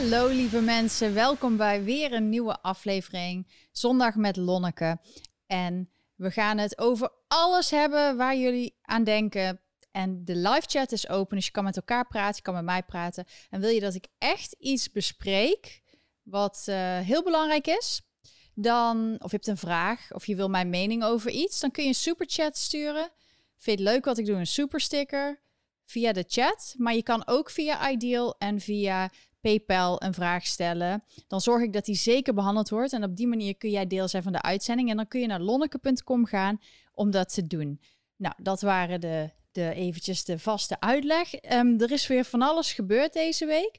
Hallo lieve mensen, welkom bij weer een nieuwe aflevering. Zondag met Lonneke. En we gaan het over alles hebben waar jullie aan denken. En de live chat is open, dus je kan met elkaar praten, je kan met mij praten. En wil je dat ik echt iets bespreek wat uh, heel belangrijk is, dan, of je hebt een vraag, of je wil mijn mening over iets, dan kun je een superchat sturen. Vind je het leuk wat ik doe? Een supersticker via de chat. Maar je kan ook via Ideal en via PayPal een vraag stellen. Dan zorg ik dat die zeker behandeld wordt. En op die manier kun jij deel zijn van de uitzending. En dan kun je naar lonneke.com gaan om dat te doen. Nou, dat waren de, de eventjes de vaste uitleg. Um, er is weer van alles gebeurd deze week.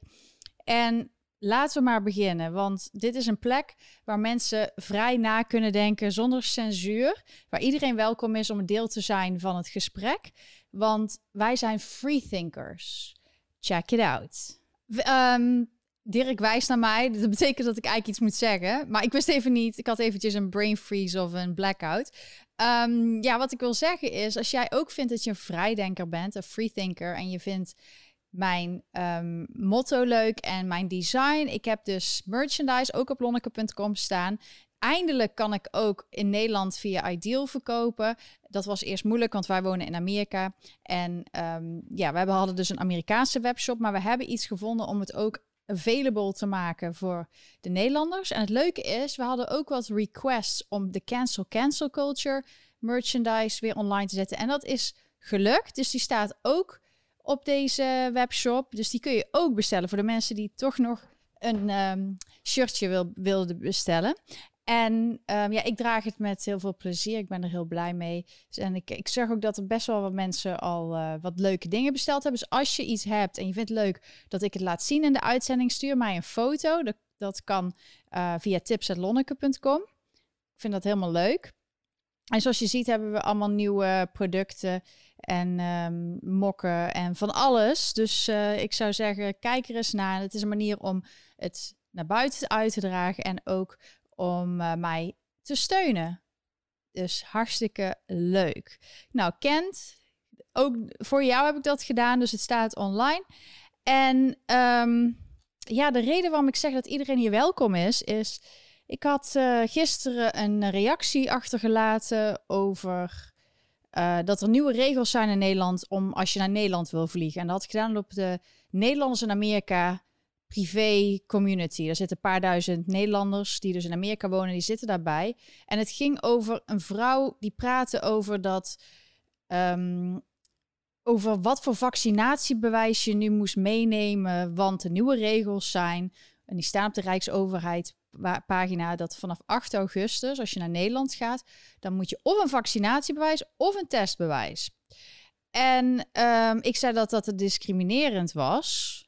En laten we maar beginnen. Want dit is een plek waar mensen vrij na kunnen denken zonder censuur. Waar iedereen welkom is om deel te zijn van het gesprek. Want wij zijn freethinkers. Check it out. Um, Dirk wijst naar mij. Dat betekent dat ik eigenlijk iets moet zeggen. Maar ik wist even niet. Ik had eventjes een brain freeze of een blackout. Um, ja, wat ik wil zeggen is, als jij ook vindt dat je een vrijdenker bent, een freethinker, en je vindt mijn um, motto leuk en mijn design. Ik heb dus merchandise ook op lonneke.com staan. Eindelijk kan ik ook in Nederland via Ideal verkopen. Dat was eerst moeilijk, want wij wonen in Amerika. En um, ja, we hadden dus een Amerikaanse webshop, maar we hebben iets gevonden om het ook available te maken voor de Nederlanders. En het leuke is, we hadden ook wat requests om de cancel cancel culture merchandise weer online te zetten. En dat is gelukt. Dus die staat ook op deze webshop. Dus die kun je ook bestellen voor de mensen die toch nog een um, shirtje wil, wilden bestellen. En um, ja, ik draag het met heel veel plezier. Ik ben er heel blij mee. Dus, en ik, ik zeg ook dat er best wel wat mensen al uh, wat leuke dingen besteld hebben. Dus als je iets hebt en je vindt het leuk dat ik het laat zien in de uitzending, stuur mij een foto. Dat, dat kan uh, via tips.lonneke.com. Ik vind dat helemaal leuk. En zoals je ziet hebben we allemaal nieuwe producten en um, mokken en van alles. Dus uh, ik zou zeggen, kijk er eens naar. Het is een manier om het naar buiten uit te dragen en ook om uh, mij te steunen. Dus hartstikke leuk. Nou, Kent, ook voor jou heb ik dat gedaan, dus het staat online. En um, ja, de reden waarom ik zeg dat iedereen hier welkom is, is ik had uh, gisteren een reactie achtergelaten over uh, dat er nieuwe regels zijn in Nederland om als je naar Nederland wil vliegen. En dat had ik gedaan op de Nederlanders in Amerika privé community. Er zitten een paar duizend Nederlanders die dus in Amerika wonen, die zitten daarbij. En het ging over een vrouw die praatte over dat. Um, over wat voor vaccinatiebewijs je nu moest meenemen, want de nieuwe regels zijn. En die staan op de Rijksoverheid pagina dat vanaf 8 augustus, als je naar Nederland gaat, dan moet je of een vaccinatiebewijs of een testbewijs. En um, ik zei dat dat discriminerend was.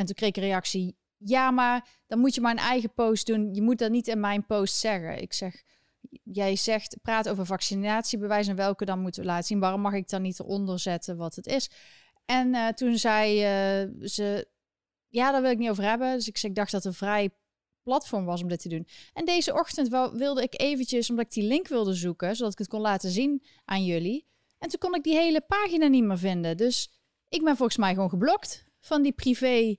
En toen kreeg ik een reactie: ja, maar dan moet je maar een eigen post doen. Je moet dat niet in mijn post zeggen. Ik zeg: jij zegt, praat over vaccinatiebewijs en welke dan moeten we laten zien. Waarom mag ik dan niet eronder zetten wat het is? En uh, toen zei uh, ze: ja, daar wil ik niet over hebben. Dus ik, zeg, ik dacht dat het een vrij platform was om dit te doen. En deze ochtend wilde ik eventjes, omdat ik die link wilde zoeken, zodat ik het kon laten zien aan jullie. En toen kon ik die hele pagina niet meer vinden. Dus ik ben volgens mij gewoon geblokt van die privé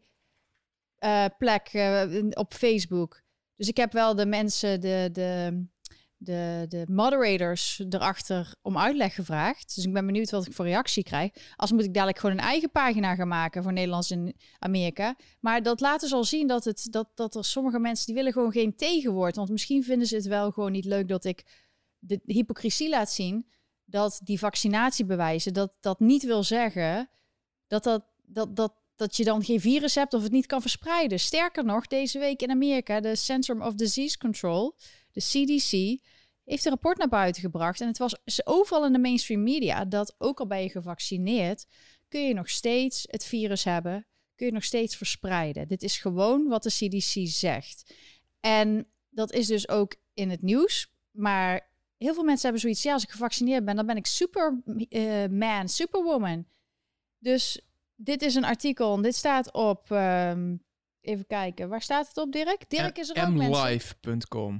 uh, plek uh, op Facebook. Dus ik heb wel de mensen, de, de, de, de moderators erachter om uitleg gevraagd. Dus ik ben benieuwd wat ik voor reactie krijg. Als moet ik dadelijk gewoon een eigen pagina gaan maken voor Nederlands in Amerika. Maar dat laat dus al zien dat, het, dat, dat er sommige mensen die willen gewoon geen tegenwoord. Want misschien vinden ze het wel gewoon niet leuk dat ik de hypocrisie laat zien. Dat die vaccinatiebewijzen, dat dat niet wil zeggen dat dat, dat, dat dat je dan geen virus hebt of het niet kan verspreiden. Sterker nog, deze week in Amerika, de Center of Disease Control, de CDC, heeft een rapport naar buiten gebracht. En het was overal in de mainstream media dat ook al ben je gevaccineerd, kun je nog steeds het virus hebben, kun je nog steeds verspreiden. Dit is gewoon wat de CDC zegt. En dat is dus ook in het nieuws. Maar heel veel mensen hebben zoiets, ja, als ik gevaccineerd ben, dan ben ik superman, uh, superwoman. Dus dit is een artikel en dit staat op. Um, even kijken, waar staat het op, Dirk? Dirk is er ook mlife.com.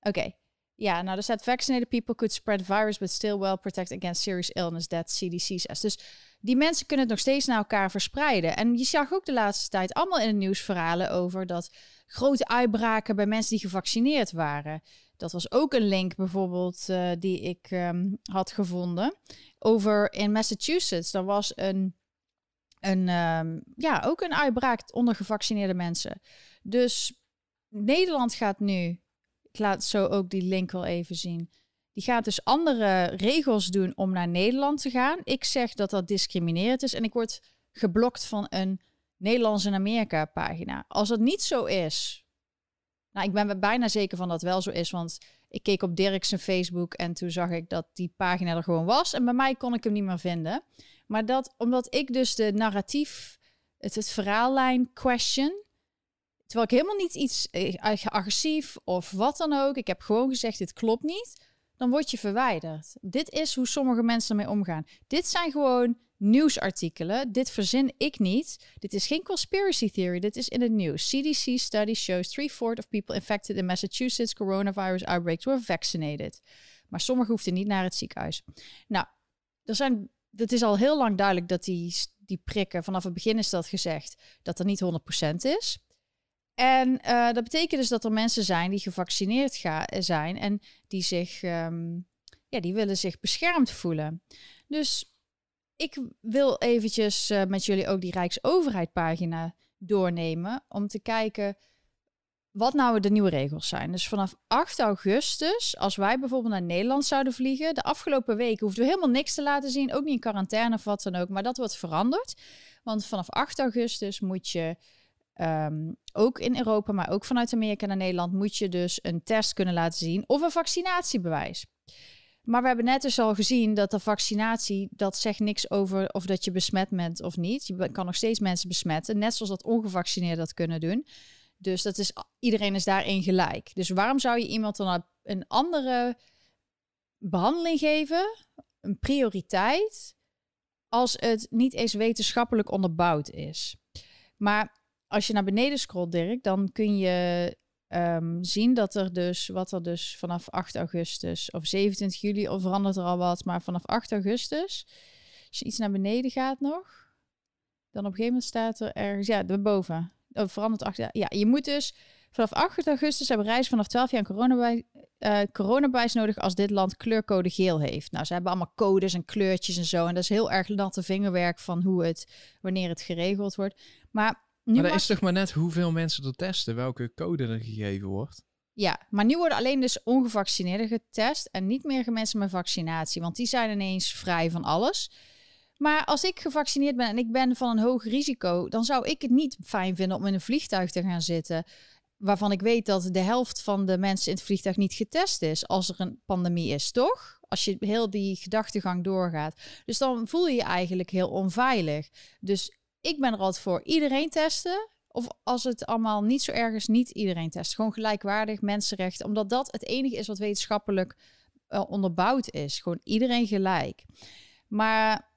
Oké. Okay. Ja, nou, er staat vaccinated people could spread virus, but still well protect against serious illness, that CDC says. Dus die mensen kunnen het nog steeds naar elkaar verspreiden. En je zag ook de laatste tijd allemaal in het nieuws verhalen over dat grote uitbraken bij mensen die gevaccineerd waren. Dat was ook een link bijvoorbeeld uh, die ik um, had gevonden over in Massachusetts. Er was een, een um, ja, ook een uitbraak onder gevaccineerde mensen. Dus Nederland gaat nu, ik laat zo ook die link wel even zien. Die gaat dus andere regels doen om naar Nederland te gaan. Ik zeg dat dat discriminerend is en ik word geblokt van een Nederlands in Amerika pagina. Als dat niet zo is, nou, ik ben bijna zeker van dat wel zo is, want ik keek op Dirk's Facebook en toen zag ik dat die pagina er gewoon was. En bij mij kon ik hem niet meer vinden. Maar dat, omdat ik dus de narratief, het, verhaallijn question, terwijl ik helemaal niet iets eh, agressief of wat dan ook, ik heb gewoon gezegd, dit klopt niet, dan word je verwijderd. Dit is hoe sommige mensen ermee omgaan. Dit zijn gewoon nieuwsartikelen. Dit verzin ik niet. Dit is geen conspiracy theory. Dit is in het nieuws. CDC study shows three-fourth of people infected in Massachusetts coronavirus outbreaks were vaccinated. Maar sommigen hoefden niet naar het ziekenhuis. Nou, er zijn, het is al heel lang duidelijk dat die, die prikken, vanaf het begin is dat gezegd, dat er niet 100% is. En uh, dat betekent dus dat er mensen zijn die gevaccineerd ga, zijn en die zich, um, ja, die willen zich beschermd voelen. Dus ik wil eventjes uh, met jullie ook die Rijksoverheid pagina doornemen om te kijken wat nou de nieuwe regels zijn. Dus vanaf 8 augustus, als wij bijvoorbeeld naar Nederland zouden vliegen, de afgelopen weken hoefden we helemaal niks te laten zien, ook niet in quarantaine of wat dan ook, maar dat wordt veranderd. Want vanaf 8 augustus moet je um, ook in Europa, maar ook vanuit Amerika naar Nederland, moet je dus een test kunnen laten zien of een vaccinatiebewijs. Maar we hebben net dus al gezien dat de vaccinatie, dat zegt niks over of dat je besmet bent of niet. Je kan nog steeds mensen besmetten, net zoals dat ongevaccineerden dat kunnen doen. Dus dat is, iedereen is daarin gelijk. Dus waarom zou je iemand dan een andere behandeling geven, een prioriteit, als het niet eens wetenschappelijk onderbouwd is? Maar als je naar beneden scrolt, Dirk, dan kun je um, zien dat er dus, wat er dus vanaf 8 augustus of 27 juli, of verandert er al wat, maar vanaf 8 augustus, als je iets naar beneden gaat nog, dan op een gegeven moment staat er ergens, ja, daarboven, oh, verandert 8, ja, je moet dus vanaf 8 augustus hebben reis vanaf 12 jaar een coronabij, uh, nodig als dit land kleurcode geel heeft. Nou, ze hebben allemaal codes en kleurtjes en zo, en dat is heel erg natte vingerwerk van hoe het, wanneer het geregeld wordt. Maar maar dat is toch maar net hoeveel mensen er testen, welke code er gegeven wordt. Ja, maar nu worden alleen dus ongevaccineerden getest en niet meer mensen met vaccinatie, want die zijn ineens vrij van alles. Maar als ik gevaccineerd ben en ik ben van een hoog risico, dan zou ik het niet fijn vinden om in een vliegtuig te gaan zitten. Waarvan ik weet dat de helft van de mensen in het vliegtuig niet getest is als er een pandemie is, toch? Als je heel die gedachtegang doorgaat. Dus dan voel je je eigenlijk heel onveilig. Dus ik ben er altijd voor iedereen testen. Of als het allemaal niet zo erg is, niet iedereen testen. Gewoon gelijkwaardig, mensenrechten. Omdat dat het enige is wat wetenschappelijk uh, onderbouwd is. Gewoon iedereen gelijk. Maar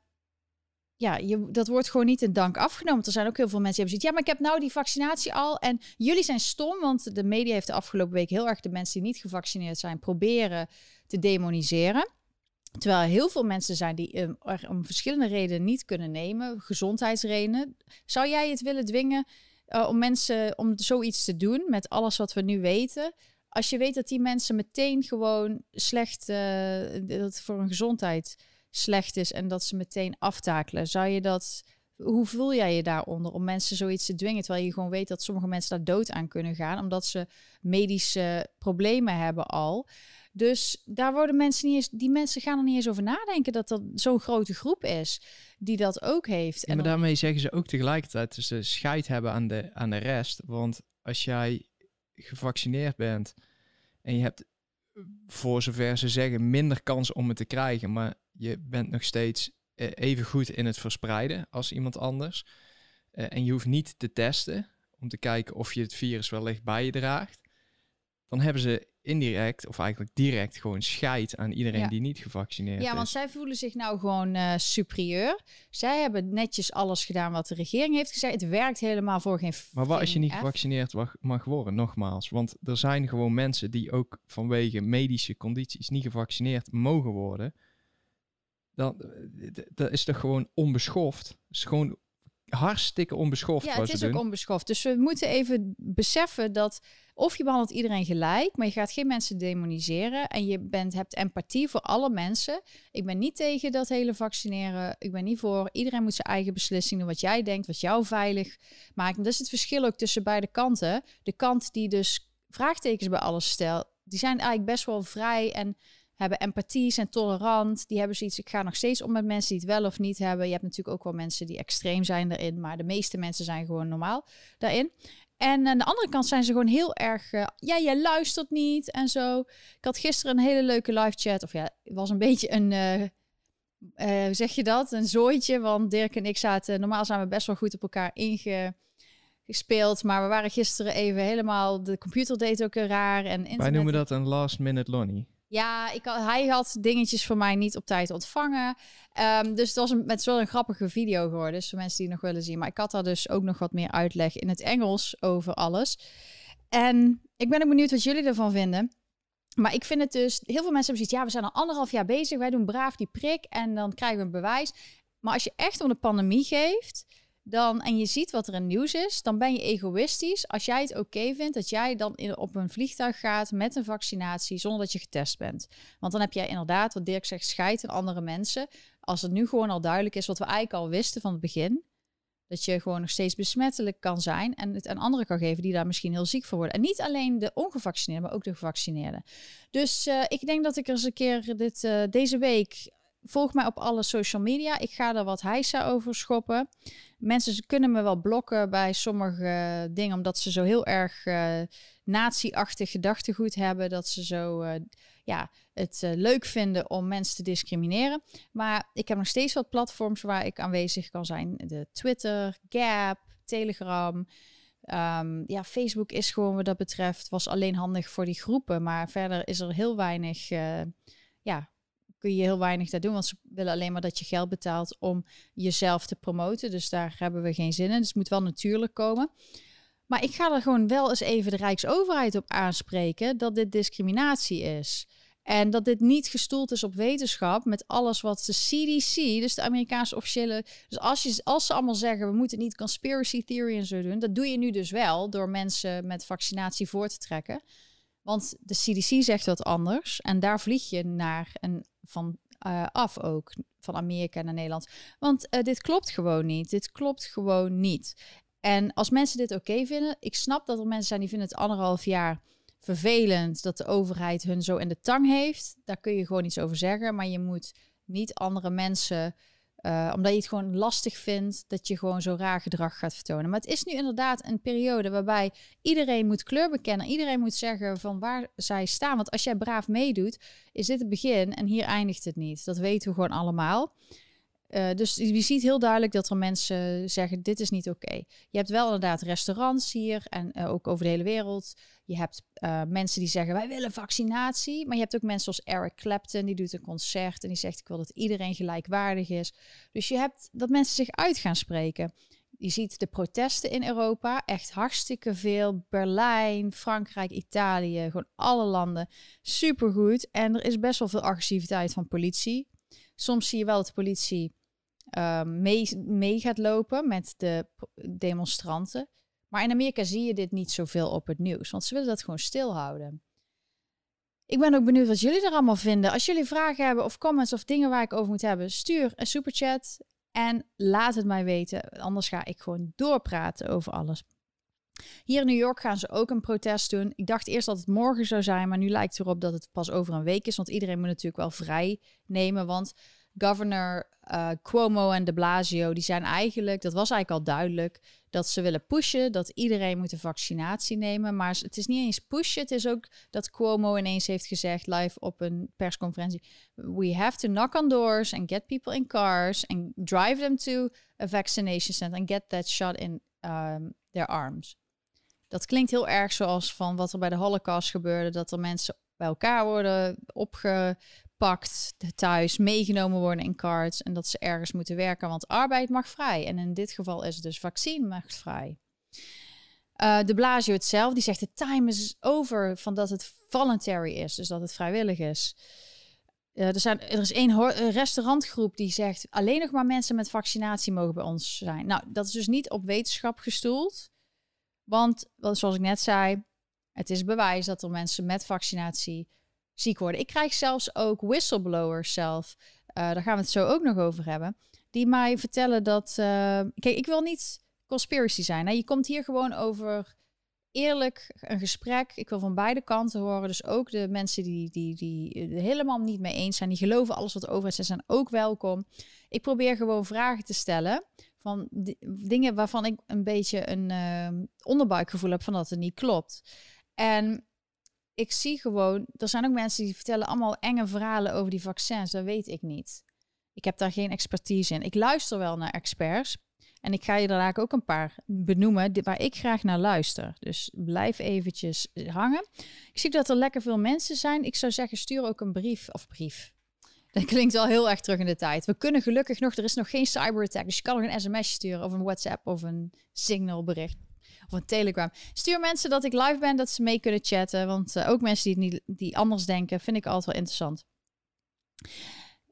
ja, je, dat wordt gewoon niet in dank afgenomen. Er zijn ook heel veel mensen die hebben zoiets. Ja, maar ik heb nou die vaccinatie al. En jullie zijn stom, want de media heeft de afgelopen week heel erg de mensen die niet gevaccineerd zijn proberen te demoniseren. Terwijl heel veel mensen zijn die um, er om verschillende redenen niet kunnen nemen, gezondheidsredenen. Zou jij het willen dwingen uh, om mensen om zoiets te doen met alles wat we nu weten? Als je weet dat die mensen meteen gewoon slecht, uh, dat voor hun gezondheid slecht is en dat ze meteen aftakelen, zou je dat hoe voel jij je daaronder om mensen zoiets te dwingen, terwijl je gewoon weet dat sommige mensen daar dood aan kunnen gaan, omdat ze medische problemen hebben al. Dus daar worden mensen niet eens, die mensen gaan er niet eens over nadenken dat dat zo'n grote groep is die dat ook heeft. En maar daarmee zeggen ze ook tegelijkertijd dat ze scheid hebben aan de, aan de rest. Want als jij gevaccineerd bent en je hebt, voor zover ze zeggen, minder kans om het te krijgen, maar je bent nog steeds eh, even goed in het verspreiden als iemand anders. Uh, en je hoeft niet te testen om te kijken of je het virus wellicht bij je draagt. Dan hebben ze indirect, of eigenlijk direct, gewoon scheidt aan iedereen Ja. die niet gevaccineerd Ja, want is. zij voelen zich nou gewoon eh, superieur. Zij hebben netjes alles gedaan wat de regering heeft gezegd. Het werkt helemaal voor geen Maar wat als je niet gevaccineerd mag, mag worden, nogmaals? Want er zijn gewoon mensen die ook vanwege medische condities niet gevaccineerd mogen worden. Dan, eh, dat is toch gewoon onbeschoft? Is gewoon hartstikke onbeschoft Ja, het is ook doen. onbeschoft. Dus we moeten even beseffen dat of je behandelt iedereen gelijk, maar je gaat geen mensen demoniseren en je bent, hebt empathie voor alle mensen. Ik ben niet tegen dat hele vaccineren. Ik ben niet voor. Iedereen moet zijn eigen beslissing doen wat jij denkt, wat jou veilig maakt. En dat is het verschil ook tussen beide kanten. De kant die dus vraagtekens bij alles stelt, die zijn eigenlijk best wel vrij en hebben empathie, zijn tolerant. Die hebben zoiets, ik ga nog steeds om met mensen die het wel of niet hebben. Je hebt natuurlijk ook wel mensen die extreem zijn daarin, maar de meeste mensen zijn gewoon normaal daarin. En aan de andere kant zijn ze gewoon heel erg, eh, ja, jij luistert niet en zo. Ik had gisteren een hele leuke live chat, of ja, het was een beetje een, eh, eh, hoe zeg je dat, een zooitje. Want Dirk en ik zaten, normaal zijn we best wel goed op elkaar ingespeeld, maar we waren gisteren even helemaal, de computer deed ook raar en internet Wij noemen dat een last minute Lonnie. Ja, ik had, hij had dingetjes voor mij niet op tijd ontvangen. Ehm, dus het was een, het wel een grappige video geworden. Dus voor mensen die het nog willen zien. Maar ik had daar dus ook nog wat meer uitleg in het Engels over alles. En ik ben ook benieuwd wat jullie ervan vinden. Maar ik vind het dus... Heel veel mensen hebben zoiets... Ja, we zijn al anderhalf jaar bezig. Wij doen braaf die prik en dan krijgen we een bewijs. Maar als je echt om de pandemie geeft... Dan, en je ziet wat er in nieuws is, dan ben je egoïstisch als jij het oké vindt dat jij dan in, op een vliegtuig gaat met een vaccinatie zonder dat je getest bent. Want dan heb jij inderdaad, wat Dirk zegt, scheid aan andere mensen. Als het nu gewoon al duidelijk is wat we eigenlijk al wisten van het begin. Dat je gewoon nog steeds besmettelijk kan zijn en het aan anderen kan geven die daar misschien heel ziek voor worden. En niet alleen de ongevaccineerden, maar ook de gevaccineerden. Dus eh, ik denk dat ik er eens een keer dit, eh, deze week. Volg mij op alle social media. Ik ga er wat heisa over schoppen. Mensen kunnen me wel blokken bij sommige dingen, omdat ze zo heel erg eh nazi-achtig gedachtegoed hebben. Dat ze zo eh, ja, het eh, leuk vinden om mensen te discrimineren. Maar ik heb nog steeds wat platforms waar ik aanwezig kan zijn. De Twitter, Gap, Telegram. Ehm, ja, Facebook is gewoon wat dat betreft, was alleen handig voor die groepen. Maar verder is er heel weinig, ja, kun je heel weinig daar doen. Want ze willen alleen maar dat je geld betaalt om jezelf te promoten. Dus daar hebben we geen zin in. Dus het moet wel natuurlijk komen. Maar ik ga er gewoon wel eens even de Rijksoverheid op aanspreken dat dit discriminatie is. En dat dit niet gestoeld is op wetenschap met alles wat de CDC, dus de Amerikaanse officiële. Dus als, je, als ze allemaal zeggen we moeten niet conspiracy theory en zo doen, dat doe je nu dus wel door mensen met vaccinatie voor te trekken. Want de CDC zegt wat anders en daar vlieg je naar en van eh, af ook van Amerika naar Nederland. Want eh, dit klopt gewoon niet. Dit klopt gewoon niet. En als mensen dit oké vinden, ik snap dat er mensen zijn die vinden het anderhalf jaar vervelend dat de overheid hun zo in de tang heeft. Daar kun je gewoon iets over zeggen, maar je moet niet andere mensen, eh, omdat je het gewoon lastig vindt, dat je gewoon zo raar gedrag gaat vertonen. Maar het is nu inderdaad een periode waarbij iedereen moet kleur bekennen, iedereen moet zeggen van waar zij staan. Want als jij braaf meedoet, is dit het begin en hier eindigt het niet. Dat weten we gewoon allemaal. Uh, dus je ziet heel duidelijk dat er mensen zeggen: dit is niet oké. Je hebt wel inderdaad restaurants hier en uh, ook over de hele wereld. Je hebt uh, mensen die zeggen: wij willen vaccinatie. Maar je hebt ook mensen zoals Eric Clapton, die doet een concert en die zegt: ik wil dat iedereen gelijkwaardig is. Dus je hebt dat mensen zich uit gaan spreken. Je ziet de protesten in Europa, echt hartstikke veel. Berlijn, Frankrijk, Italië, gewoon alle landen. Supergoed. En er is best wel veel agressiviteit van politie. Soms zie je wel dat de politie uh, mee, mee gaat lopen met de demonstranten. Maar in Amerika zie je dit niet zoveel op het nieuws, want ze willen dat gewoon stilhouden. Ik ben ook benieuwd wat jullie er allemaal vinden. Als jullie vragen hebben of comments of dingen waar ik over moet hebben, stuur een superchat en laat het mij weten. Anders ga ik gewoon doorpraten over alles. Hier in New York gaan ze ook een protest doen. Ik dacht eerst dat het morgen zou zijn, maar nu lijkt het erop dat het pas over een week is. Want iedereen moet natuurlijk wel vrij nemen. Want governor uh, Cuomo en de Blasio, die zijn eigenlijk, dat was eigenlijk al duidelijk, dat ze willen pushen, dat iedereen moet een vaccinatie nemen. Maar het is niet eens pushen, het is ook dat Cuomo ineens heeft gezegd, live op een persconferentie, we have to knock on doors and get people in cars and drive them to a vaccination center and get that shot in um, their arms. Dat klinkt heel erg zoals van wat er bij de Holocaust gebeurde, dat er mensen elkaar worden opgepakt thuis, meegenomen worden in cards en dat ze ergens moeten werken, want arbeid mag vrij. En in dit geval is het dus vaccin mag vrij. Uh, de Blasio hetzelfde, die zegt de time is over van dat het voluntary is, dus dat het vrijwillig is. Uh, er, zijn, er is één restaurantgroep die zegt alleen nog maar mensen met vaccinatie mogen bij ons zijn. Nou, dat is dus niet op wetenschap gestoeld. Want, zoals ik net zei, het is bewijs dat er mensen met vaccinatie ziek worden. Ik krijg zelfs ook whistleblowers zelf, uh, daar gaan we het zo ook nog over hebben, die mij vertellen dat... Uh, kijk, ik wil niet conspiracy zijn. Je komt hier gewoon over eerlijk een gesprek. Ik wil van beide kanten horen. Dus ook de mensen die, die, die helemaal niet mee eens zijn, die geloven alles wat overheid zegt, zijn ook welkom. Ik probeer gewoon vragen te stellen van dingen waarvan ik een beetje een uh, onderbuikgevoel heb van dat het niet klopt. En ik zie gewoon, er zijn ook mensen die vertellen allemaal enge verhalen over die vaccins. Dat weet ik niet. Ik heb daar geen expertise in. Ik luister wel naar experts. En ik ga je daar ook een paar benoemen waar ik graag naar luister. Dus blijf eventjes hangen. Ik zie dat er lekker veel mensen zijn. Ik zou zeggen, stuur ook een brief of brief. Dat klinkt wel heel erg terug in de tijd. We kunnen gelukkig nog, er is nog geen cyberattack. Dus je kan nog een sms sturen of een WhatsApp of een signal bericht. Of een telegram. Stuur mensen dat ik live ben, dat ze mee kunnen chatten. Want uh, ook mensen die, niet, die anders denken, vind ik altijd wel interessant.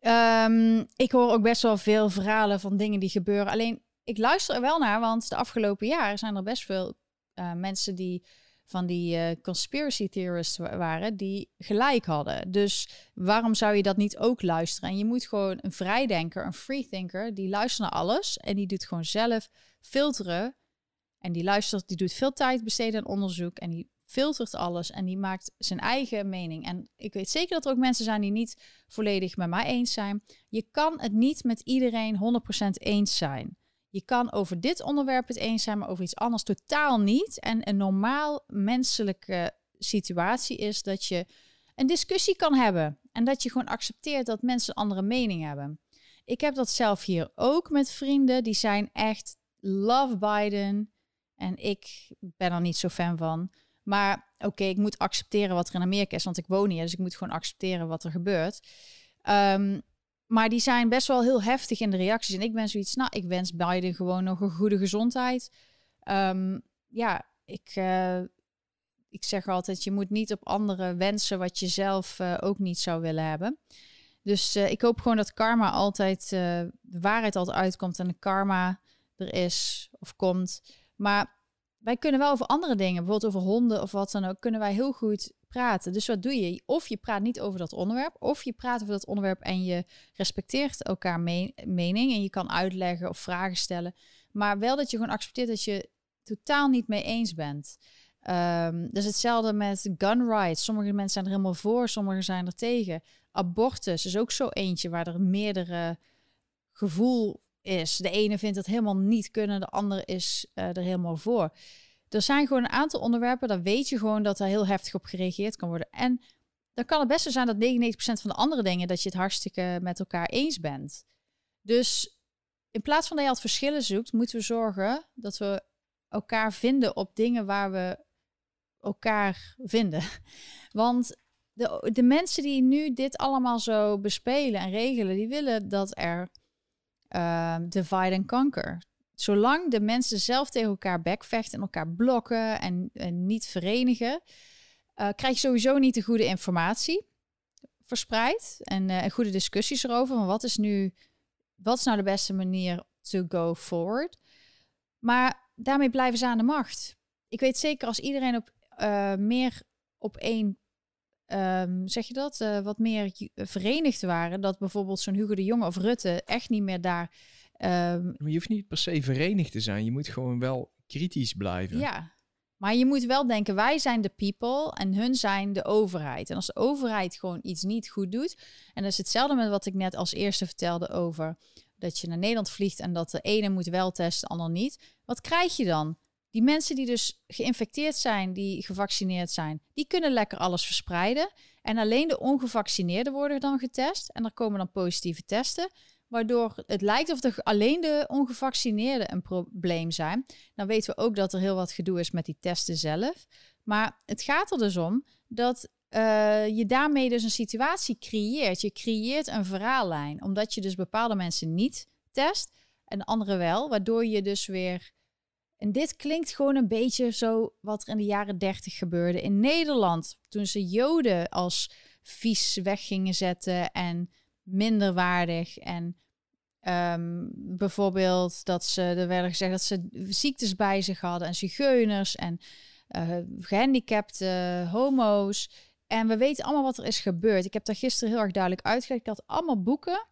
Um, ik hoor ook best wel veel verhalen van dingen die gebeuren. Alleen, ik luister er wel naar, want de afgelopen jaren zijn er best veel uh, mensen die van die uh, conspiracy theorists waren, die gelijk hadden. Dus waarom zou je dat niet ook luisteren? En je moet gewoon een vrijdenker, een freethinker, die luistert naar alles en die doet gewoon zelf filteren. En die luistert, die doet veel tijd besteden aan onderzoek en die filtert alles en die maakt zijn eigen mening. En ik weet zeker dat er ook mensen zijn die niet volledig met mij eens zijn. Je kan het niet met iedereen 100% eens zijn. Je kan over dit onderwerp het eens zijn, maar over iets anders totaal niet. En een normaal menselijke situatie is dat je een discussie kan hebben. En dat je gewoon accepteert dat mensen een andere mening hebben. Ik heb dat zelf hier ook met vrienden. Die zijn echt love Biden. En ik ben er niet zo fan van. Maar oké, ik moet accepteren wat er in Amerika is, want ik woon hier. Dus ik moet gewoon accepteren wat er gebeurt. Um, maar die zijn best wel heel heftig in de reacties. En ik ben zoiets, nou, ik wens Biden gewoon nog een goede gezondheid. Ehm, ja, ik, uh, ik zeg altijd, je moet niet op anderen wensen wat je zelf uh, ook niet zou willen hebben. Dus uh, ik hoop gewoon dat karma altijd, de waarheid altijd uitkomt en de karma er is of komt. Maar wij kunnen wel over andere dingen, bijvoorbeeld over honden of wat dan ook, kunnen wij heel goed praten. Dus wat doe je? Of je praat niet over dat onderwerp, of je praat over dat onderwerp en je respecteert elkaar mening en je kan uitleggen of vragen stellen. Maar wel dat je gewoon accepteert dat je totaal niet mee eens bent. Um, dus hetzelfde met gun rights. Sommige mensen zijn er helemaal voor, sommigen zijn er tegen. Abortus is ook zo eentje waar er meerdere gevoel is. De ene vindt het helemaal niet kunnen, de andere is uh, er helemaal voor. Er zijn gewoon een aantal onderwerpen, daar weet je gewoon dat er heel heftig op gereageerd kan worden. En dan kan het best zijn dat 99% van de andere dingen dat je het hartstikke met elkaar eens bent. Dus in plaats van dat je altijd verschillen zoekt, moeten we zorgen dat we elkaar vinden op dingen waar we elkaar vinden. Want de, de mensen die nu dit allemaal zo bespelen en regelen, die willen dat er uh, divide and conquer zolang de mensen zelf tegen elkaar bekvechten en elkaar blokken en, en niet verenigen, uh, krijg je sowieso niet de goede informatie verspreid en uh, goede discussies erover. Van wat is nu, wat is nou de beste manier to go forward? Maar daarmee blijven ze aan de macht. Ik weet zeker als iedereen op uh, meer op één Um, zeg je dat, uh, wat meer verenigd waren. Dat bijvoorbeeld zo'n Hugo de Jonge of Rutte echt niet meer daar Um, maar je hoeft niet per se verenigd te zijn. Je moet gewoon wel kritisch blijven. Ja, maar je moet wel denken, wij zijn de people en hun zijn de overheid. En als de overheid gewoon iets niet goed doet, en dat is hetzelfde met wat ik net als eerste vertelde over dat je naar Nederland vliegt en dat de ene moet wel testen, de ander niet. Wat krijg je dan? Die mensen die dus geïnfecteerd zijn, die gevaccineerd zijn, die kunnen lekker alles verspreiden. En alleen de ongevaccineerden worden dan getest. En er komen dan positieve testen. waardoor het lijkt of er alleen de ongevaccineerden een probleem zijn. Dan weten we ook dat er heel wat gedoe is met die testen zelf. Maar het gaat er dus om dat uh, je daarmee dus een situatie creëert. Je creëert een verhaallijn, omdat je dus bepaalde mensen niet test en andere wel, waardoor je dus weer. En dit klinkt gewoon een beetje zo wat er in de jaren dertig gebeurde in Nederland. Toen ze Joden als vies weg gingen zetten en minderwaardig. En um, bijvoorbeeld dat ze, er werden gezegd dat ze ziektes bij zich hadden en zigeuners en uh, gehandicapte homo's. En we weten allemaal wat er is gebeurd. Ik heb daar gisteren heel erg duidelijk uitgelegd. Ik had allemaal boeken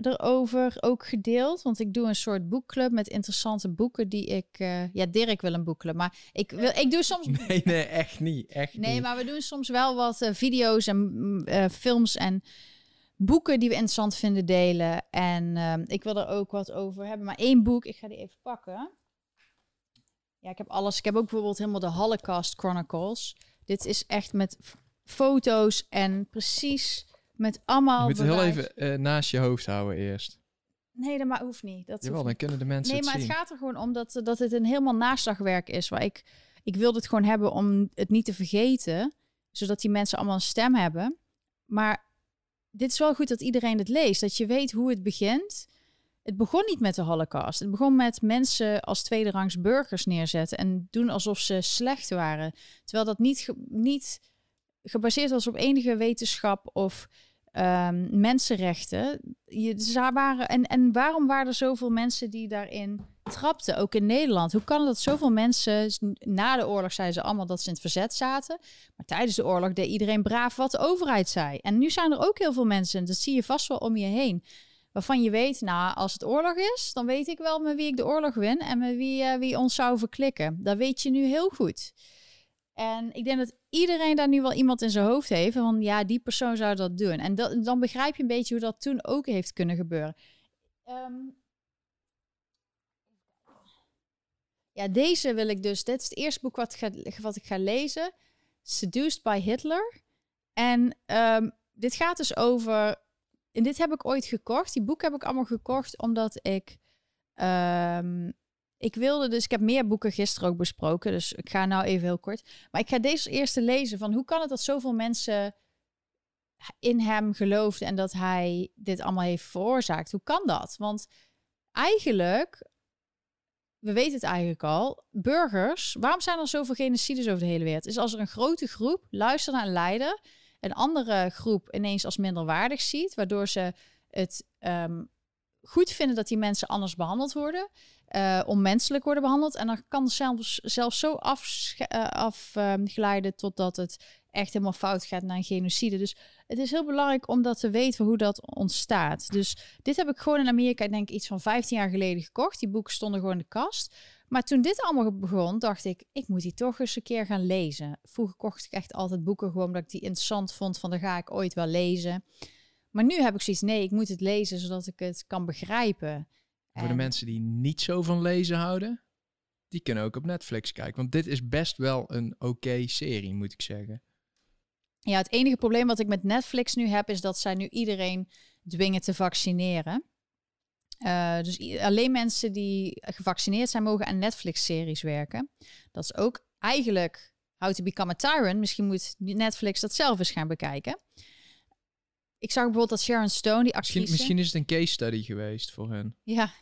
erover ook gedeeld. Want ik doe een soort boekclub met interessante boeken die ik... Uh, ja, Dirk wil een boekclub. Maar ik, wil, ik doe soms... Nee, nee, echt niet. Echt nee, niet. maar we doen soms wel wat uh, video's en uh, films en boeken die we interessant vinden delen. En ehm, ik wil er ook wat over hebben. Maar één boek, ik ga die even pakken. Ja, ik heb alles. Ik heb ook bijvoorbeeld helemaal de Holocaust Chronicles. Dit is echt met foto's en precies met allemaal. Je moet het heel even uh, naast je hoofd houden eerst. Nee, dat hoeft niet. Dat Jawel, dan kunnen de mensen Nee, het maar zien. het gaat er gewoon om dat, dat het een helemaal naslagwerk is. Waar ik, ik wilde het gewoon hebben om het niet te vergeten. Zodat die mensen allemaal een stem hebben. Maar dit is wel goed dat iedereen het leest. Dat je weet hoe het begint. Het begon niet met de Holocaust. Het begon met mensen als tweederangs burgers neerzetten en doen alsof ze slecht waren. Terwijl dat niet, niet gebaseerd was op enige wetenschap of um, mensenrechten. Je, waren, en, en waarom waren er zoveel mensen die daarin trapten, ook in Nederland? Hoe kan het dat zoveel mensen, na de oorlog zeiden ze allemaal dat ze in het verzet zaten, maar tijdens de oorlog deed iedereen braaf wat de overheid zei. En nu zijn er ook heel veel mensen, dat zie je vast wel om je heen, waarvan je weet, nou, als het oorlog is, dan weet ik wel met wie ik de oorlog win en met wie, uh, wie ons zou verklikken. Dat weet je nu heel goed. En ik denk dat iedereen daar nu wel iemand in zijn hoofd heeft. Van ja, die persoon zou dat doen. En dan begrijp je een beetje hoe dat toen ook heeft kunnen gebeuren. Um, ja, deze wil ik dus. Dit is het eerste boek wat ik ga, wat ik ga lezen. Seduced by Hitler. En um, dit gaat dus over. En dit heb ik ooit gekocht. Die boek heb ik allemaal gekocht omdat ik. Um, ik wilde dus, ik heb meer boeken gisteren ook besproken, dus ik ga nou even heel kort. Maar ik ga deze eerste lezen van hoe kan het dat zoveel mensen in hem geloofden en dat hij dit allemaal heeft veroorzaakt? Hoe kan dat? Want eigenlijk, we weten het eigenlijk al, burgers, waarom zijn er zoveel genocides over de hele wereld? Is als er een grote groep luistert naar een leider, een andere groep ineens als minderwaardig ziet, waardoor ze het um, goed vinden dat die mensen anders behandeld worden uh, onmenselijk worden behandeld. En dan kan zelfs, zelfs zo afglijden uh, af, uh, totdat het echt helemaal fout gaat naar een genocide. Dus het is heel belangrijk om dat te weten hoe dat ontstaat. Dus dit heb ik gewoon in Amerika, denk ik, iets van 15 jaar geleden gekocht. Die boeken stonden gewoon in de kast. Maar toen dit allemaal begon, dacht ik, ik moet die toch eens een keer gaan lezen. Vroeger kocht ik echt altijd boeken gewoon omdat ik die interessant vond. Van, dan ga ik ooit wel lezen. Maar nu heb ik zoiets, nee, ik moet het lezen zodat ik het kan begrijpen. Voor de mensen die niet zo van lezen houden, die kunnen ook op Netflix kijken. Want dit is best wel een oké serie, moet ik zeggen. Ja, het enige probleem wat ik met Netflix nu heb, is dat zij nu iedereen dwingen te vaccineren. Uh, dus alleen mensen die gevaccineerd zijn, mogen aan Netflix-series werken. Dat is ook eigenlijk How to Become a Tyrant. Misschien moet Netflix dat zelf eens gaan bekijken. Ik zag bijvoorbeeld dat Sharon Stone, die actrice... Misschien, misschien is het een case study geweest voor hen. Ja,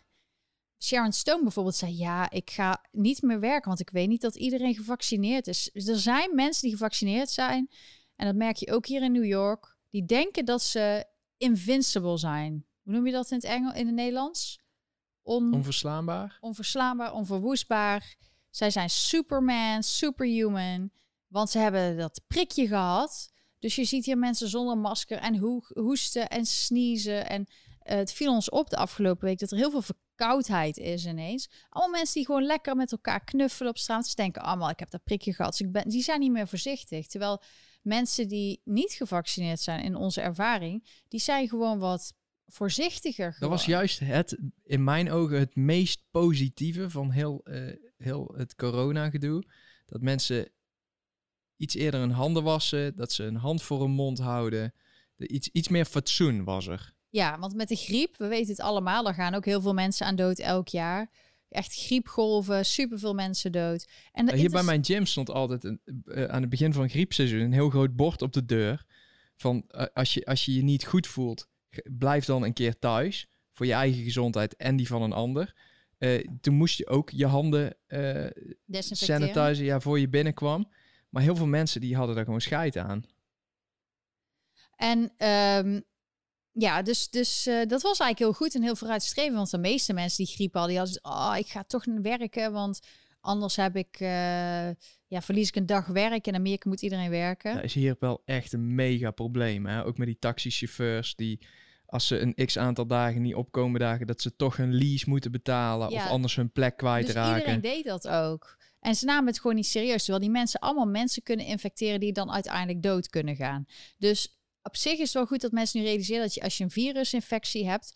Sharon Stone bijvoorbeeld zei: Ja, ik ga niet meer werken, want ik weet niet dat iedereen gevaccineerd is. Dus er zijn mensen die gevaccineerd zijn, en dat merk je ook hier in New York, die denken dat ze invincible zijn. Hoe noem je dat in het Engels, in het Nederlands? On, onverslaanbaar. Onverslaanbaar, onverwoestbaar. Zij zijn Superman, superhuman, want ze hebben dat prikje gehad. Dus je ziet hier mensen zonder masker en ho hoesten en sniezen. En uh, het viel ons op de afgelopen week dat er heel veel verkoudheid is ineens. Allemaal mensen die gewoon lekker met elkaar knuffelen op straat. Ze denken allemaal, ik heb dat prikje gehad. Dus ik ben, die zijn niet meer voorzichtig. Terwijl mensen die niet gevaccineerd zijn in onze ervaring, die zijn gewoon wat voorzichtiger. Gewoon. Dat was juist het, in mijn ogen, het meest positieve van heel, uh, heel het corona-gedoe. Dat mensen iets eerder hun handen wassen, dat ze een hand voor hun mond houden. De iets, iets meer fatsoen was er. Ja, want met de griep, we weten het allemaal, daar gaan ook heel veel mensen aan dood elk jaar. Echt griepgolven, superveel mensen dood. En Hier bij mijn gym stond altijd een, uh, aan het begin van griepseizoen een heel groot bord op de deur. Van uh, als, je, als je je niet goed voelt, blijf dan een keer thuis. Voor je eigen gezondheid en die van een ander. Uh, toen moest je ook je handen sanitizen ja, voor je binnenkwam. Maar heel veel mensen die hadden daar gewoon scheid aan. En um, ja, dus, dus uh, dat was eigenlijk heel goed en heel vooruitstrevend. Want de meeste mensen die griep hadden, die hadden oh, ik ga toch werken, want anders heb ik, uh, ja, verlies ik een dag werk. En in Amerika moet iedereen werken. Dat is hier wel echt een mega probleem. Hè? Ook met die taxichauffeurs die, als ze een x aantal dagen niet opkomen dagen, dat ze toch een lease moeten betalen ja, of anders hun plek kwijtraken. Dus iedereen deed dat ook. En ze namen het gewoon niet serieus. Terwijl die mensen allemaal mensen kunnen infecteren die dan uiteindelijk dood kunnen gaan. Dus op zich is het wel goed dat mensen nu realiseren dat je als je een virusinfectie hebt,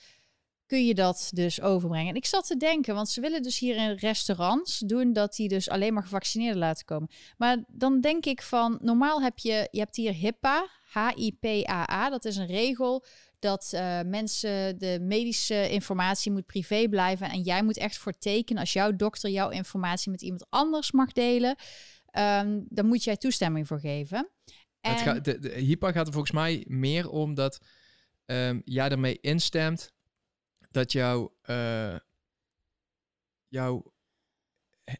kun je dat dus overbrengen. En ik zat te denken, want ze willen dus hier in restaurants doen dat die dus alleen maar gevaccineerden laten komen. Maar dan denk ik van, normaal heb je, je hebt hier HIPAA, H-I-P-A-A, dat is een regel dat uh, mensen de medische informatie moet privé blijven en jij moet echt voor tekenen als jouw dokter jouw informatie met iemand anders mag delen. Um, dan moet jij toestemming voor geven. En... Het gaat, de, de, HIPAA gaat er volgens mij meer om dat um, jij ermee instemt dat jouw, uh, jouw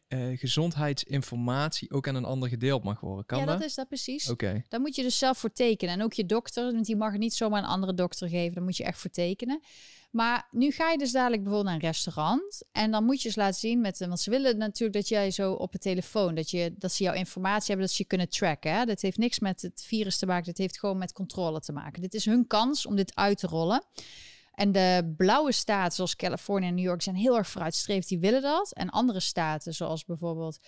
uh, gezondheidsinformatie ook aan een ander gedeeld mag worden. Kan ja, dat? dat is dat precies. Oké. Okay. Daar moet je dus zelf voor tekenen. En ook je dokter, want die mag het niet zomaar een andere dokter geven. Daar moet je echt voor tekenen. Maar nu ga je dus dadelijk bijvoorbeeld naar een restaurant. En dan moet je eens laten zien met... Want ze willen natuurlijk dat jij zo op het telefoon... Dat, je, dat ze jouw informatie hebben, dat ze je kunnen tracken. Hè? Dat heeft niks met het virus te maken. Dat heeft gewoon met controle te maken. Dit is hun kans om dit uit te rollen. En de blauwe staten, zoals Californië en New York, zijn heel erg vooruitstrevend. Die willen dat. En andere staten, zoals bijvoorbeeld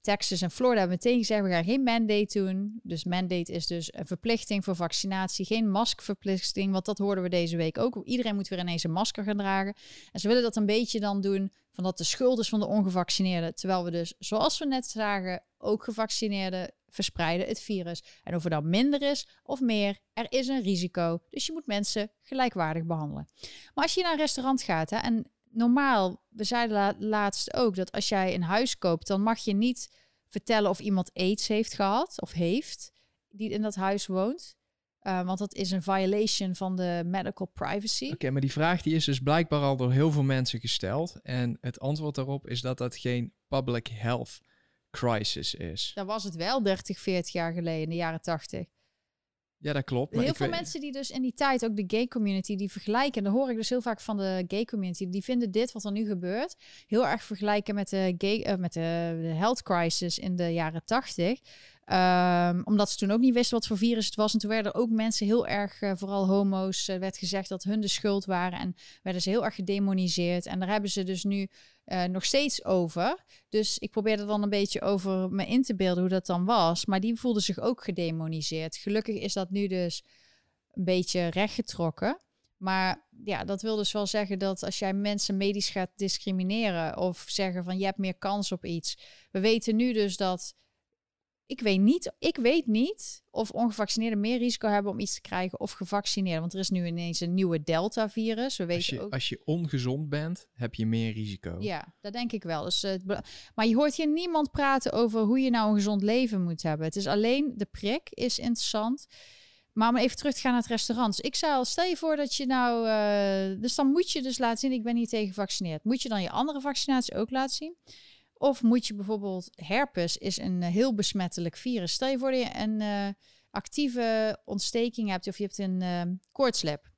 Texas en Florida hebben meteen gezegd, we gaan geen mandate doen. Dus mandate is dus een verplichting voor vaccinatie, geen maskverplichting, want dat hoorden we deze week ook. Iedereen moet weer ineens een masker gaan dragen. En ze willen dat een beetje dan doen van dat de schuld is van de ongevaccineerden. Terwijl we dus, zoals we net zagen, ook gevaccineerden verspreiden het virus. En of er dan minder is of meer, er is een risico. Dus je moet mensen gelijkwaardig behandelen. Maar als je naar een restaurant gaat hè, en normaal, we zeiden laatst ook dat als jij een huis koopt, dan mag je niet vertellen of iemand aids heeft gehad of heeft die in dat huis woont. Uh, want dat is een violation van de medical privacy. Oké, maar die vraag die is dus blijkbaar al door heel veel mensen gesteld. En het antwoord daarop is dat dat geen public health crisis is. Dat was het wel 30, 40 jaar geleden, in de jaren 80. Ja, dat klopt. Maar heel veel mensen die dus in die tijd, ook de gay community, die vergelijken, en dan hoor ik dus heel vaak van de gay community, die vinden dit wat er nu gebeurt heel erg vergelijken met de, gay, uh, met de, de health crisis in de jaren 80. Um, omdat ze toen ook niet wisten wat voor virus het was. En toen werden ook mensen heel erg, uh, vooral homo's, uh, werd gezegd dat hun de schuld waren. En werden ze heel erg gedemoniseerd. En daar hebben ze dus nu uh, nog steeds over. Dus ik probeerde dan een beetje over me in te beelden hoe dat dan was. Maar die voelden zich ook gedemoniseerd. Gelukkig is dat nu dus een beetje rechtgetrokken. Maar ja, dat wil dus wel zeggen dat als jij mensen medisch gaat discrimineren of zeggen van je hebt meer kans op iets. We weten nu dus dat ik weet niet, ik weet niet of ongevaccineerden meer risico hebben om iets te krijgen of gevaccineerden. Want er is nu ineens een nieuwe Delta-virus. We weten als je, ook. Als je ongezond bent, heb je meer risico. Ja, dat denk ik wel. Dus, uh, maar je hoort hier niemand praten over hoe je nou een gezond leven moet hebben. Het is alleen de prik is interessant. Maar om even terug te gaan naar het restaurant. Dus ik zou, stel je voor dat je nou, uh, dus dan moet je dus laten zien, ik ben niet tegen gevaccineerd. Moet je dan je andere vaccinatie ook laten zien? Of moet je bijvoorbeeld, herpes is een eh, heel besmettelijk virus. Stel je voor dat je een uh, actieve ontsteking hebt of je hebt een uh, koortslip.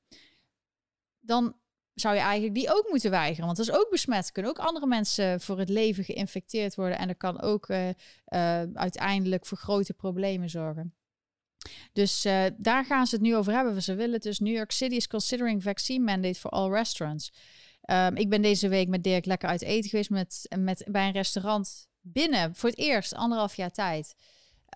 Dan zou je eigenlijk die ook moeten weigeren. Want dat is ook besmet. Kunnen ook andere mensen voor het leven geïnfecteerd worden. En dat kan ook uiteindelijk voor grote problemen zorgen. Dus daar gaan ze het nu over hebben. Ze willen dus New York City is considering vaccine mandate for all restaurants. Um, ik ben deze week met Dirk lekker uit eten geweest met, met, bij een restaurant binnen. Voor het eerst, anderhalf jaar tijd.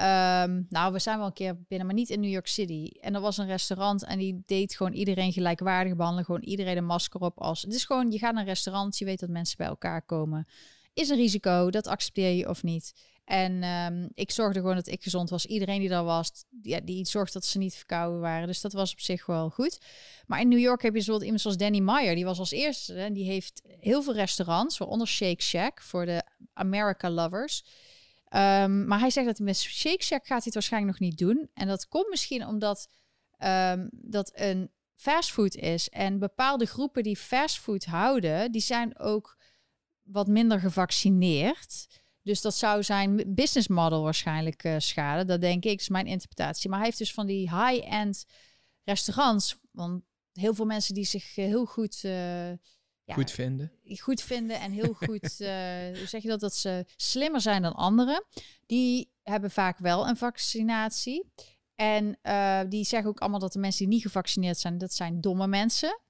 Um, nou, we zijn wel een keer binnen, maar niet in New York City. En er was een restaurant en die deed gewoon iedereen gelijkwaardig behandelen. Gewoon iedereen een masker op. Als, het is gewoon, je gaat naar een restaurant, je weet dat mensen bij elkaar komen. Is een risico, dat accepteer je of niet. En ehm, ik zorgde gewoon dat ik gezond was. Iedereen die daar was, ja, die zorgde dat ze niet verkouden waren. Dus dat was op zich wel goed. Maar in New York heb je bijvoorbeeld iemand zoals Danny Meyer. Die was als eerste. En die heeft heel veel restaurants, waaronder Shake Shack voor de America lovers. Ehm, maar hij zegt dat hij met Shake Shack gaat hij het waarschijnlijk nog niet doen. En dat komt misschien omdat um, dat een fastfood is. En bepaalde groepen die fastfood houden, die zijn ook wat minder gevaccineerd. Dus dat zou zijn business model waarschijnlijk uh, schaden. Dat denk ik, is mijn interpretatie. Maar hij heeft dus van die high-end restaurants. Want heel veel mensen die zich eh, heel goed... Uh, ja, goed vinden. Goed vinden en heel goed, hoe zeg je dat, dat ze slimmer zijn dan anderen. Die hebben vaak wel een vaccinatie. En die zeggen ook allemaal dat de mensen die niet gevaccineerd zijn, dat zijn domme mensen.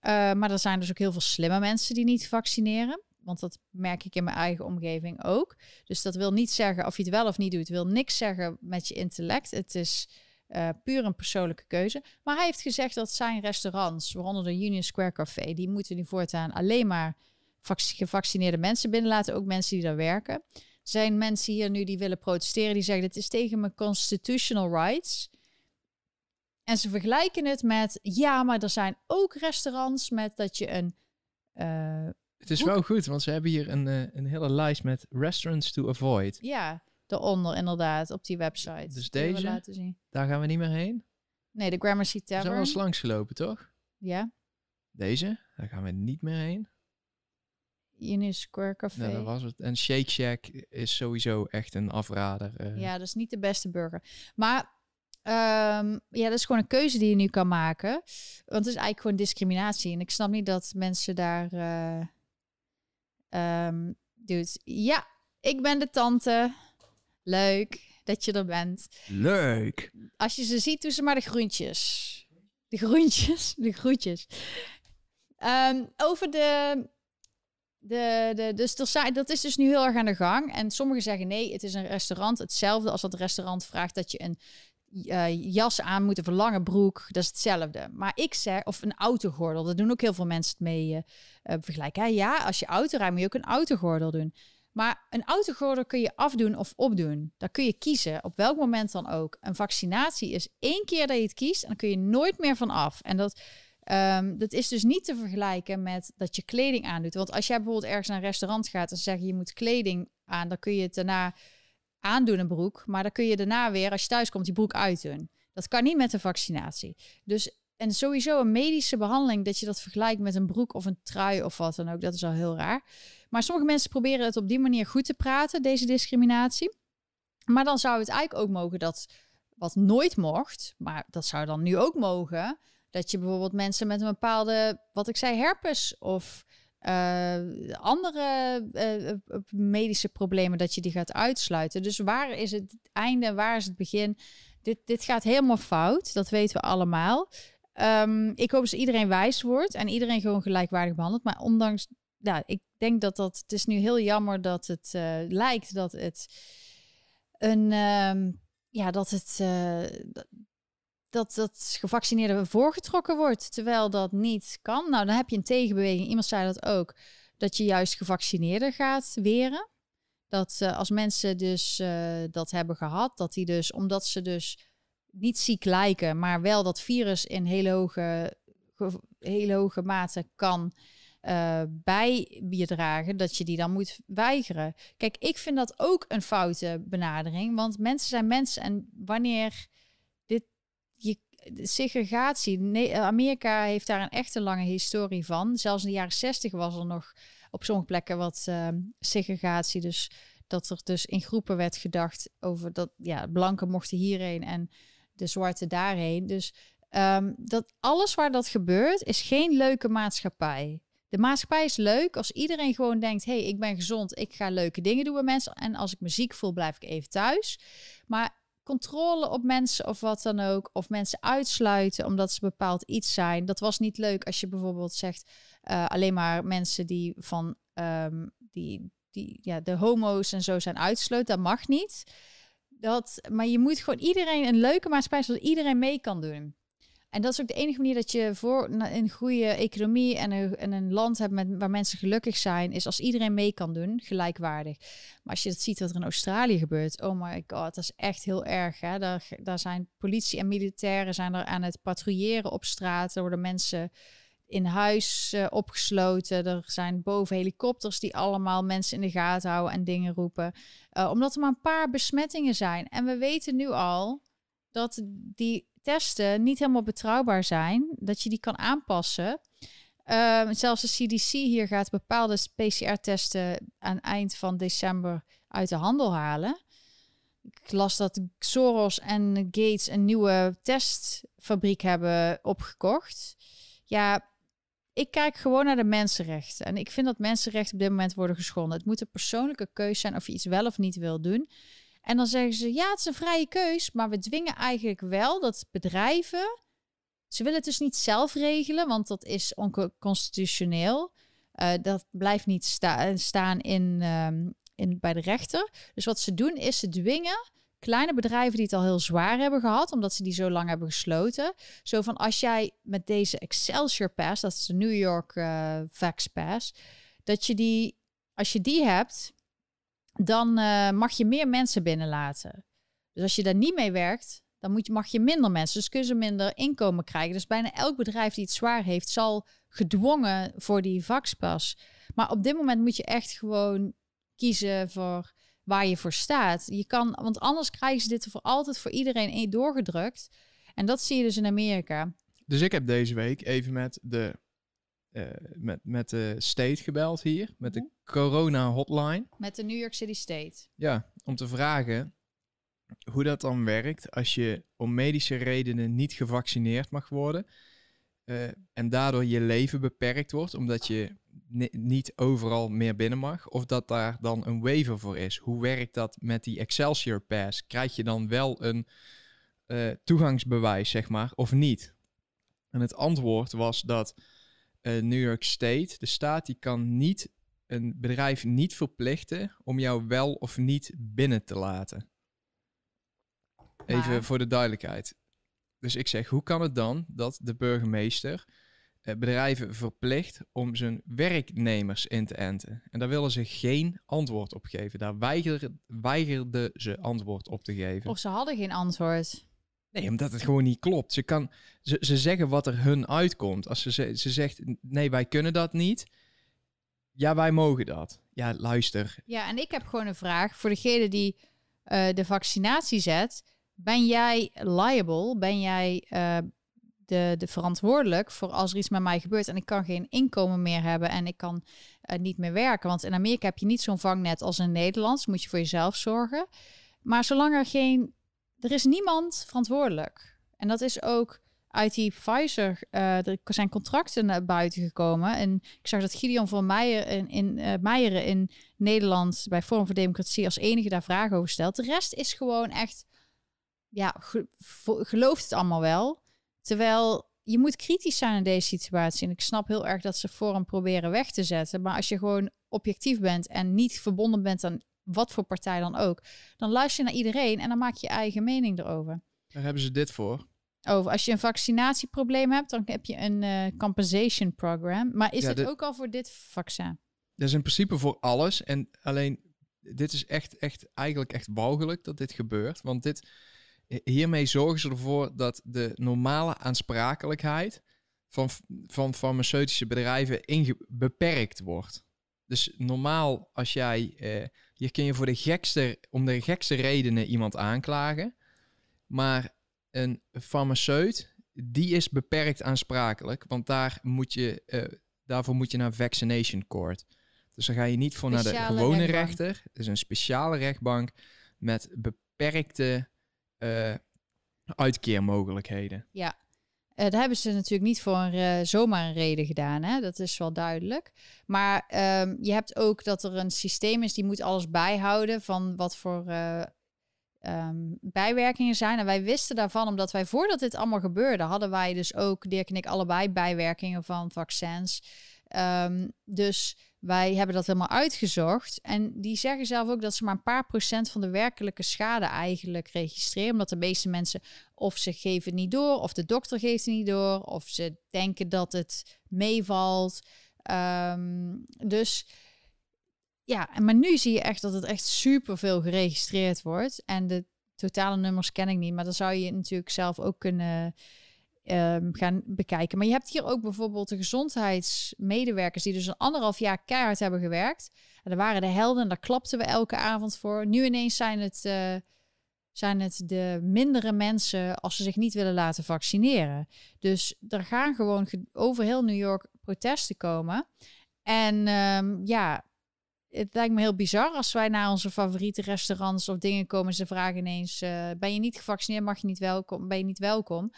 maar er zijn dus ook heel veel slimme mensen die niet vaccineren. Want dat merk ik in mijn eigen omgeving ook. Dus dat wil niet zeggen of je het wel of niet doet. wil niks zeggen met je intellect. Het is uh, puur een persoonlijke keuze. Maar hij heeft gezegd dat zijn restaurants, waaronder de Union Square Café, die moeten nu voortaan alleen maar gevaccineerde mensen binnenlaten. Ook mensen die daar werken. Zijn mensen hier nu die willen protesteren, die zeggen: het is tegen mijn constitutional rights. En ze vergelijken het met, ja, maar er zijn ook restaurants met dat je een uh, het is wel goed, want ze hebben hier een, uh, een hele lijst met restaurants to avoid. Ja, daaronder inderdaad, op die website. Dus deze, laten zien. daar gaan we niet meer heen? Nee, de Gramercy Tavern. We zijn wel eens langs gelopen, toch? Ja. Deze, daar gaan we niet meer heen. Union Square Café. Nou, dat was het. En Shake Shack is sowieso echt een afrader. Uh. Ja, dat is niet de beste burger. Maar um, ja, dat is gewoon een keuze die je nu kan maken. Want het is eigenlijk gewoon discriminatie. En ik snap niet dat mensen daar... Uh, Um, dus ja, ik ben de tante. Leuk dat je er bent. Leuk. Als je ze ziet, doe ze maar de groentjes. De groentjes, de groetjes. Um, over de, de, de, dus dat is dus nu heel erg aan de gang. En sommigen zeggen nee, het is een restaurant. Hetzelfde als dat restaurant vraagt dat je een uh, jas aan moet, een lange broek, dat is hetzelfde. Maar ik zeg, of een autogordel, daar doen ook heel veel mensen het mee uh, vergelijken. Ja, als je auto rijdt, moet je ook een autogordel doen. Maar een autogordel kun je afdoen of opdoen. Daar kun je kiezen, op welk moment dan ook. Een vaccinatie is één keer dat je het kiest en dan kun je nooit meer van af. En dat, um, dat is dus niet te vergelijken met dat je kleding aandoet. Want als jij bijvoorbeeld ergens naar een restaurant gaat en zeggen je moet kleding aan, dan kun je het daarna aandoen een broek, maar dan kun je daarna weer, als je thuis komt, die broek uitdoen. Dat kan niet met een vaccinatie. Dus en sowieso een medische behandeling, dat je dat vergelijkt met een broek of een trui of wat dan ook, dat is al heel raar. Maar sommige mensen proberen het op die manier goed te praten, deze discriminatie. Maar dan zou het eigenlijk ook mogen dat, wat nooit mocht, maar dat zou dan nu ook mogen, dat je bijvoorbeeld mensen met een bepaalde, wat ik zei, herpes of uh, andere uh, medische problemen, dat je die gaat uitsluiten. Dus waar is het einde, waar is het begin? Dit, dit gaat helemaal fout, dat weten we allemaal. Um, ik hoop dat iedereen wijs wordt en iedereen gewoon gelijkwaardig behandelt. Maar ondanks, ja, ik denk dat dat, het is nu heel jammer dat het lijkt dat het een, um, ja, dat het, dat dat gevaccineerde voorgetrokken wordt, terwijl dat niet kan. Nou, dan heb je een tegenbeweging. Iemand zei dat ook, dat je juist gevaccineerden gaat weren. Dat uh, als mensen dus uh, dat hebben gehad, dat die dus, omdat ze dus niet ziek lijken, maar wel dat virus in hele hoge, hele hoge mate kan uh, bijdragen, dat je die dan moet weigeren. Kijk, ik vind dat ook een foute benadering, want mensen zijn mensen en wanneer segregatie. Nee, eh, Amerika heeft daar een echte lange historie van. Zelfs in de jaren zestig was er nog op sommige plekken wat uh, segregatie. Dus dat er dus in groepen werd gedacht over dat ja, blanken mochten hierheen en de zwarte daarheen. Dus um, dat alles waar dat gebeurt is geen leuke maatschappij. De maatschappij is leuk als iedereen gewoon denkt: hey, ik ben gezond, ik ga leuke dingen doen met mensen. En als ik me ziek voel, blijf ik even thuis. Maar controle op mensen of wat dan ook. Of mensen uitsluiten omdat ze bepaald iets zijn. Dat was niet leuk als je bijvoorbeeld zegt uh, alleen maar mensen die van um, die, die, ja, de homo's en zo zijn uitsloten. Dat mag niet. Dat, maar je moet gewoon iedereen een leuke maatschappij zodat iedereen mee kan doen. En dat is ook de enige manier dat je voor een goede economie en een, en een land hebt met, waar mensen gelukkig zijn, is als iedereen mee kan doen, gelijkwaardig. Maar als je dat ziet wat er in Australië gebeurt, oh my god, dat is echt heel erg. Hè? Daar, daar zijn politie en militairen zijn er aan het patrouilleren op straat. Er worden mensen in huis eh, opgesloten. Er zijn boven helikopters die allemaal mensen in de gaten houden en dingen roepen. Eh, omdat er maar een paar besmettingen zijn. En we weten nu al dat die testen niet helemaal betrouwbaar zijn. Dat je die kan aanpassen. Ehm, zelfs de CDC hier gaat bepaalde PCR-testen aan eind van december uit de handel halen. Ik las dat Soros en Gates een nieuwe testfabriek hebben opgekocht. Ja, ik kijk gewoon naar de mensenrechten. En ik vind dat mensenrechten op dit moment worden geschonden. Het moet een persoonlijke keuze zijn of je iets wel of niet wil doen. En dan zeggen ze, ja, het is een vrije keus, maar we dwingen eigenlijk wel dat bedrijven... Ze willen het dus niet zelf regelen, want dat is onconstitutioneel. Eh, dat blijft niet sta- staan in, ehm, in, bij de rechter. Dus wat ze doen is ze dwingen kleine bedrijven die het al heel zwaar hebben gehad, omdat ze die zo lang hebben gesloten. Zo van als jij met deze Excelsior Pass, dat is de New York eh Vax Pass, dat je die, als je die hebt, dan eh, mag je meer mensen binnenlaten. Dus als je daar niet mee werkt, dan moet je, mag je minder mensen. Dus kunnen ze minder inkomen krijgen. Dus bijna elk bedrijf die het zwaar heeft, zal gedwongen voor die vaxpas. Maar op dit moment moet je echt gewoon kiezen voor waar je voor staat. Je kan, want anders krijgen ze dit voor altijd voor iedereen doorgedrukt. En dat zie je dus in Amerika. Dus ik heb deze week even met de, eh, met, met de state gebeld hier, met de corona hotline. Met de New York City State. Ja, om te vragen hoe dat dan werkt als je om medische redenen niet gevaccineerd mag worden. eh, en daardoor je leven beperkt wordt, omdat je ni- niet overal meer binnen mag. Of dat daar dan een waiver voor is. Hoe werkt dat met die Excelsior Pass? Krijg je dan wel een eh, toegangsbewijs, zeg maar, of niet? En het antwoord was dat eh, New York State, de staat, die kan niet een bedrijf niet verplichten om jou wel of niet binnen te laten. Even Maar- voor de duidelijkheid. Dus ik zeg, hoe kan het dan dat de burgemeester eh, bedrijven verplicht om zijn werknemers in te enten? En daar willen ze geen antwoord op geven. Daar weigerden, weigerden ze antwoord op te geven. Of ze hadden geen antwoord. Omdat het gewoon niet klopt. Ze, kan, ze, ze zeggen wat er hun uitkomt. Als ze, ze, ze zegt, nee, wij kunnen dat niet. Ja, wij mogen dat. Ja, luister. Ja, en ik heb gewoon een vraag voor degene die eh, de vaccinatie zet. Ben jij liable? Ben jij eh, de, de verantwoordelijk voor als er iets met mij gebeurt en ik kan geen inkomen meer hebben en ik kan eh, niet meer werken? Want in Amerika heb je niet zo'n vangnet als in Nederland. Dus moet je voor jezelf zorgen. Maar zolang er geen... Er is niemand verantwoordelijk. En dat is ook uit die Pfizer, eh, er zijn contracten naar buiten gekomen. En ik zag dat Gideon van Meijer in, in, eh, Meijeren in Nederland bij Forum voor Democratie als enige daar vragen over stelt. De rest is gewoon echt, ja, gelooft het allemaal wel. Terwijl je moet kritisch zijn in deze situatie. En ik snap heel erg dat ze Forum proberen weg te zetten. Maar als je gewoon objectief bent en niet verbonden bent aan wat voor partij dan ook, dan luister je naar iedereen en dan maak je je eigen mening erover. Daar hebben ze dit voor. Over als je een vaccinatieprobleem hebt, dan heb je een eh, compensation program. Maar is Ja, het ook al voor dit vaccin? Dat is in principe voor alles. En alleen, dit is echt, echt, eigenlijk echt walgelijk dat dit gebeurt. Want dit, hiermee zorgen ze ervoor dat de normale aansprakelijkheid van, van farmaceutische bedrijven inge- beperkt wordt. Dus normaal, als jij, eh, hier kun je voor de gekste, om de gekste redenen iemand aanklagen. Maar een farmaceut, die is beperkt aansprakelijk. Want daar moet je, eh, daarvoor moet je naar vaccination court. Dus dan ga je niet voor naar de gewone rechtbank. rechter. Het is een speciale rechtbank met beperkte eh, uitkeermogelijkheden. Eh dat hebben ze natuurlijk niet voor een, eh, zomaar een reden gedaan. Hè? Dat is wel duidelijk. Maar ehm, je hebt ook dat er een systeem is die moet alles bijhouden van wat voor eh, ehm, bijwerkingen zijn. En wij wisten daarvan, omdat wij voordat dit allemaal gebeurde, hadden wij dus ook, Dirk en ik, allebei bijwerkingen van vaccins. Ehm, dus wij hebben dat helemaal uitgezocht. En die zeggen zelf ook dat ze maar een paar procent van de werkelijke schade eigenlijk registreren. Omdat de meeste mensen of ze geven het niet door, of de dokter geeft het niet door, of ze denken dat het meevalt. Ehm, dus ja, maar nu zie je echt dat het echt superveel geregistreerd wordt. En de totale nummers ken ik niet, maar dan zou je natuurlijk zelf ook kunnen um, gaan bekijken. Maar je hebt hier ook bijvoorbeeld de gezondheidsmedewerkers die dus een anderhalf jaar keihard hebben gewerkt. En daar waren de helden en daar klapten we elke avond voor. Nu ineens zijn het, uh, zijn het de mindere mensen als ze zich niet willen laten vaccineren. Dus er gaan gewoon over heel New York protesten komen. En um, ja, het lijkt me heel bizar als wij naar onze favoriete restaurants of dingen komen. Ze vragen ineens: uh, ben je niet gevaccineerd? Mag je niet welkom? Ben je niet welkom?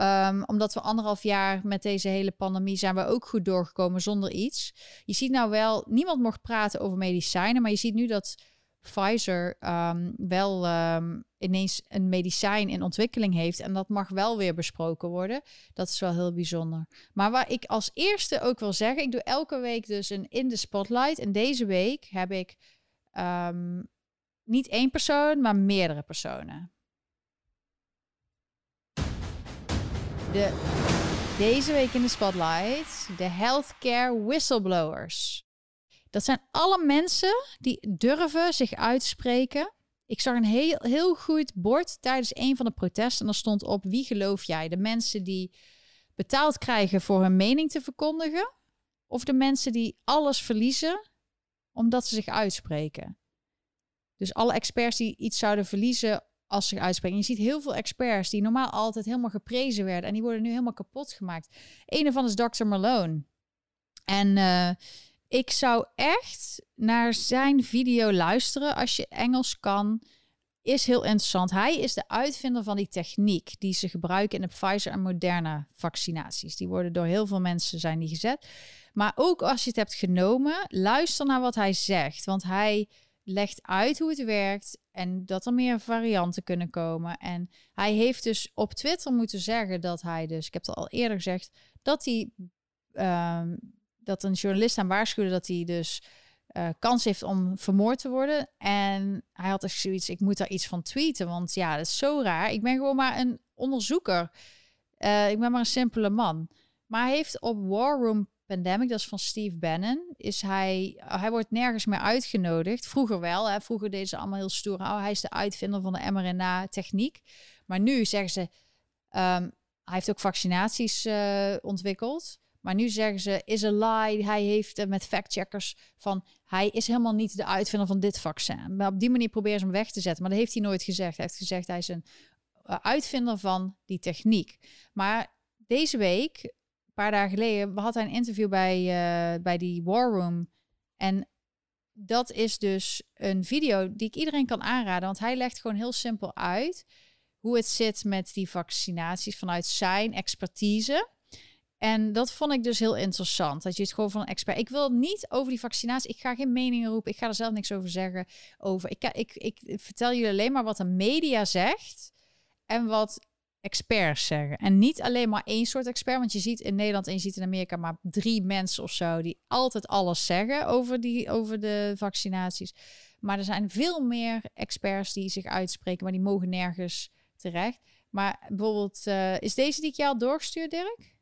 Um, omdat we anderhalf jaar met deze hele pandemie zijn we ook goed doorgekomen zonder iets. Je ziet nou wel, niemand mocht praten over medicijnen, maar je ziet nu dat Pfizer um, wel um, ineens een medicijn in ontwikkeling heeft. En dat mag wel weer besproken worden. Dat is wel heel bijzonder. Maar waar ik als eerste ook wil zeggen, ik doe elke week dus een in de spotlight. En deze week heb ik niet één persoon, maar meerdere personen. De, deze week in de spotlight de healthcare whistleblowers. Dat zijn alle mensen die durven zich uitspreken. Ik zag een heel, heel goed bord tijdens een van de protesten. En daar stond op: wie geloof jij? De mensen die betaald krijgen voor hun mening te verkondigen, of de mensen die alles verliezen omdat ze zich uitspreken. Dus alle experts die iets zouden verliezen als ze uitspreken. Je ziet heel veel experts die normaal altijd helemaal geprezen werden. En die worden nu helemaal kapot gemaakt. Een ervan is Dr. Malone. En uh, ik zou echt naar zijn video luisteren als je Engels kan. Is heel interessant. Hij is de uitvinder van die techniek die ze gebruiken in de Pfizer en Moderna vaccinaties. Die worden door heel veel mensen zijn die gezet. Maar ook als je het hebt genomen, luister naar wat hij zegt. Want hij legt uit hoe het werkt en dat er meer varianten kunnen komen. En hij heeft dus op Twitter moeten zeggen dat hij dus, ik heb het al eerder gezegd, dat hij um, dat een journalist aan waarschuwde dat hij dus uh, kans heeft om vermoord te worden. En hij had dus zoiets, ik moet daar iets van tweeten, want ja, dat is zo raar. Ik ben gewoon maar een onderzoeker. Uh, ik ben maar een simpele man. Maar hij heeft op War Room Pandemic, dat is van Steve Bannon, is hij, hij wordt nergens meer uitgenodigd. Vroeger wel, hè. vroeger deden ze allemaal heel stoer. Oh, hij is de uitvinder van de mRNA-techniek. Maar nu zeggen ze, um, hij heeft ook vaccinaties uh, ontwikkeld. Maar nu zeggen ze, is a lie. Hij heeft uh, met factcheckers van, hij is helemaal niet de uitvinder van dit vaccin. Maar op die manier proberen ze hem weg te zetten. Maar dat heeft hij nooit gezegd. Hij heeft gezegd, hij is een uh, uitvinder van die techniek. Maar deze week, een paar dagen geleden, had hij een interview bij, uh, bij die War Room. En dat is dus een video die ik iedereen kan aanraden. Want hij legt gewoon heel simpel uit hoe het zit met die vaccinaties vanuit zijn expertise. En dat vond ik dus heel interessant. Dat je het gewoon van een expert. Ik wil niet over die vaccinatie. Ik ga geen meningen roepen. Ik ga er zelf niks over zeggen. Over. Ik, ik, ik, ik vertel jullie alleen maar wat de media zegt. En wat experts zeggen. En niet alleen maar één soort expert. Want je ziet in Nederland en je ziet in Amerika maar drie mensen of zo die altijd alles zeggen over, die, over de vaccinaties. Maar er zijn veel meer experts die zich uitspreken, maar die mogen nergens terecht. Maar bijvoorbeeld, uh, is deze die ik jou doorgestuurd, Dirk?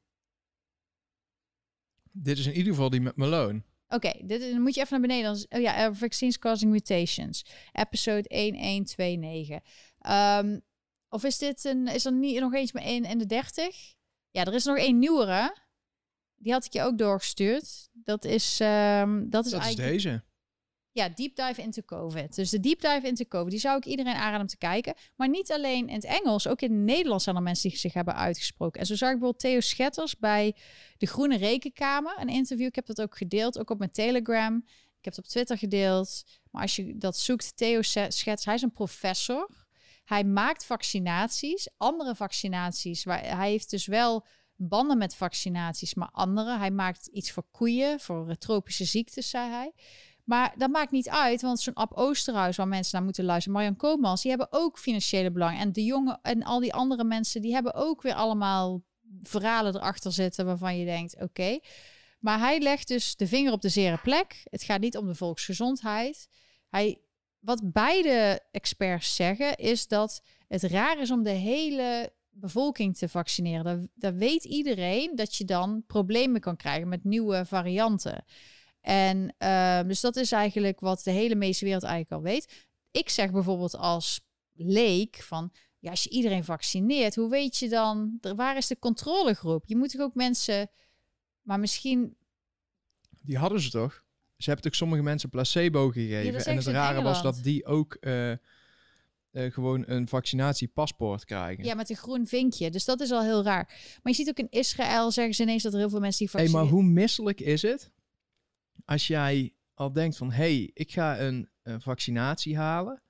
Dit is in ieder geval die met Malone. Oké, dit dan moet je even naar beneden. oh ja, uh, Vaccines Causing Mutations. Episode 1129. Um, of is dit een, is er niet nog eens maar één in de 30? Ja, er is nog één nieuwere. Die had ik je ook doorgestuurd. Dat is, um, dat is, dat is deze. Ja, Deep Dive into COVID. Dus de Deep Dive into COVID, die zou ik iedereen aanraden om te kijken. Maar niet alleen in het Engels, ook in het Nederlands zijn er mensen die zich hebben uitgesproken. En zo zag ik bijvoorbeeld Theo Schetters bij de Groene Rekenkamer, een interview. Ik heb dat ook gedeeld, ook op mijn Telegram. Ik heb het op Twitter gedeeld. Maar als je dat zoekt, Theo Schetters, hij is een professor. Hij maakt vaccinaties, andere vaccinaties. Waar, hij heeft dus wel banden met vaccinaties, maar andere. Hij maakt iets voor koeien, voor tropische ziektes, zei hij. Maar dat maakt niet uit, want zo'n Ab Oosterhuis waar mensen naar moeten luisteren, Marjan Koopmans, die hebben ook financiële belang. En de jongen en al die andere mensen, die hebben ook weer allemaal verhalen erachter zitten waarvan je denkt, oké. Maar hij legt dus de vinger op de zere plek. Het gaat niet om de volksgezondheid. Hij, wat beide experts zeggen, is dat het raar is om de hele bevolking te vaccineren. Dat weet iedereen dat je dan problemen kan krijgen met nieuwe varianten. En uh, dus dat is eigenlijk wat de hele meeste wereld eigenlijk al weet. Ik zeg bijvoorbeeld als leek van, ja, als je iedereen vaccineert, hoe weet je dan, waar is de controlegroep? Je moet toch ook mensen, maar misschien... Die hadden ze toch? Ze hebben toch sommige mensen placebo gegeven. en het rare was dat die ook uh, uh, gewoon een vaccinatiepaspoort krijgen. Ja, met een groen vinkje. Dus dat is al heel raar. Maar je ziet ook in Israël zeggen ze ineens dat er heel veel mensen die vaccineren. Hey, maar hoe misselijk is het als jij al denkt van... hé, hey, ik ga een, een vaccinatie halen...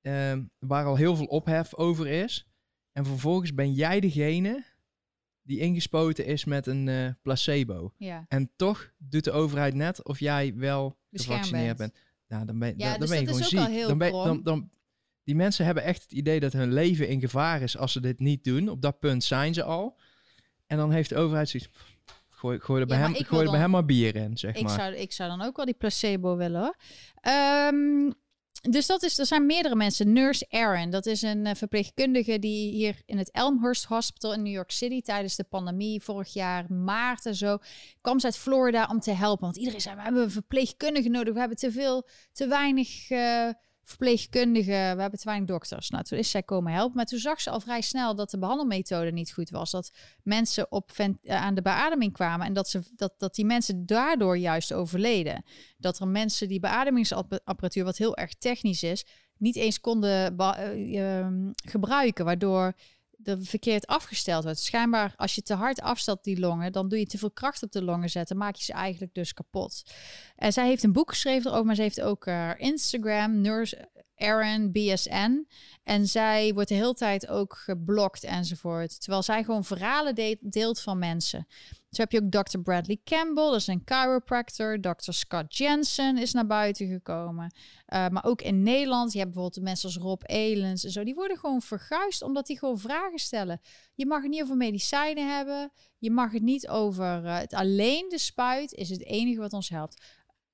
Ehm, waar al heel veel ophef over is. En vervolgens ben jij degene die ingespoten is met een uh, placebo. Ja. En toch doet de overheid net of jij wel gevaccineerd bent. Nou, dan ben, ja, dan, dus ben je gewoon ziek. Dan ben, dan, dan, die mensen hebben echt het idee dat hun leven in gevaar is als ze dit niet doen. Op dat punt zijn ze al. En dan heeft de overheid zoiets... Gooi, gooi er bij, hem, gooi er bij hem maar bier in, zeg ik maar. Zou, ik zou dan ook wel die placebo willen, hoor. Um, dus dat is, er zijn meerdere mensen. Nurse Erin, dat is een uh, verpleegkundige die hier in het Elmhurst Hospital in New York City tijdens de pandemie vorig jaar maart en zo kwam ze uit Florida om te helpen. Want iedereen zei: we hebben een verpleegkundige nodig, we hebben te veel, te weinig. Uh, verpleegkundigen, we hebben te dokters. Nou, toen is zij komen helpen. Maar toen zag ze al vrij snel dat de behandelmethode niet goed was. Dat mensen op eh, aan de beademing kwamen en dat, ze, dat, dat die mensen daardoor juist overleden. Dat er mensen die beademingsapparatuur, wat heel erg technisch is, niet eens konden uh, gebruiken. Waardoor er verkeerd afgesteld wordt. Schijnbaar, als je te hard afstelt die longen, dan doe je te veel kracht op de longen zetten, maak je ze eigenlijk dus kapot. En zij heeft een boek geschreven erover, maar ze heeft ook uh, Instagram, Nurse Erin BSN. En zij wordt de hele tijd ook geblokt enzovoort. Terwijl zij gewoon verhalen deelt van mensen. Zo heb je ook Dr. Bradley Campbell, dat is een chiropractor. Dr. Scott Jensen is naar buiten gekomen. Uh, maar ook in Nederland, je hebt bijvoorbeeld mensen als Rob Elens en zo. Die worden gewoon verguisd omdat die gewoon vragen stellen. Je mag het niet over medicijnen hebben. Je mag het niet over uh, het alleen de spuit is het enige wat ons helpt.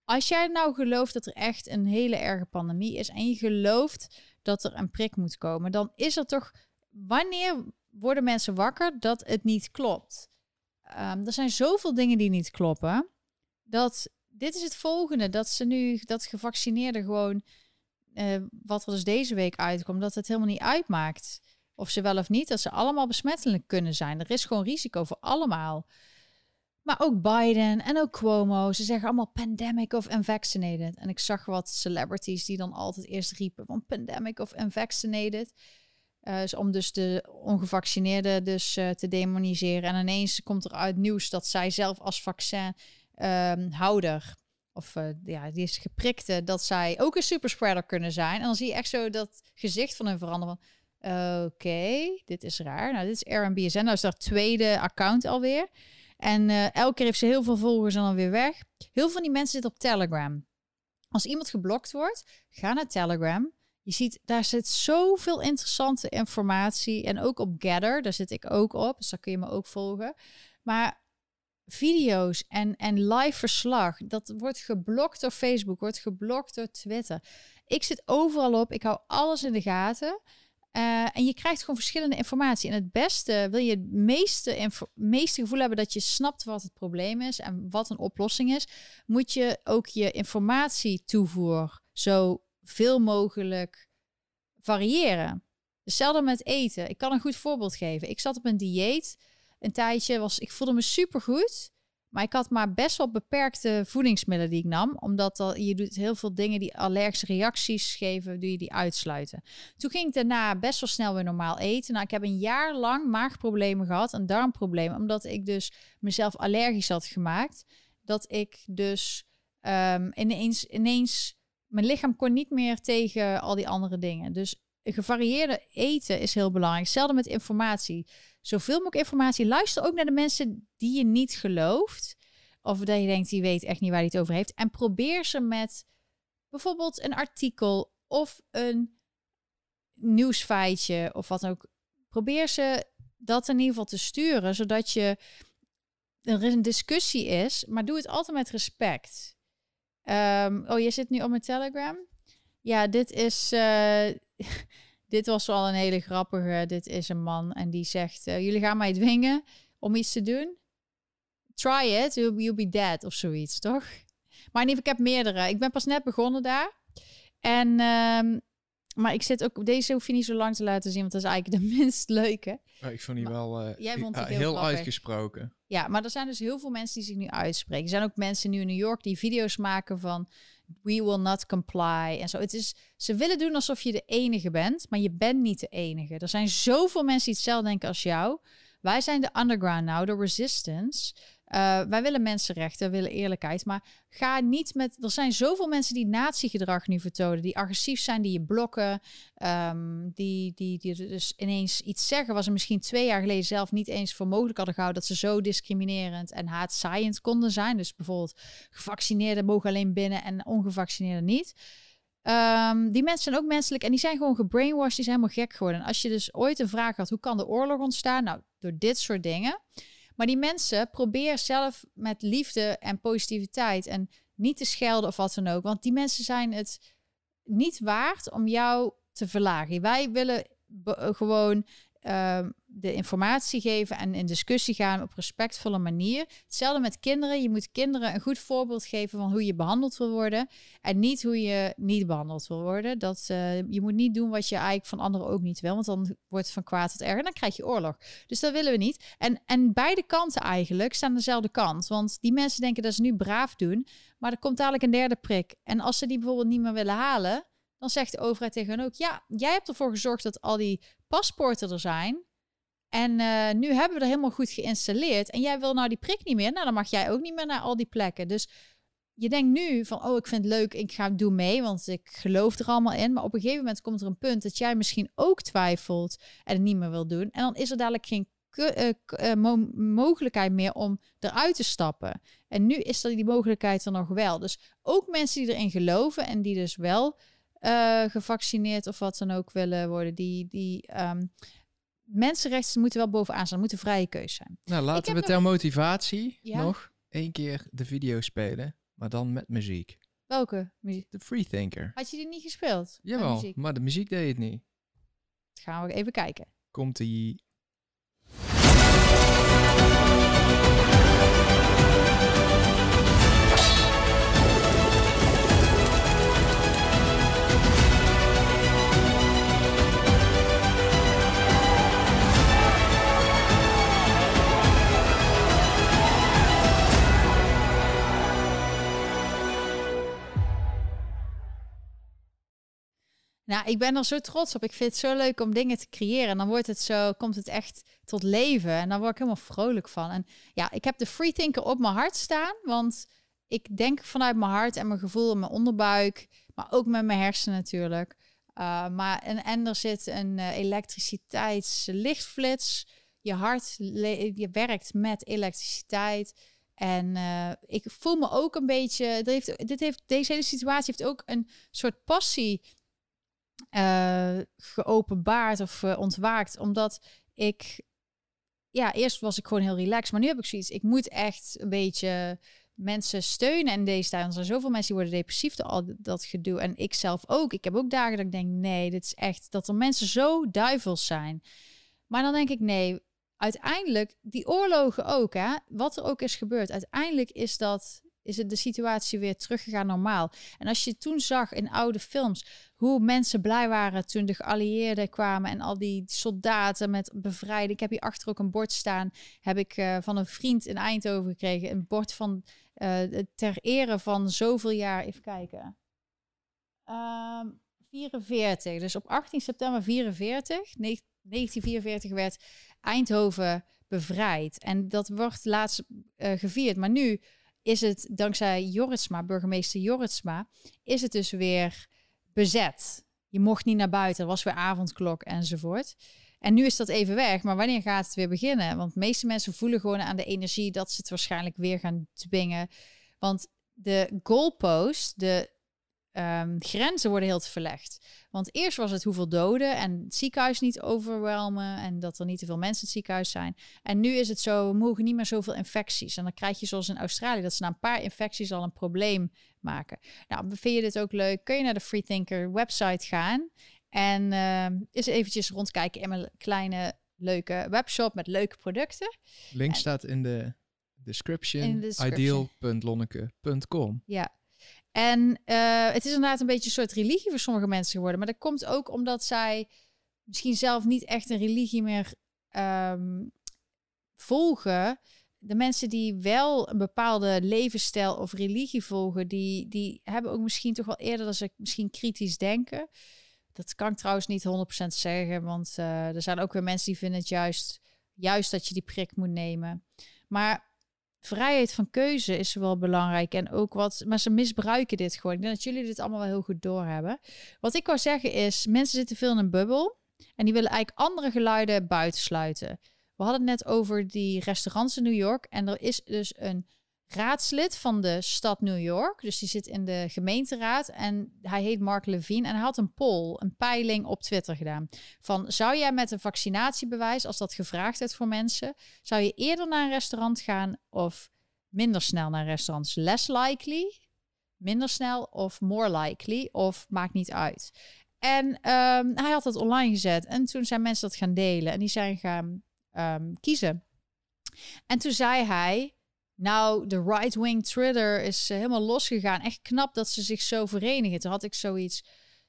Als jij nou gelooft dat er echt een hele erge pandemie is en je gelooft dat er een prik moet komen, dan is er toch wanneer worden mensen wakker dat het niet klopt? Um, er zijn zoveel dingen die niet kloppen. Dat dit is het volgende. Dat ze nu, dat gevaccineerden gewoon, uh, wat er dus deze week uitkomt, dat het helemaal niet uitmaakt. Of ze wel of niet, dat ze allemaal besmettelijk kunnen zijn. Er is gewoon risico voor allemaal. Maar ook Biden en ook Cuomo, ze zeggen allemaal pandemic of unvaccinated. En ik zag wat celebrities die dan altijd eerst riepen van pandemic of unvaccinated. Uh, om dus de ongevaccineerden dus, uh, te demoniseren. En ineens komt er uit nieuws dat zij zelf als vaccinhouder... Ehm, of uh, ja, die is geprikte, dat zij ook een superspreader kunnen zijn. En dan zie je echt zo dat gezicht van hun veranderen. Oké, dit is raar. Nou, dit is RMBSN. Nou is dat tweede account alweer. En elke keer heeft ze heel veel volgers en dan weer weg. Heel veel van die mensen zitten op Telegram. Als iemand geblokt wordt, ga naar Telegram. Je ziet, daar zit zoveel interessante informatie. En ook op Gather, daar zit ik ook op. Dus daar kun je me ook volgen. Maar video's en, en live verslag, dat wordt geblokt door Facebook, wordt geblokt door Twitter. Ik zit overal op, ik hou alles in de gaten. Uh, en je krijgt gewoon verschillende informatie. En het beste, wil je het meeste, meeste gevoel hebben dat je snapt wat het probleem is en wat een oplossing is, moet je ook je informatie toevoer zo veel mogelijk variëren. Hetzelfde met eten. Ik kan een goed voorbeeld geven. Ik zat op een dieet. Een tijdje was ik voelde me supergoed. Maar ik had maar best wel beperkte voedingsmiddelen die ik nam. Omdat al, je doet heel veel dingen die allergische reacties geven, doe je die uitsluiten. Toen ging ik daarna best wel snel weer normaal eten. Nou, ik heb een jaar lang maagproblemen gehad en darmproblemen. Omdat ik dus mezelf allergisch had gemaakt. Dat ik dus um, ineens, ineens mijn lichaam kon niet meer tegen al die andere dingen. Dus gevarieerde eten is heel belangrijk. Hetzelfde met informatie. Zoveel mogelijk informatie. Luister ook naar de mensen die je niet gelooft. Of dat je denkt, die weet echt niet waar hij het over heeft. En probeer ze met bijvoorbeeld een artikel of een nieuwsfeitje of wat ook. Probeer ze dat in ieder geval te sturen, zodat je er een discussie is, maar doe het altijd met respect. Ehm, oh, je zit nu op mijn Telegram? Ja, dit is. eh, dit was wel een hele grappige. Dit is een man en die zegt: eh, Jullie gaan mij dwingen om iets te doen. Try it, you'll, you'll be dead of zoiets, toch? Maar in ieder geval, ik heb meerdere. Ik ben pas net begonnen daar. En, ehm, maar ik zit ook, deze hoef je niet zo lang te laten zien, want dat is eigenlijk de minst leuke. Oh, ik vond die Maar wel eh, jij vond heel uitgesproken. Ja, maar er zijn dus heel veel mensen die zich nu uitspreken. Er zijn ook mensen nu in New York die video's maken van we will not comply en zo. Het is, ze willen doen alsof je de enige bent, maar je bent niet de enige. Er zijn zoveel mensen die hetzelfde denken als jou. Wij zijn de underground nou, de resistance. Eh, wij willen mensenrechten, willen eerlijkheid. Maar ga niet met. Er zijn zoveel mensen die natiegedrag nu vertonen, die agressief zijn, die je blokken, ehm, die, die, die dus ineens iets zeggen wat ze misschien twee jaar geleden zelf niet eens voor mogelijk hadden gehouden, dat ze zo discriminerend en haatzaaiend konden zijn. Dus bijvoorbeeld gevaccineerden mogen alleen binnen en ongevaccineerden niet. Ehm, die mensen zijn ook menselijk en die zijn gewoon gebrainwashed, die zijn helemaal gek geworden. En als je dus ooit een vraag had, hoe kan de oorlog ontstaan? Nou, door dit soort dingen. Maar die mensen probeer zelf met liefde en positiviteit en niet te schelden of wat dan ook. Want die mensen zijn het niet waard om jou te verlagen. Wij willen gewoon ehm, de informatie geven en in discussie gaan op respectvolle manier. Hetzelfde met kinderen. Je moet kinderen een goed voorbeeld geven van hoe je behandeld wil worden. En niet hoe je niet behandeld wil worden. Dat, eh, je moet niet doen wat je eigenlijk van anderen ook niet wil. Want dan wordt het van kwaad tot erger. En dan krijg je oorlog. Dus dat willen we niet. En, en beide kanten eigenlijk staan aan dezelfde kant. Want die mensen denken dat ze nu braaf doen. Maar er komt dadelijk een derde prik. En als ze die bijvoorbeeld niet meer willen halen. Dan zegt de overheid tegen hen ook... Ja, jij hebt ervoor gezorgd dat al die paspoorten er zijn. En eh, nu hebben we er helemaal goed geïnstalleerd. En jij wil nou die prik niet meer. Nou, dan mag jij ook niet meer naar al die plekken. Dus je denkt nu van, oh, ik vind het leuk, ik ga doe mee, want ik geloof er allemaal in. Maar op een gegeven moment komt er een punt dat jij misschien ook twijfelt en het niet meer wil doen. En dan is er dadelijk geen eh, eh, mo- mogelijkheid meer om eruit te stappen. En nu is er die mogelijkheid er nog wel. Dus ook mensen die erin geloven en die dus wel gevaccineerd of wat dan ook willen worden, die, die ehm, mensenrechten moeten wel bovenaan staan, moeten vrije keus zijn. Nou, laten we nog- ter motivatie Ja? nog één keer de video spelen, maar dan met muziek. Welke muziek? De Freethinker. Had je die niet gespeeld? Jawel, muziek? maar de muziek deed het niet. Gaan we even kijken. Komt ik ben er zo trots op. Ik vind het zo leuk om dingen te creëren. En dan wordt het zo, komt het echt tot leven. En dan word ik helemaal vrolijk van. En ja, ik heb de freethinker op mijn hart staan. Want ik denk vanuit mijn hart en mijn gevoel in mijn onderbuik. Maar ook met mijn hersenen natuurlijk. Uh, maar en, en er zit een uh, elektriciteitslichtflits. Je hart je werkt met elektriciteit. En uh, ik voel me ook een beetje. Dit heeft, dit heeft, deze hele situatie heeft ook een soort passie uh, geopenbaard of uh, ontwaakt. Omdat ik. Ja, eerst was ik gewoon heel relaxed. Maar nu heb ik zoiets. Ik moet echt een beetje mensen steunen in deze tijd. Er zijn zoveel mensen die worden depressief door al dat gedoe. En ik zelf ook. Ik heb ook dagen dat ik denk: nee, dit is echt. Dat er mensen zo duivels zijn. Maar dan denk ik: nee. Uiteindelijk, die oorlogen ook, hè, wat er ook is gebeurd, uiteindelijk is dat is het de situatie weer teruggegaan normaal. En als je toen zag in oude films hoe mensen blij waren toen de geallieerden kwamen en al die soldaten met bevrijding. Ik heb hier achter ook een bord staan, heb ik uh, van een vriend in Eindhoven gekregen. Een bord van uh, ter ere van zoveel jaar. Even kijken. Um, 44. Dus op 18 september 44, 1944 werd Eindhoven bevrijd. En dat wordt laatst uh, gevierd. Maar nu is het dankzij Jorritsma, burgemeester Jorritsma, is het dus weer bezet. Je mocht niet naar buiten, er was weer avondklok enzovoort. En nu is dat even weg, maar wanneer gaat het weer beginnen? Want de meeste mensen voelen gewoon aan de energie dat ze het waarschijnlijk weer gaan dwingen. Want de goalpost, de ehm, grenzen worden heel te verlegd. Want eerst was het hoeveel doden en het ziekenhuis niet overwelmen en dat er niet te veel mensen in het ziekenhuis zijn. En nu is het zo, we mogen niet meer zoveel infecties. En dan krijg je zoals in Australië, dat ze na een paar infecties al een probleem maken. Nou, vind je dit ook leuk? Kun je naar de Freethinker website gaan en uh, eens eventjes rondkijken in mijn kleine leuke webshop met leuke producten. Link staat in de description, description. ideal.lonneke.com. Ja, en uh, het is inderdaad een beetje een soort religie voor sommige mensen geworden. Maar dat komt ook omdat zij misschien zelf niet echt een religie meer um, volgen. De mensen die wel een bepaalde levensstijl of religie volgen, die, die hebben ook misschien toch wel eerder dat ze misschien kritisch denken. Dat kan ik trouwens niet 100% zeggen, want uh, er zijn ook weer mensen die vinden het juist, juist dat je die prik moet nemen. Maar vrijheid van keuze is wel belangrijk. En ook wat, maar ze misbruiken dit gewoon. Ik denk dat jullie dit allemaal wel heel goed doorhebben. Wat ik wou zeggen is, mensen zitten veel in een bubbel. En die willen eigenlijk andere geluiden buitensluiten. We hadden het net over die restaurants in New York. En er is dus een raadslid van de stad New York. Dus die zit in de gemeenteraad. En hij heet Mark Levine. En hij had een poll, een peiling op Twitter gedaan. Van zou jij met een vaccinatiebewijs, als dat gevraagd werd voor mensen, zou je eerder naar een restaurant gaan of minder snel naar restaurants? Less likely, minder snel of more likely of maakt niet uit. En ehm, hij had dat online gezet. En toen zijn mensen dat gaan delen. En die zijn gaan ehm, kiezen. En toen zei hij nou, de right-wing Twitter is uh, helemaal losgegaan. Echt knap dat ze zich zo verenigen. Toen had ik zoiets.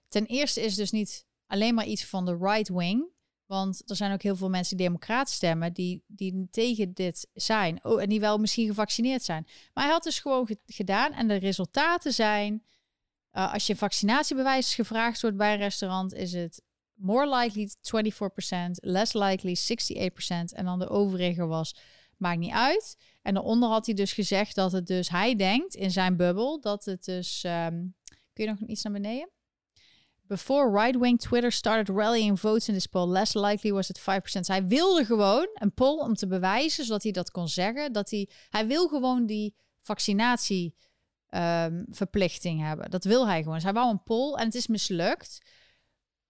Ten eerste is dus niet alleen maar iets van de right-wing. Want er zijn ook heel veel mensen die democraat stemmen, die, die tegen dit zijn. Oh, en die wel misschien gevaccineerd zijn. Maar hij had dus gewoon gedaan. En de resultaten zijn, uh, als je vaccinatiebewijs gevraagd wordt bij een restaurant, is het more likely 24%, less likely 68%. En dan de overige was Maakt niet uit. En daaronder had hij dus gezegd dat het dus, hij denkt in zijn bubbel, dat het dus, um, kun je nog iets naar beneden? Before right-wing Twitter started rallying votes in this poll, less likely was it 5%. Hij wilde gewoon een poll om te bewijzen, zodat hij dat kon zeggen, dat hij, hij wil gewoon die vaccinatie um, verplichting hebben. Dat wil hij gewoon. Dus hij wou een poll en het is mislukt.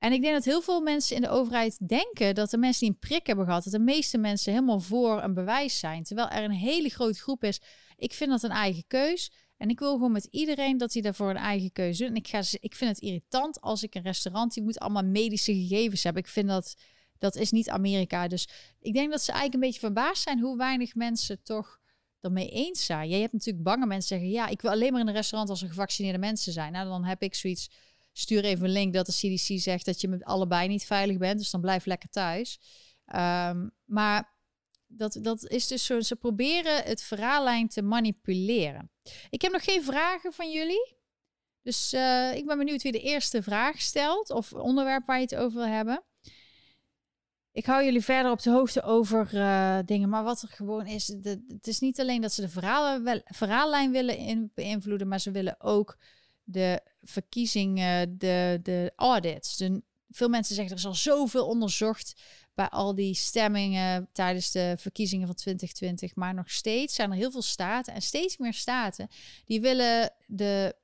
En ik denk dat heel veel mensen in de overheid denken dat de mensen die een prik hebben gehad, dat de meeste mensen helemaal voor een bewijs zijn. Terwijl er een hele grote groep is. Ik vind dat een eigen keus. En ik wil gewoon met iedereen dat hij daarvoor een eigen keuze doet. En ik, ga, ik vind het irritant als ik een restaurant, die moet allemaal medische gegevens hebben. Ik vind dat, dat is niet Amerika. Dus ik denk dat ze eigenlijk een beetje verbaasd zijn hoe weinig mensen toch ermee eens zijn. Je hebt natuurlijk bange mensen zeggen, ja, ik wil alleen maar in een restaurant als er gevaccineerde mensen zijn. Nou, dan heb ik zoiets stuur even een link dat de CDC zegt dat je met allebei niet veilig bent. Dus dan blijf lekker thuis. Um, maar dat, dat is dus zo. Ze proberen het verhaallijn te manipuleren. Ik heb nog geen vragen van jullie. Dus uh, ik ben benieuwd wie de eerste vraag stelt. Of onderwerp waar je het over wil hebben. Ik hou jullie verder op de hoogte over uh, dingen. Maar wat er gewoon is. Het is niet alleen dat ze de verhaallijn willen beïnvloeden. Maar ze willen ook de verkiezingen, de, de audits. De, veel mensen zeggen er is al zoveel onderzocht bij al die stemmingen tijdens de verkiezingen van 2020. Maar nog steeds zijn er heel veel staten en steeds meer staten die willen de,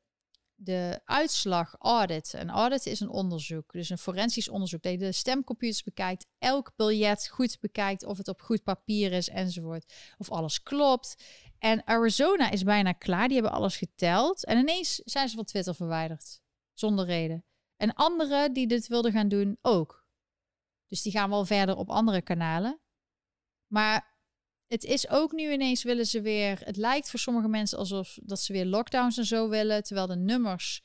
de uitslag audit. Een audit is een onderzoek, dus een forensisch onderzoek. Dat je de stemcomputers bekijkt, elk biljet goed bekijkt of het op goed papier is enzovoort. Of alles klopt. En Arizona is bijna klaar. Die hebben alles geteld. En ineens zijn ze van Twitter verwijderd. Zonder reden. En anderen die dit wilden gaan doen ook. Dus die gaan wel verder op andere kanalen. Maar het is ook nu ineens willen ze weer. Het lijkt voor sommige mensen alsof dat ze weer lockdowns en zo willen. Terwijl de nummers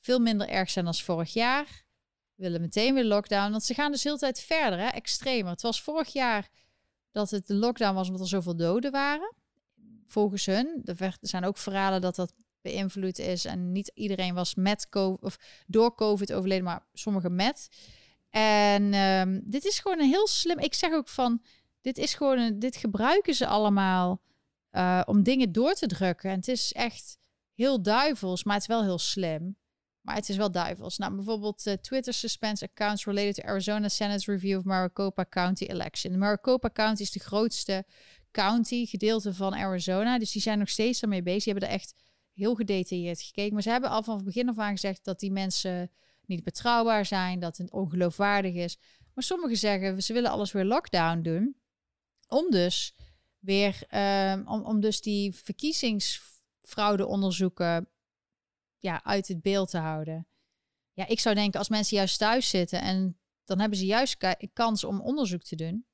veel minder erg zijn dan vorig jaar. Willen meteen weer lockdown. Want ze gaan dus heel tijd verder, hè? extremer. Het was vorig jaar dat het de lockdown was omdat er zoveel doden waren volgens hun. Er zijn ook verhalen dat dat beïnvloed is. En niet iedereen was met COVID of door COVID overleden, maar sommigen met. En um, dit is gewoon een heel slim. Ik zeg ook van, dit is gewoon een, dit gebruiken ze allemaal uh, om dingen door te drukken. En het is echt heel duivels, maar het is wel heel slim. Maar het is wel duivels. Nou, bijvoorbeeld uh, Twitter suspends accounts related to Arizona Senate's review of Maricopa County election. Maricopa County is de grootste county, gedeelte van Arizona. Dus die zijn nog steeds daarmee bezig. Die hebben er echt heel gedetailleerd gekeken. Maar ze hebben al van het begin af aan gezegd dat die mensen niet betrouwbaar zijn, dat het ongeloofwaardig is. Maar sommigen zeggen, ze willen alles weer lockdown doen. Om dus weer, ehm, om, om dus die verkiezingsfraudeonderzoeken ja, uit het beeld te houden. Ja, ik zou denken, als mensen juist thuis zitten en dan hebben ze juist kans om onderzoek te doen.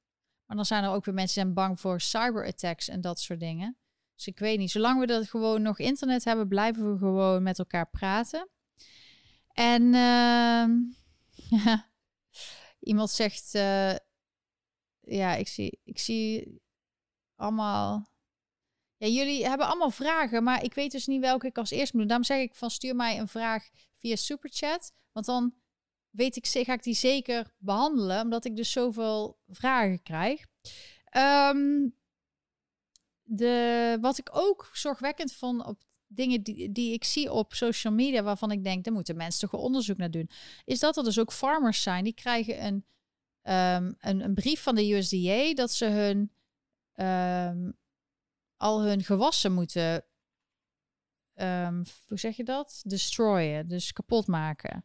Maar dan zijn er ook weer mensen die zijn bang voor cyberattacks en dat soort dingen. Dus ik weet niet, zolang we dat gewoon nog internet hebben, blijven we gewoon met elkaar praten. En uh, iemand zegt, uh, ja, ik zie, ik zie allemaal. Ja, jullie hebben allemaal vragen, maar ik weet dus niet welke ik als eerst moet doen. Daarom zeg ik van stuur mij een vraag via superchat, want dan weet ik, ga ik die zeker behandelen, omdat ik dus zoveel vragen krijg. Um, de, wat ik ook zorgwekkend vond op dingen die, die ik zie op social media, waarvan ik denk, daar moeten mensen toch onderzoek naar doen, is dat er dus ook farmers zijn die krijgen een, um, een, een, brief van de USDA dat ze hun um, al hun gewassen moeten, hoe zeg je dat? Destroyen, dus kapot maken.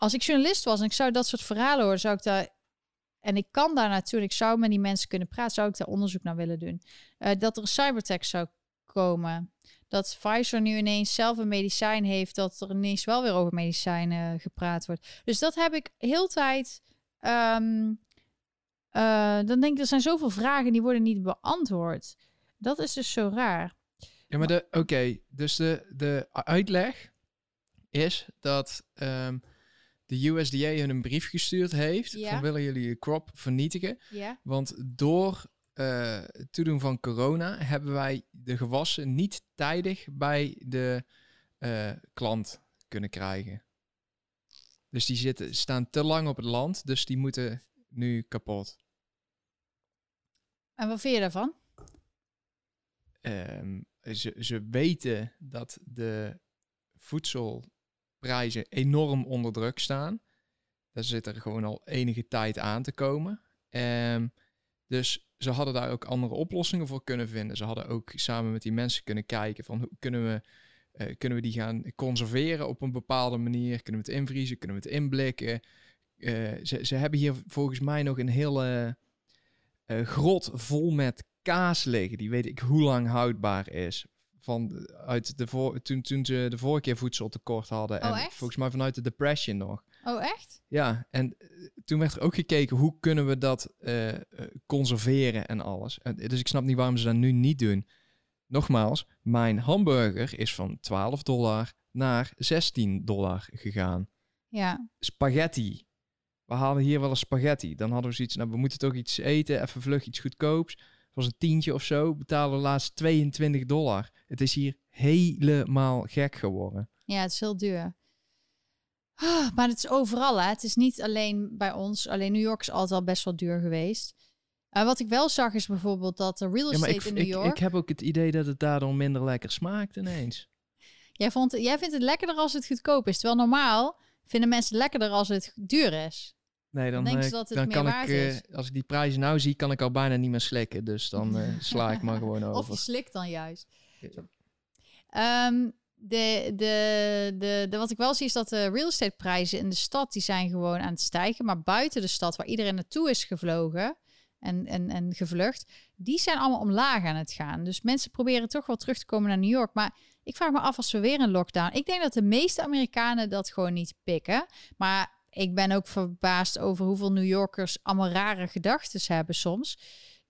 Als ik journalist was en ik zou dat soort verhalen horen, zou ik daar en ik kan daar natuurlijk, zou met die mensen kunnen praten, zou ik daar onderzoek naar willen doen. Uh, dat er een cybertech zou komen. Dat Pfizer nu ineens zelf een medicijn heeft, dat er ineens wel weer over medicijnen gepraat wordt. Dus dat heb ik heel tijd. Um, uh, dan denk ik, er zijn zoveel vragen die worden niet beantwoord. Dat is dus zo raar. Ja, maar oké, dus de, de uitleg is dat um, de USDA hun een brief gestuurd heeft ja. van willen jullie je crop vernietigen? Ja. Want door uh, toedoen van corona hebben wij de gewassen niet tijdig bij de uh, klant kunnen krijgen. Dus die zitten, staan te lang op het land, dus die moeten nu kapot. En wat vind je daarvan? Um, ze, ze weten dat de voedselprijzen enorm onder druk staan. Daar zit er gewoon al enige tijd aan te komen. Um, dus ze hadden daar ook andere oplossingen voor kunnen vinden. Ze hadden ook samen met die mensen kunnen kijken van hoe kunnen we, uh, kunnen we die gaan conserveren op een bepaalde manier? Kunnen we het invriezen? Kunnen we het inblikken? Uh, ze, ze hebben hier volgens mij nog een hele uh, grot vol met kaas liggen. Die weet ik hoe lang houdbaar is. Van uit de voor, toen, toen ze de vorige keer voedseltekort hadden. Oh, en echt? volgens mij vanuit de depression nog. Oh, echt? Ja, en toen werd er ook gekeken hoe kunnen we dat uh, conserveren en alles. En, dus ik snap niet waarom ze dat nu niet doen. Nogmaals, mijn hamburger is van 12 dollar naar 16 dollar gegaan. Ja. Spaghetti. We halen hier wel een spaghetti. Dan hadden we zoiets, nou we moeten toch iets eten, even vlug iets goedkoops. Het was een tientje of zo, betalen we laatst 22 dollar. Het is hier helemaal gek geworden. Ja, het is heel duur. Ah, maar het is overal, hè. Het is niet alleen bij ons. Alleen New York is altijd al best wel duur geweest. Uh, wat ik wel zag is bijvoorbeeld dat de real estate ja, ik, in New York... Ik, ik heb ook het idee dat het daardoor minder lekker smaakt ineens. Jij, vond, jij vindt het lekkerder als het goedkoop is. Terwijl normaal vinden mensen het lekkerder als het duur is. Nee, dan, dan, uh, dat het dan meer kan ik, uh, is. als ik die prijzen nou zie, kan ik al bijna niet meer slikken. Dus dan uh, sla ik maar gewoon over. Of je slikt dan juist. Um, de, de, de, de, wat ik wel zie is dat de real estate prijzen in de stad die zijn gewoon aan het stijgen. Maar buiten de stad, waar iedereen naartoe is gevlogen en, en, en gevlucht, die zijn allemaal omlaag aan het gaan. Dus mensen proberen toch wel terug te komen naar New York. Maar ik vraag me af als we weer een lockdown. Ik denk dat de meeste Amerikanen dat gewoon niet pikken. Maar ik ben ook verbaasd over hoeveel New Yorkers allemaal rare gedachten hebben soms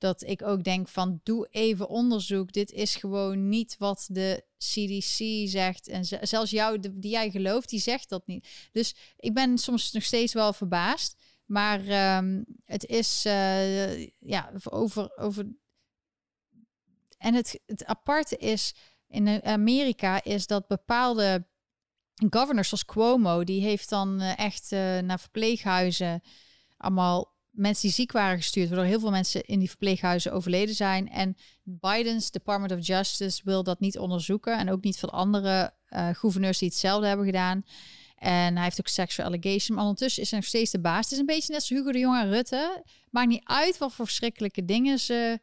dat ik ook denk van doe even onderzoek. Dit is gewoon niet wat de CDC zegt. En zelfs jou, die jij gelooft, die zegt dat niet. Dus ik ben soms nog steeds wel verbaasd. Maar um, het is uh, ja, over, over. En het, het aparte is in Amerika is dat bepaalde governors zoals Cuomo, die heeft dan uh, echt uh, naar verpleeghuizen allemaal mensen die ziek waren gestuurd, waardoor heel veel mensen in die verpleeghuizen overleden zijn. En Biden's Department of Justice wil dat niet onderzoeken. En ook niet van andere uh, gouverneurs die hetzelfde hebben gedaan. En hij heeft ook sexual allegation. Maar ondertussen is hij nog steeds de baas. Het is een beetje net zoals Hugo de Jong en Rutte. Maakt niet uit wat voor verschrikkelijke dingen ze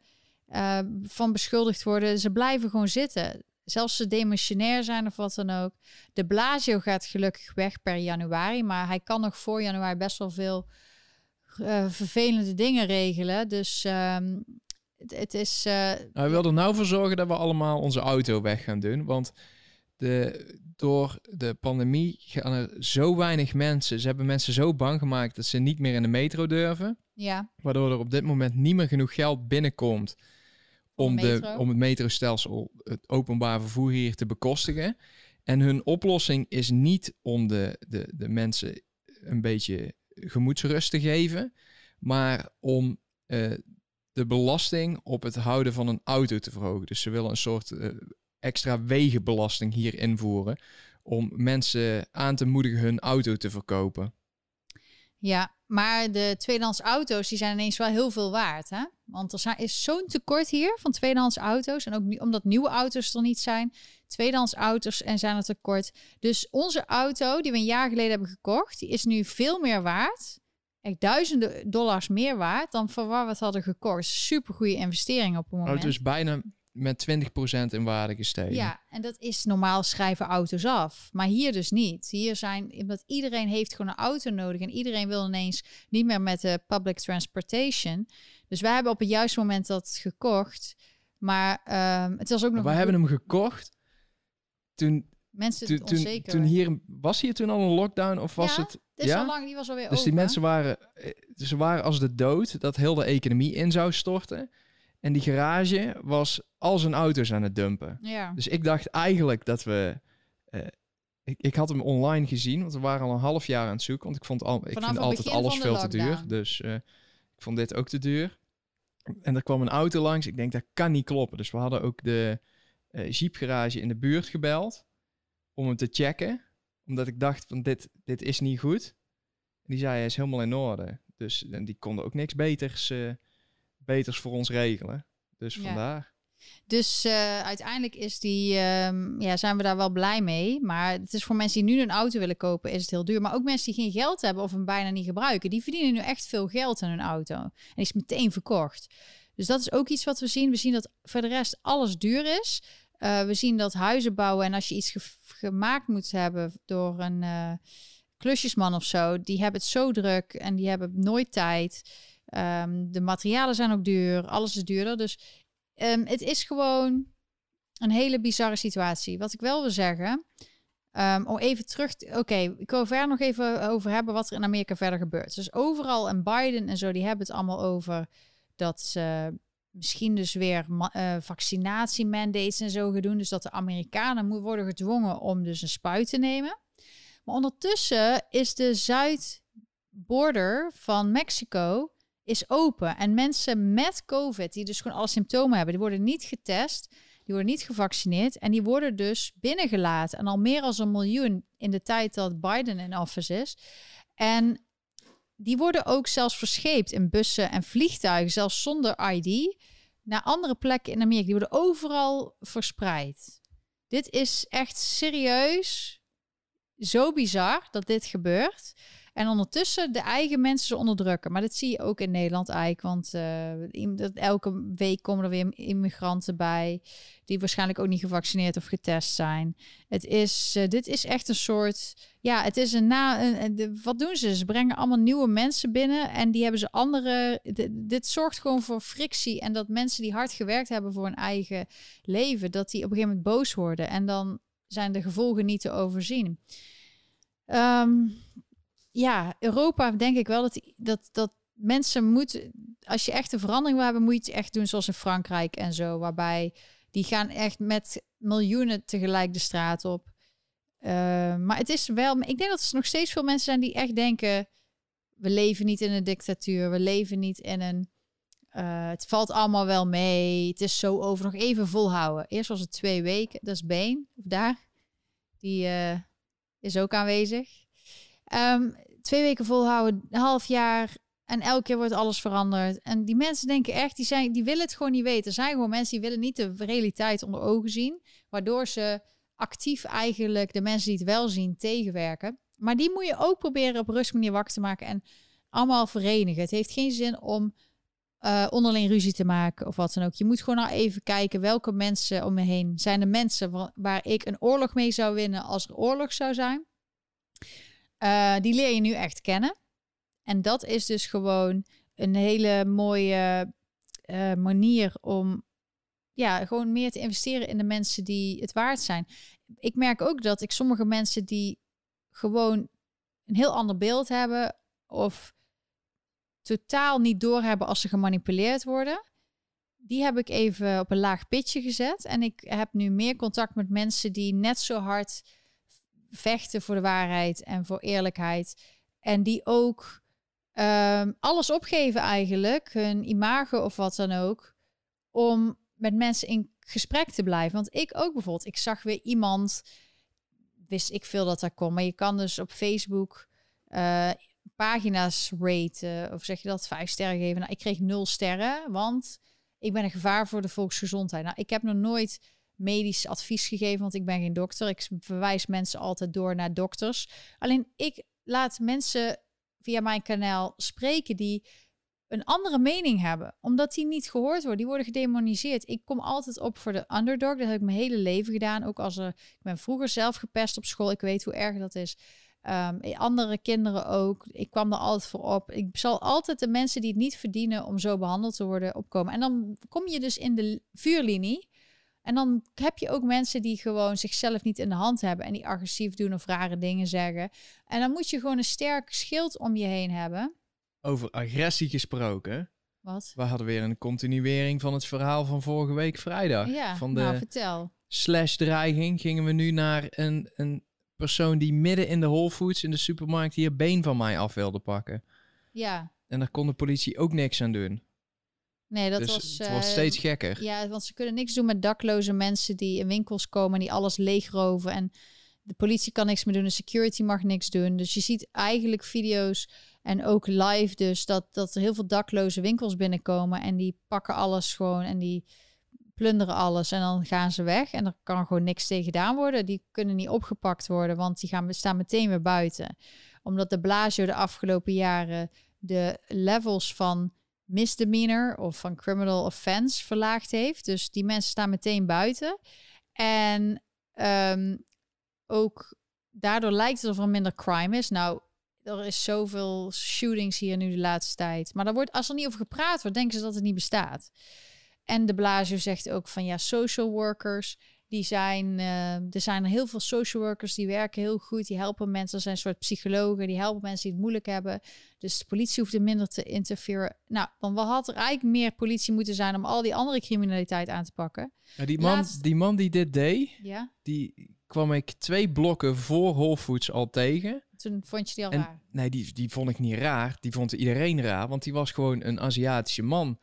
uh, van beschuldigd worden. Ze blijven gewoon zitten. zelfs ze demissionair zijn of wat dan ook. De Blasio gaat gelukkig weg per januari, maar hij kan nog voor januari best wel veel eh, vervelende dingen regelen. Dus ehm, het, het, is. Uh, hij wil er nou voor zorgen dat we allemaal onze auto weg gaan doen, want de, door de pandemie gaan er zo weinig mensen. Ze hebben mensen zo bang gemaakt dat ze niet meer in de metro durven. Ja. Waardoor er op dit moment niet meer genoeg geld binnenkomt om, de, om het metrostelsel, het openbaar vervoer hier te bekostigen. En hun oplossing is niet om de, de, de mensen een beetje gemoedsrust te geven, maar om uh, de belasting op het houden van een auto te verhogen. Dus ze willen een soort uh, extra wegenbelasting hier invoeren om mensen aan te moedigen hun auto te verkopen. Ja, maar de tweedehands auto's die zijn ineens wel heel veel waard. Hè? Want er is zo'n tekort hier van tweedehands auto's. En ook omdat nieuwe auto's er niet zijn. Tweedehands auto's en zijn er tekort. Dus onze auto die we een jaar geleden hebben gekocht, die is nu veel meer waard. Echt duizenden dollars meer waard dan voor waar we het hadden gekocht. Super goede investering op het moment. Auto is bijna met 20% in waarde gestegen. Ja, en dat is normaal schrijven auto's af. Maar hier dus niet. Hier zijn, omdat iedereen heeft gewoon een auto nodig. En iedereen wil ineens niet meer met de public transportation. Dus wij hebben op het juiste moment dat gekocht. Maar um, het was ook nog... Wij hebben hem gekocht toen... Mensen toen, toen, toen hier... Was hier toen al een lockdown of was ja, het... is ja, al lang, die was alweer Dus die mensen waren, eh, ze waren als de dood dat heel de economie in zou storten. En die garage was al zijn auto's aan het dumpen. Ja. Dus ik dacht eigenlijk dat we. Uh, ik, ik had hem online gezien, want we waren al een half jaar aan het zoeken. Want ik vond al, ik vind altijd alles veel te duur. Dus uh, ik vond dit ook te duur. En er kwam een auto langs. Ik denk dat kan niet kloppen. Dus we hadden ook de uh, jeepgarage in de buurt gebeld om hem te checken, omdat ik dacht van dit, dit is niet goed. En die zei hij is helemaal in orde. Dus en die konden ook niks beters beters voor ons regelen. Dus vandaar. Dus uh, uiteindelijk is die, um, ja, zijn we daar wel blij mee. Maar het is voor mensen die nu een auto willen kopen, is het heel duur. Maar ook mensen die geen geld hebben of hem bijna niet gebruiken, die verdienen nu echt veel geld aan hun auto. En die is meteen verkocht. Dus dat is ook iets wat we zien. We zien dat voor de rest alles duur is. Uh, we zien dat huizen bouwen en als je iets ge gemaakt moet hebben door een uh, klusjesman of zo, die hebben het zo druk en die hebben nooit tijd. Um, de materialen zijn ook duur, alles is duurder. Dus um, het is gewoon een hele bizarre situatie. Wat ik wel wil zeggen, um, om even terug... Oké, ik wil verder nog even over hebben wat er in Amerika verder gebeurt. Dus overal en Biden en zo, die hebben het allemaal over dat ze misschien dus weer uh, vaccinatiemandates en zo gaan doen. Dus dat de Amerikanen moeten worden gedwongen om dus een spuit te nemen. Maar ondertussen is de zuidborder van Mexico is open. En mensen met COVID, die dus gewoon alle symptomen hebben, die worden niet getest, die worden niet gevaccineerd en die worden dus binnengelaten. En al meer dan een miljoen in de tijd dat Biden in office is. En die worden ook zelfs verscheept in bussen en vliegtuigen, zelfs zonder ID, naar andere plekken in Amerika. Die worden overal verspreid. Dit is echt serieus zo bizar dat dit gebeurt. En ondertussen de eigen mensen ze onderdrukken. Maar dat zie je ook in Nederland eigenlijk. Want uh, elke week komen er weer immigranten bij. Die waarschijnlijk ook niet gevaccineerd of getest zijn. Het is, uh, dit is echt een soort. Ja, het is een na. Een, wat doen ze? Ze brengen allemaal nieuwe mensen binnen. En die hebben ze andere. Dit zorgt gewoon voor frictie. En dat mensen die hard gewerkt hebben voor hun eigen leven. Dat die op een gegeven moment boos worden. En dan zijn de gevolgen niet te overzien. Um, ja, Europa denk ik wel dat, dat, dat mensen moeten, als je echt een verandering wil hebben, moet je het echt doen zoals in Frankrijk en zo, waarbij die gaan echt met miljoenen tegelijk de straat op. Uh, maar het is wel, ik denk dat er nog steeds veel mensen zijn die echt denken, we leven niet in een dictatuur, we leven niet in een, uh, het valt allemaal wel mee, het is zo over, nog even volhouden. Eerst was het twee weken, dat is Been, of daar, die uh, is ook aanwezig. Um, twee weken volhouden, een half jaar en elke keer wordt alles veranderd. En die mensen denken echt, die, zijn, die willen het gewoon niet weten. Er zijn gewoon mensen die willen niet de realiteit onder ogen zien, waardoor ze actief eigenlijk de mensen die het wel zien tegenwerken. Maar die moet je ook proberen op rustmanier wakker te maken en allemaal verenigen. Het heeft geen zin om eh, onderling ruzie te maken of wat dan ook. Je moet gewoon nou even kijken welke mensen om me heen zijn de mensen wa- waar ik een oorlog mee zou winnen als er oorlog zou zijn. Eh, die leer je nu echt kennen. En dat is dus gewoon een hele mooie eh, manier om ja, gewoon meer te investeren in de mensen die het waard zijn. Ik merk ook dat ik sommige mensen die gewoon een heel ander beeld hebben of totaal niet doorhebben als ze gemanipuleerd worden. Die heb ik even op een laag pitje gezet. En ik heb nu meer contact met mensen die net zo hard vechten voor de waarheid en voor eerlijkheid. En die ook ehm, alles opgeven eigenlijk, hun imago of wat dan ook, om met mensen in gesprek te blijven. Want ik ook bijvoorbeeld, ik zag weer iemand, wist ik veel dat daar kon, maar je kan dus op Facebook eh, pagina's raten, of zeg je dat, vijf sterren geven. Nou, ik kreeg nul sterren, want ik ben een gevaar voor de volksgezondheid. Nou, ik heb nog nooit medisch advies gegeven, want ik ben geen dokter. Ik verwijs mensen altijd door naar dokters. Alleen ik laat mensen via mijn kanaal spreken die een andere mening hebben, omdat die niet gehoord worden. Die worden gedemoniseerd. Ik kom altijd op voor de underdog. Dat heb ik mijn hele leven gedaan. Ook als er, ik ben vroeger zelf gepest op school. Ik weet hoe erg dat is. Ehm, andere kinderen ook. Ik kwam er altijd voor op. Ik zal altijd de mensen die het niet verdienen om zo behandeld te worden opkomen. En dan kom je dus in de vuurlinie. En dan heb je ook mensen die gewoon zichzelf niet in de hand hebben en die agressief doen of rare dingen zeggen. En dan moet je gewoon een sterk schild om je heen hebben. Over agressie gesproken. Wat? We hadden weer een continuering van het verhaal van vorige week vrijdag. Ja, van de nou vertel. slash dreiging gingen we nu naar een, een persoon die midden in de Whole Foods in de supermarkt hier been van mij af wilde pakken. Ja, En daar kon de politie ook niks aan doen. Nee, dat dus was... het wordt eh, steeds gekker. Ja, want ze kunnen niks doen met dakloze mensen die in winkels komen en die alles leegroven. En de politie kan niks meer doen, de security mag niks doen. Dus je ziet eigenlijk video's en ook live dus dat, dat er heel veel dakloze winkels binnenkomen en die pakken alles gewoon en die plunderen alles en dan gaan ze weg en er kan gewoon niks tegen gedaan worden. Die kunnen niet opgepakt worden, want die gaan, staan meteen weer buiten. Omdat de Blasio de afgelopen jaren de levels van misdemeanor of van criminal offense verlaagd heeft. Dus die mensen staan meteen buiten. En ehm, ook daardoor lijkt het of er minder crime is. Nou, er is zoveel shootings hier nu de laatste tijd. Maar er wordt, als er niet over gepraat wordt, denken ze dat het niet bestaat. En de Blasio zegt ook van ja, social workers, die zijn, eh, er zijn heel veel social workers die werken heel goed, die helpen mensen. Er zijn een soort psychologen, die helpen mensen die het moeilijk hebben. Dus de politie hoeft er minder te interfereren. Nou, dan had er eigenlijk meer politie moeten zijn om al die andere criminaliteit aan te pakken. Ja, die, man, Laatst- die man die dit deed, Ja, die kwam ik twee blokken voor Whole Foods al tegen. toen vond je die al En- raar. Nee, die, die vond ik niet raar. Die vond iedereen raar, want die was gewoon een Aziatische man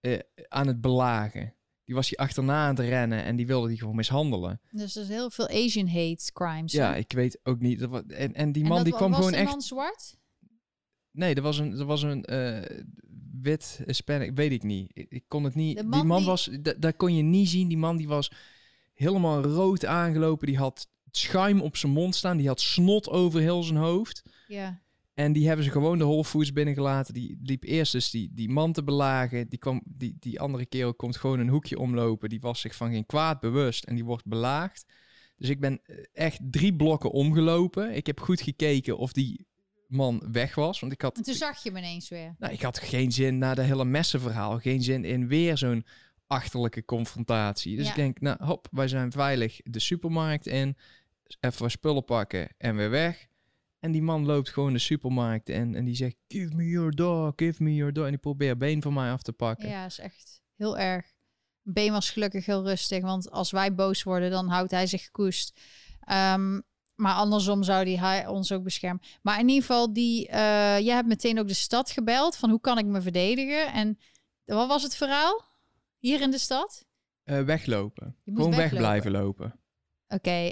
eh, aan het belagen. Die was hier achterna aan het rennen en die wilde die gewoon mishandelen. Dus er is heel veel Asian hate crimes. hè? Ja, ik weet ook niet. En, en die En man dat die wa- kwam was gewoon echt... man zwart? Nee, er was een, er was een eh, wit Hispanic, weet ik niet. Ik, ik kon het niet. De die man die- was, da- daar kon je niet zien. Die man die was helemaal rood aangelopen. Die had schuim op zijn mond staan. Die had snot over heel zijn hoofd. Ja. En die hebben ze gewoon de Whole Foods binnengelaten. Die liep eerst dus die, die man te belagen. Die, kwam, die, die andere kerel komt gewoon een hoekje omlopen. Die was zich van geen kwaad bewust en die wordt belaagd. Dus ik ben eh, echt drie blokken omgelopen. Ik heb goed gekeken of die man weg was. Want ik had, En toen zag je hem ineens weer. nou, ik had geen zin na de hele messenverhaal. Geen zin in weer zo'n achterlijke confrontatie. Dus Ja. ik denk, nou hop, wij zijn veilig de supermarkt in. Even wat spullen pakken en weer weg. En die man loopt gewoon de supermarkt in en die zegt, give me your dog, give me your dog. En die probeert been van mij af te pakken. Ja, is echt heel erg. Been was gelukkig heel rustig, want als wij boos worden, dan houdt hij zich gekoest. Ehm, maar andersom zou die hij ons ook beschermen. Maar in ieder geval, die, eh, jij hebt meteen ook de stad gebeld van hoe kan ik me verdedigen? En wat was het verhaal hier in de stad? Eh, weglopen. Gewoon weg blijven lopen.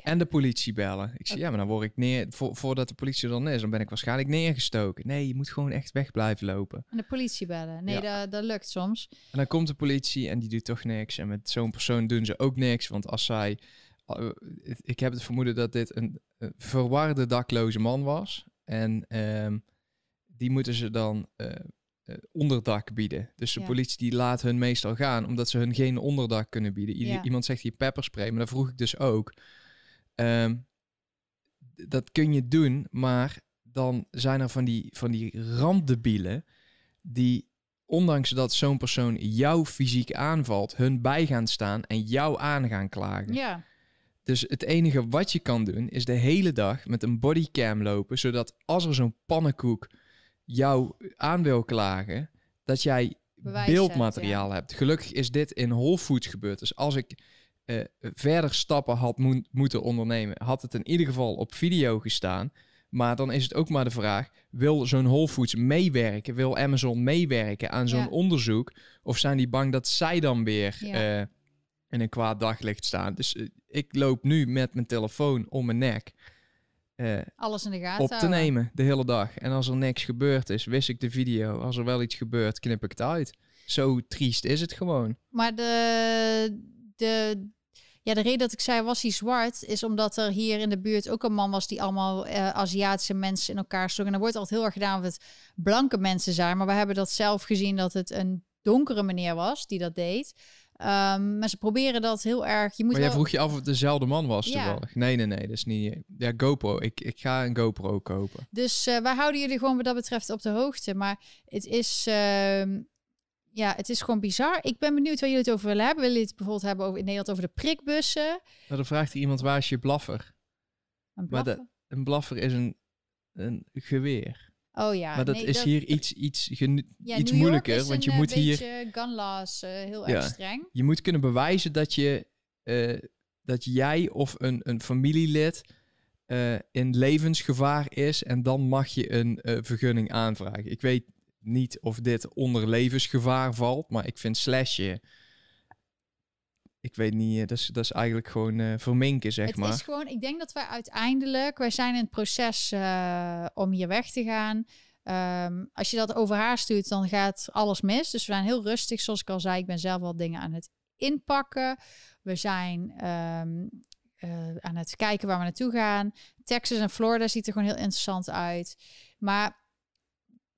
En de politie bellen. Ik zeg, ja, maar dan word ik neer... Vo voordat de politie er dan is, dan ben ik waarschijnlijk neergestoken. Nee, je moet gewoon echt weg blijven lopen. en de politie bellen. Nee, Ja. dat, dat lukt soms. En dan komt de politie en die doet toch niks. En met zo'n persoon doen ze ook niks. Want als zij... eh, Ik heb het vermoeden dat dit een verwarde dakloze man was. En ehm, die moeten ze dan... eh, onderdak bieden. Dus de Ja. politie die laat hun meestal gaan, omdat ze hun geen onderdak kunnen bieden. Ja. Iemand zegt hier pepperspray, maar dat vroeg ik dus ook. Ehm, dat kun je doen, maar dan zijn er van die, van die randdebielen die, ondanks dat zo'n persoon jou fysiek aanvalt, hun bij gaan staan en jou aan gaan klagen. Ja, Dus het enige wat je kan doen, is de hele dag met een bodycam lopen, zodat als er zo'n pannenkoek jou aan wil klagen, dat jij Bewijs beeldmateriaal hebt. Gelukkig is dit in Whole Foods gebeurd. Dus als ik eh, verder stappen had moe- moeten ondernemen, had het in ieder geval op video gestaan. Maar dan is het ook maar de vraag: wil zo'n Whole Foods meewerken? Wil Amazon meewerken aan zo'n Ja. onderzoek? Of zijn die bang dat zij dan weer Ja. eh, in een kwaad daglicht staan? Dus eh, ik loop nu met mijn telefoon om mijn nek. Eh, alles in de gaten op te houden. nemen de hele dag. En als er niks gebeurd is, wist ik de video. Als er wel iets gebeurt, knip ik het uit. Zo triest is het gewoon. Maar de, de, ja, de reden dat ik zei was hij zwart, is omdat er hier in de buurt ook een man was die allemaal eh, Aziatische mensen in elkaar sloeg. En er wordt altijd heel erg gedaan of het blanke mensen zijn. Maar we hebben dat zelf gezien dat het een donkere meneer was die dat deed. Ehm, maar ze proberen dat heel erg. Je moet Maar jij vroeg je af of het dezelfde man was Ja. toevallig. Nee, nee, nee, dat is niet... Ja, GoPro. Ik, ik ga een GoPro kopen. Dus eh, wij houden jullie gewoon wat dat betreft op de hoogte. Maar het is, ehm, ja, het is gewoon bizar. Ik ben benieuwd waar jullie het over willen hebben. Willen jullie het bijvoorbeeld hebben over in Nederland over de prikbussen? Nou, dan vraagt iemand, waar is je blaffer? Een Maar blaffen? Een blaffer is een, een geweer. Oh ja. maar dat nee, is hier iets, iets, ja, iets moeilijker. want je een, eh, moet hier... eh, heel Ja. erg streng. Je moet kunnen bewijzen dat je eh, dat jij of een, een familielid in levensgevaar is en dan mag je een vergunning aanvragen. Ik weet niet of dit onder levensgevaar valt, maar ik vind slashje. Ik weet niet, eh, dat is, dat is eigenlijk gewoon eh, verminken, zeg het maar. is gewoon, ik denk dat wij uiteindelijk, wij zijn in het proces eh, om hier weg te gaan. Ehm, als je dat over haar stuurt, dan gaat alles mis. Dus we zijn heel rustig. Zoals ik al zei, ik ben zelf wel dingen aan het inpakken. We zijn ehm, eh, aan het kijken waar we naartoe gaan. Texas en Florida ziet er gewoon heel interessant uit. Maar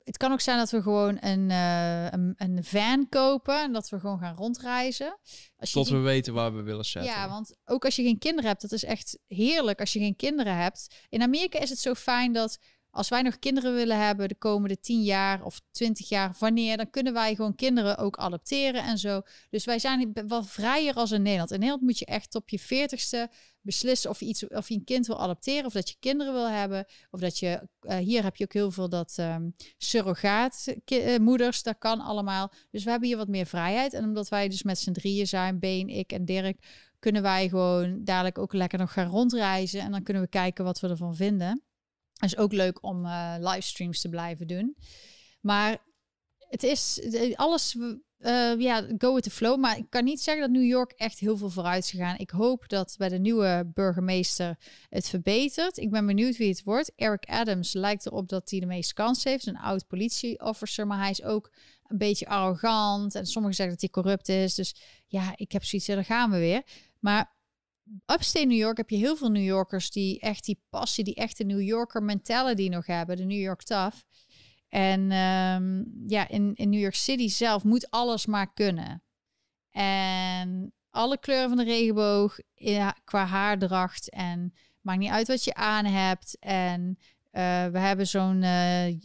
het kan ook zijn dat we gewoon een, eh, een, een van kopen en dat we gewoon gaan rondreizen. Als je Tot we weten waar we willen zetten. ja, want ook als je geen kinderen hebt, dat is echt heerlijk als je geen kinderen hebt. In Amerika is het zo fijn dat als wij nog kinderen willen hebben de komende 10 jaar of 20 jaar, wanneer, dan kunnen wij gewoon kinderen ook adopteren en zo. Dus wij zijn wel vrijer als in Nederland. In Nederland moet je echt op je 40ste beslissen of je, iets, of je een kind wil adopteren, of dat je kinderen wil hebben, of dat je, eh, hier heb je ook heel veel dat ehm surrogaatmoeders, dat kan allemaal. Dus we hebben hier wat meer vrijheid. En omdat wij dus met z'n drieën zijn, Been, ik en Dirk, kunnen wij gewoon dadelijk ook lekker nog gaan rondreizen. En dan kunnen we kijken wat we ervan vinden. Het is ook leuk om eh, livestreams te blijven doen. Maar het is eh, alles, eh, ja, go with the flow. Maar ik kan niet zeggen dat New York echt heel veel vooruit is gegaan. Ik hoop dat bij de nieuwe burgemeester het verbetert. Ik ben benieuwd wie het wordt. Eric Adams lijkt erop dat hij de meeste kans heeft. Een oud politieofficer, maar hij is ook een beetje arrogant. En sommigen zeggen dat hij corrupt is. Dus ja, ik heb zoiets, daar gaan we weer. Maar upstate New York heb je heel veel New Yorkers die echt die passie, die echte New Yorker mentality nog hebben. De New York tough. En ehm, ja, in, in New York City zelf moet alles maar kunnen. En alle kleuren van de regenboog ja, qua haardracht. En maakt niet uit wat je aan hebt. En eh, we hebben zo'n eh,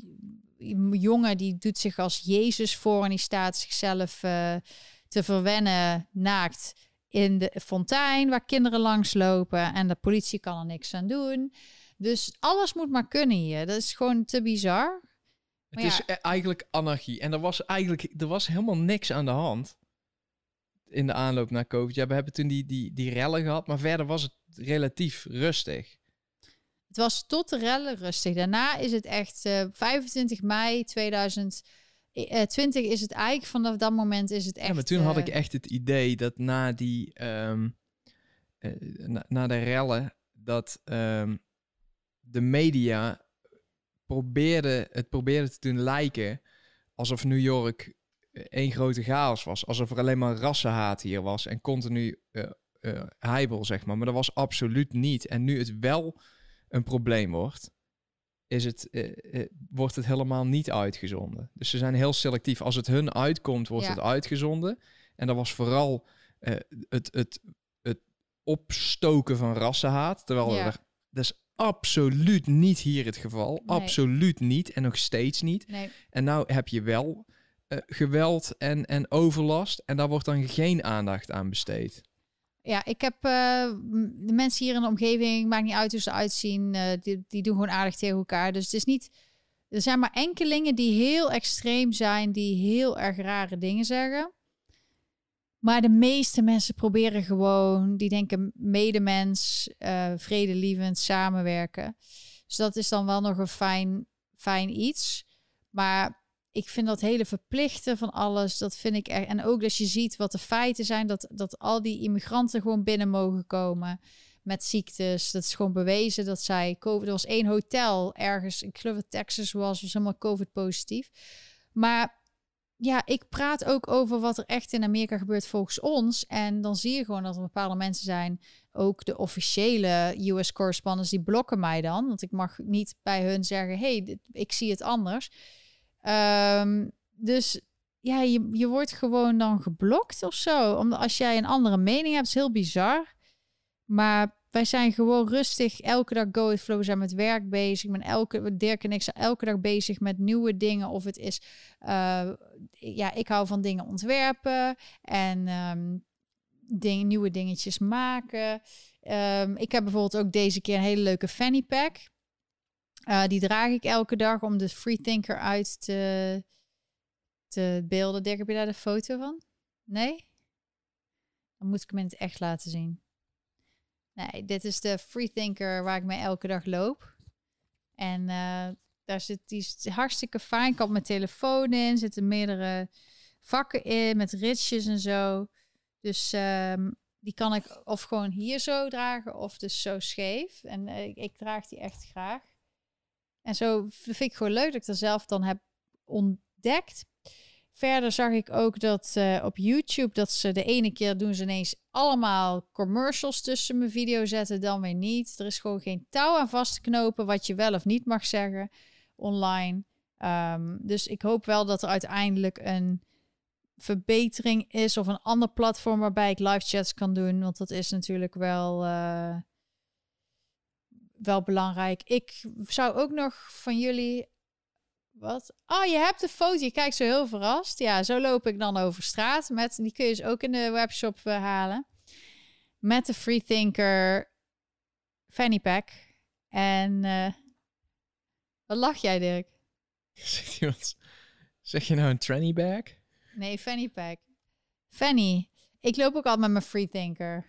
jongen die doet zich als Jezus voor en die staat zichzelf eh, te verwennen naakt in de fontein waar kinderen langslopen en de politie kan er niks aan doen. Dus alles moet maar kunnen hier. Dat is gewoon te bizar. Het Maar is ja. e- eigenlijk anarchie. En er was eigenlijk er was helemaal niks aan de hand in de aanloop naar COVID. Ja, we hebben toen die, die, die rellen gehad, maar verder was het relatief rustig. Het was tot de rellen rustig. Daarna is het echt eh, 25 mei 2020 is het eigenlijk vanaf dat moment is het echt. ja, maar toen had eh, ik echt het idee dat na die ehm, eh, na, na de rellen dat ehm, de media probeerde het probeerde te doen lijken alsof New York eh, één grote chaos was, alsof er alleen maar rassenhaat hier was en continu eh eh, heibel zeg maar, maar dat was absoluut niet. En nu het wel een probleem wordt, is het, eh, eh, wordt het helemaal niet uitgezonden. Dus ze zijn heel selectief. Als het hun uitkomt, wordt Ja. het uitgezonden. En dat was vooral eh, het, het, het opstoken van rassenhaat. Terwijl Ja. er, dat is absoluut niet hier het geval. Nee. Absoluut niet. En nog steeds niet. Nee, En nou heb je wel geweld en, en overlast. En daar wordt dan geen aandacht aan besteed. Ja, ik heb eh, de mensen hier in de omgeving, maakt niet uit hoe ze eruit zien, eh, die, die doen gewoon aardig tegen elkaar. Dus het is niet. Er zijn maar enkelingen die heel extreem zijn, die heel erg rare dingen zeggen. Maar de meeste mensen proberen gewoon, die denken medemens, eh vredelievend, samenwerken. Dus dat is dan wel nog een fijn, fijn iets. Maar ik vind dat hele verplichten van alles, dat vind ik echt. En ook als je ziet wat de feiten zijn, dat, dat al die immigranten gewoon binnen mogen komen met ziektes. Dat is gewoon bewezen dat zij COVID. Er was één hotel ergens, ik geloof dat Texas was, was helemaal COVID-positief. Maar ja, ik praat ook over wat er echt in Amerika gebeurt volgens ons. En dan zie je gewoon dat er bepaalde mensen zijn, ook de officiële US correspondents, die blokken mij dan. Want ik mag niet bij hun zeggen, hey, ik zie het anders. Ehm, dus ja, je, je wordt gewoon dan geblokt of zo. Omdat als jij een andere mening hebt, is heel bizar. Maar wij zijn gewoon rustig elke dag go with flow. We zijn met werk bezig. Ik ben elke, Dirk en ik zijn elke dag bezig met nieuwe dingen. Of het is, eh, ja, ik hou van dingen ontwerpen en dingen, nieuwe dingetjes maken. Ehm, ik heb bijvoorbeeld ook deze keer een hele leuke fanny pack. Eh, die draag ik elke dag om de freethinker uit te, te beelden. Dirk, heb je daar de foto van? Nee? Dan moet ik hem in het echt laten zien. Nee, dit is de freethinker waar ik mee elke dag loop. En eh, daar zit die hartstikke fijn. Ik kan mijn telefoon in, zitten meerdere vakken in met ritsjes en zo. Dus ehm, die kan ik of gewoon hier zo dragen of dus zo scheef. En eh, ik draag die echt graag. En zo vind ik gewoon leuk dat ik dat zelf dan heb ontdekt. Verder zag ik ook dat eh, op YouTube dat ze de ene keer doen ze ineens allemaal commercials tussen mijn video zetten, dan weer niet. Er is gewoon geen touw aan vast te knopen wat je wel of niet mag zeggen online. Ehm, dus ik hoop wel dat er uiteindelijk een verbetering is of een ander platform waarbij ik live chats kan doen, want dat is natuurlijk wel eh, wel belangrijk. Ik zou ook nog van jullie wat? Oh, je hebt de foto. Je kijkt zo heel verrast. Ja, zo loop ik dan over straat. Met, die kun je dus ook in de webshop eh, halen. Met de Freethinker fanny pack. En eh, wat lach jij, Dirk? Zegt iemand, zeg je nou een tranny bag? Nee, fanny pack. Fanny. Ik loop ook altijd met mijn Freethinker.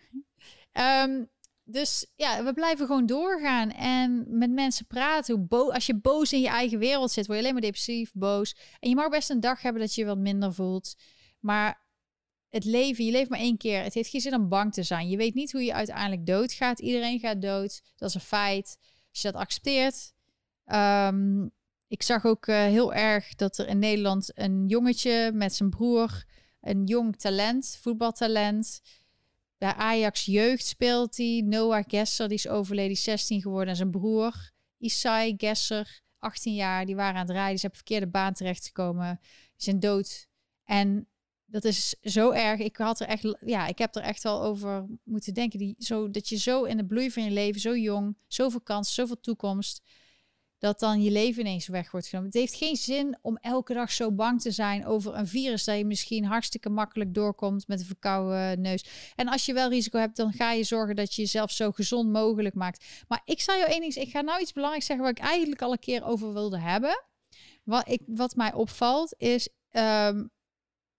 Ehm dus ja, we blijven gewoon doorgaan en met mensen praten. Hoe als je boos in je eigen wereld zit, word je alleen maar depressief, boos. En je mag best een dag hebben dat je je wat minder voelt. Maar het leven, je leeft maar één keer. Het heeft geen zin om bang te zijn. Je weet niet hoe je uiteindelijk doodgaat. Iedereen gaat dood. Dat is een feit. Als je dat accepteert. Ehm, ik zag ook eh, heel erg dat er in Nederland een jongetje met zijn broer, een jong talent, voetbaltalent. Bij Ajax jeugd speelt hij. Noah Gesser, die is overleden, die is 16 geworden. En zijn broer, Isai Gesser, 18 jaar, die waren aan het rijden. Ze hebben verkeerde baan terechtgekomen. Die zijn dood. En dat is zo erg. Ik had er echt, ja, ik heb er echt wel over moeten denken. Die, zo, dat je zo in de bloei van je leven, zo jong, zoveel kans, zoveel toekomst, dat dan je leven ineens weg wordt genomen. Het heeft geen zin om elke dag zo bang te zijn over een virus dat je misschien hartstikke makkelijk doorkomt met een verkouden neus. En als je wel risico hebt, dan ga je zorgen dat je jezelf zo gezond mogelijk maakt. Maar ik zal jou één ik ga nou iets belangrijks zeggen waar ik eigenlijk al een keer over wilde hebben. Wat, ik, wat mij opvalt is, ehm,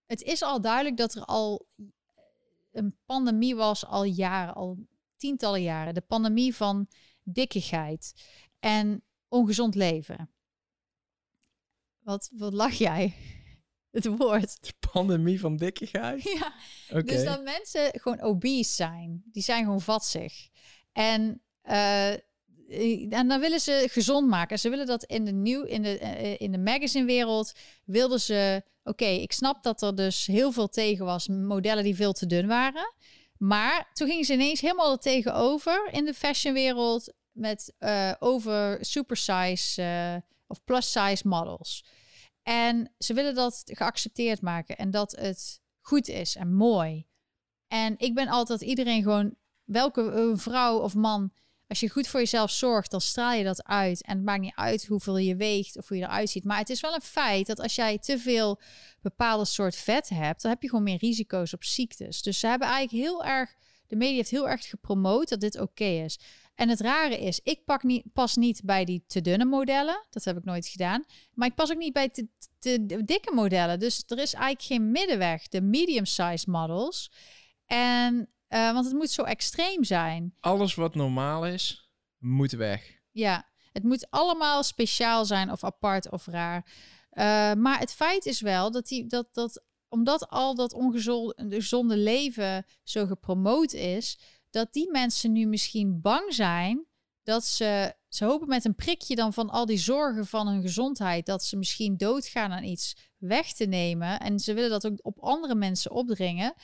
het is al duidelijk dat er al een pandemie was al jaren, al tientallen jaren. De pandemie van dikkigheid en ongezond leven. Wat, wat lach jij? Het woord. De pandemie van dikkigheid? Ja, Oké. dus dat mensen gewoon obese zijn. Die zijn gewoon vatzig. En, eh, en dan willen ze gezond maken. Ze willen dat in de nieuw, in de, eh, in de magazinewereld wilden ze. Oké, ik snap dat er dus heel veel tegen was, modellen die veel te dun waren. Maar toen gingen ze ineens helemaal er tegenover in de fashionwereld. Met uh, over supersize uh, of plus size models. En ze willen dat geaccepteerd maken en dat het goed is en mooi. En ik ben altijd iedereen gewoon, welke vrouw of man, als je goed voor jezelf zorgt, dan straal je dat uit. En het maakt niet uit hoeveel je weegt of hoe je eruit ziet. Maar het is wel een feit dat als jij te veel bepaalde soort vet hebt, dan heb je gewoon meer risico's op ziektes. Dus ze hebben eigenlijk heel erg, de media heeft heel erg gepromoot dat dit oké is. En het rare is, ik pak niet, pas niet bij die te dunne modellen. Dat heb ik nooit gedaan. Maar ik pas ook niet bij te, te dikke modellen. Dus er is eigenlijk geen middenweg. De medium-sized models. En, uh, want het moet zo extreem zijn. Alles wat normaal is, moet weg. Ja, het moet allemaal speciaal zijn of apart of raar. Uh, maar het feit is wel dat, die, dat, dat omdat al dat ongezonde leven zo gepromoot is, dat die mensen nu misschien bang zijn dat ze, ze hopen met een prikje dan van al die zorgen van hun gezondheid, dat ze misschien doodgaan aan iets weg te nemen. En ze willen dat ook op andere mensen opdringen.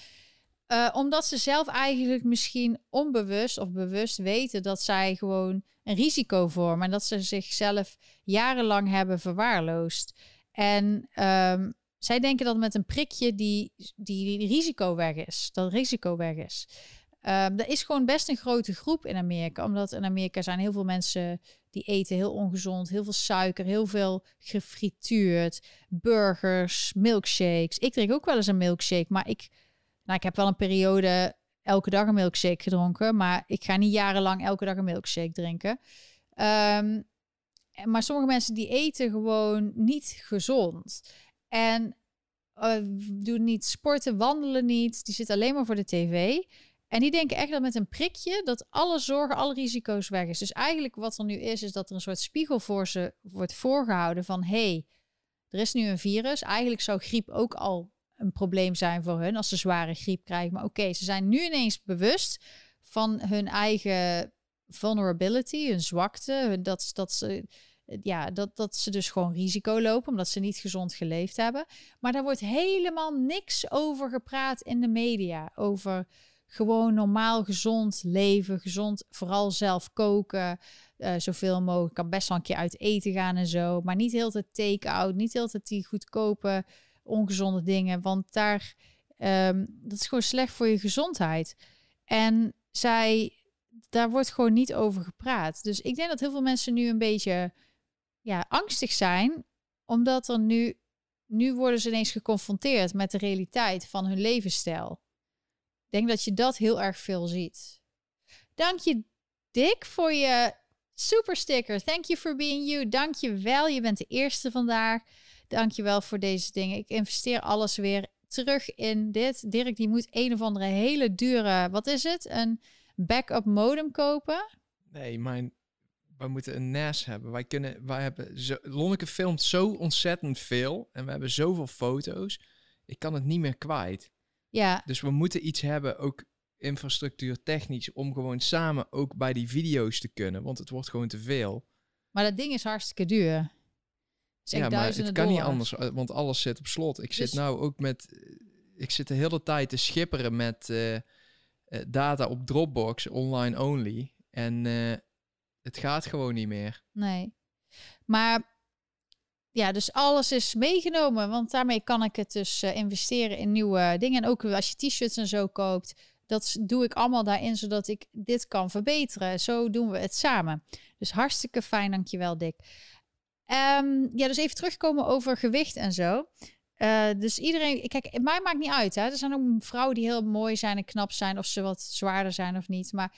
Uh, omdat ze zelf eigenlijk misschien onbewust of bewust weten dat zij gewoon een risico vormen. En dat ze zichzelf jarenlang hebben verwaarloosd. En um, zij denken dat met een prikje die, die risico weg is. Dat risico weg is. Um, is gewoon best een grote groep in Amerika. Omdat in Amerika zijn heel veel mensen die eten heel ongezond. Heel veel suiker, heel veel gefrituurd. Burgers, milkshakes. Ik drink ook wel eens een milkshake. Maar ik, nou, ik heb wel een periode elke dag een milkshake gedronken. Maar ik ga niet jarenlang elke dag een milkshake drinken. Um, maar sommige mensen die eten gewoon niet gezond. En uh, doen niet sporten, wandelen niet. Die zitten alleen maar voor de tv. En die denken echt dat met een prikje dat alle zorgen, alle risico's weg is. Dus eigenlijk wat er nu is, is dat er een soort spiegel voor ze wordt voorgehouden van hey, er is nu een virus. Eigenlijk zou griep ook al een probleem zijn voor hun als ze zware griep krijgen. Maar oké, ze zijn nu ineens bewust van hun eigen vulnerability, hun zwakte, dat, dat ze ja, dat, dat ze dus gewoon risico lopen omdat ze niet gezond geleefd hebben. Maar daar wordt helemaal niks over gepraat in de media. Over gewoon normaal gezond leven, gezond vooral zelf koken, uh, zoveel mogelijk. kan best wel een keer uit eten gaan en zo, maar niet heel tijd take-out, niet heel tijd die goedkope ongezonde dingen, want daar um, dat is gewoon slecht voor je gezondheid. En zij, daar wordt gewoon niet over gepraat. Dus ik denk dat heel veel mensen nu een beetje ja, angstig zijn, omdat er nu, nu worden ze ineens geconfronteerd met de realiteit van hun levensstijl. Denk dat je dat heel erg veel ziet. Dank je, Dick, voor je super sticker. Thank you for being you. Dank je wel. Je bent de eerste vandaag. Dank je wel voor deze dingen. Ik investeer alles weer terug in dit. Dirk, die moet een of andere hele dure, wat is het? Een backup modem kopen. Nee, mijn wij moeten een NAS hebben. Wij kunnen, wij hebben zo, Lonneke filmt zo ontzettend veel en we hebben zoveel foto's. Ik kan het niet meer kwijt. Ja. Dus we moeten iets hebben, ook infrastructuur technisch, om gewoon samen ook bij die video's te kunnen, want het wordt gewoon te veel. Maar dat ding is hartstikke duur. Ja, maar het kan niet anders, eh, want alles zit op slot. Ik zit dus- nou ook met, eh, ik zit de hele tijd te schipperen met uh, data op Dropbox, online only. En het gaat gewoon niet meer. Nee. Maar ja, dus alles is meegenomen. Want daarmee kan ik het dus uh, investeren in nieuwe dingen. En ook als je t-shirts en zo koopt. Dat doe ik allemaal daarin, zodat ik dit kan verbeteren. Zo doen we het samen. Dus hartstikke fijn, dankjewel Dick. Um, ja, dus even terugkomen over gewicht en zo. Uh, dus iedereen, kijk, mij maakt niet uit. Hè? Er zijn ook vrouwen die heel mooi zijn en knap zijn, of ze wat zwaarder zijn of niet. Maar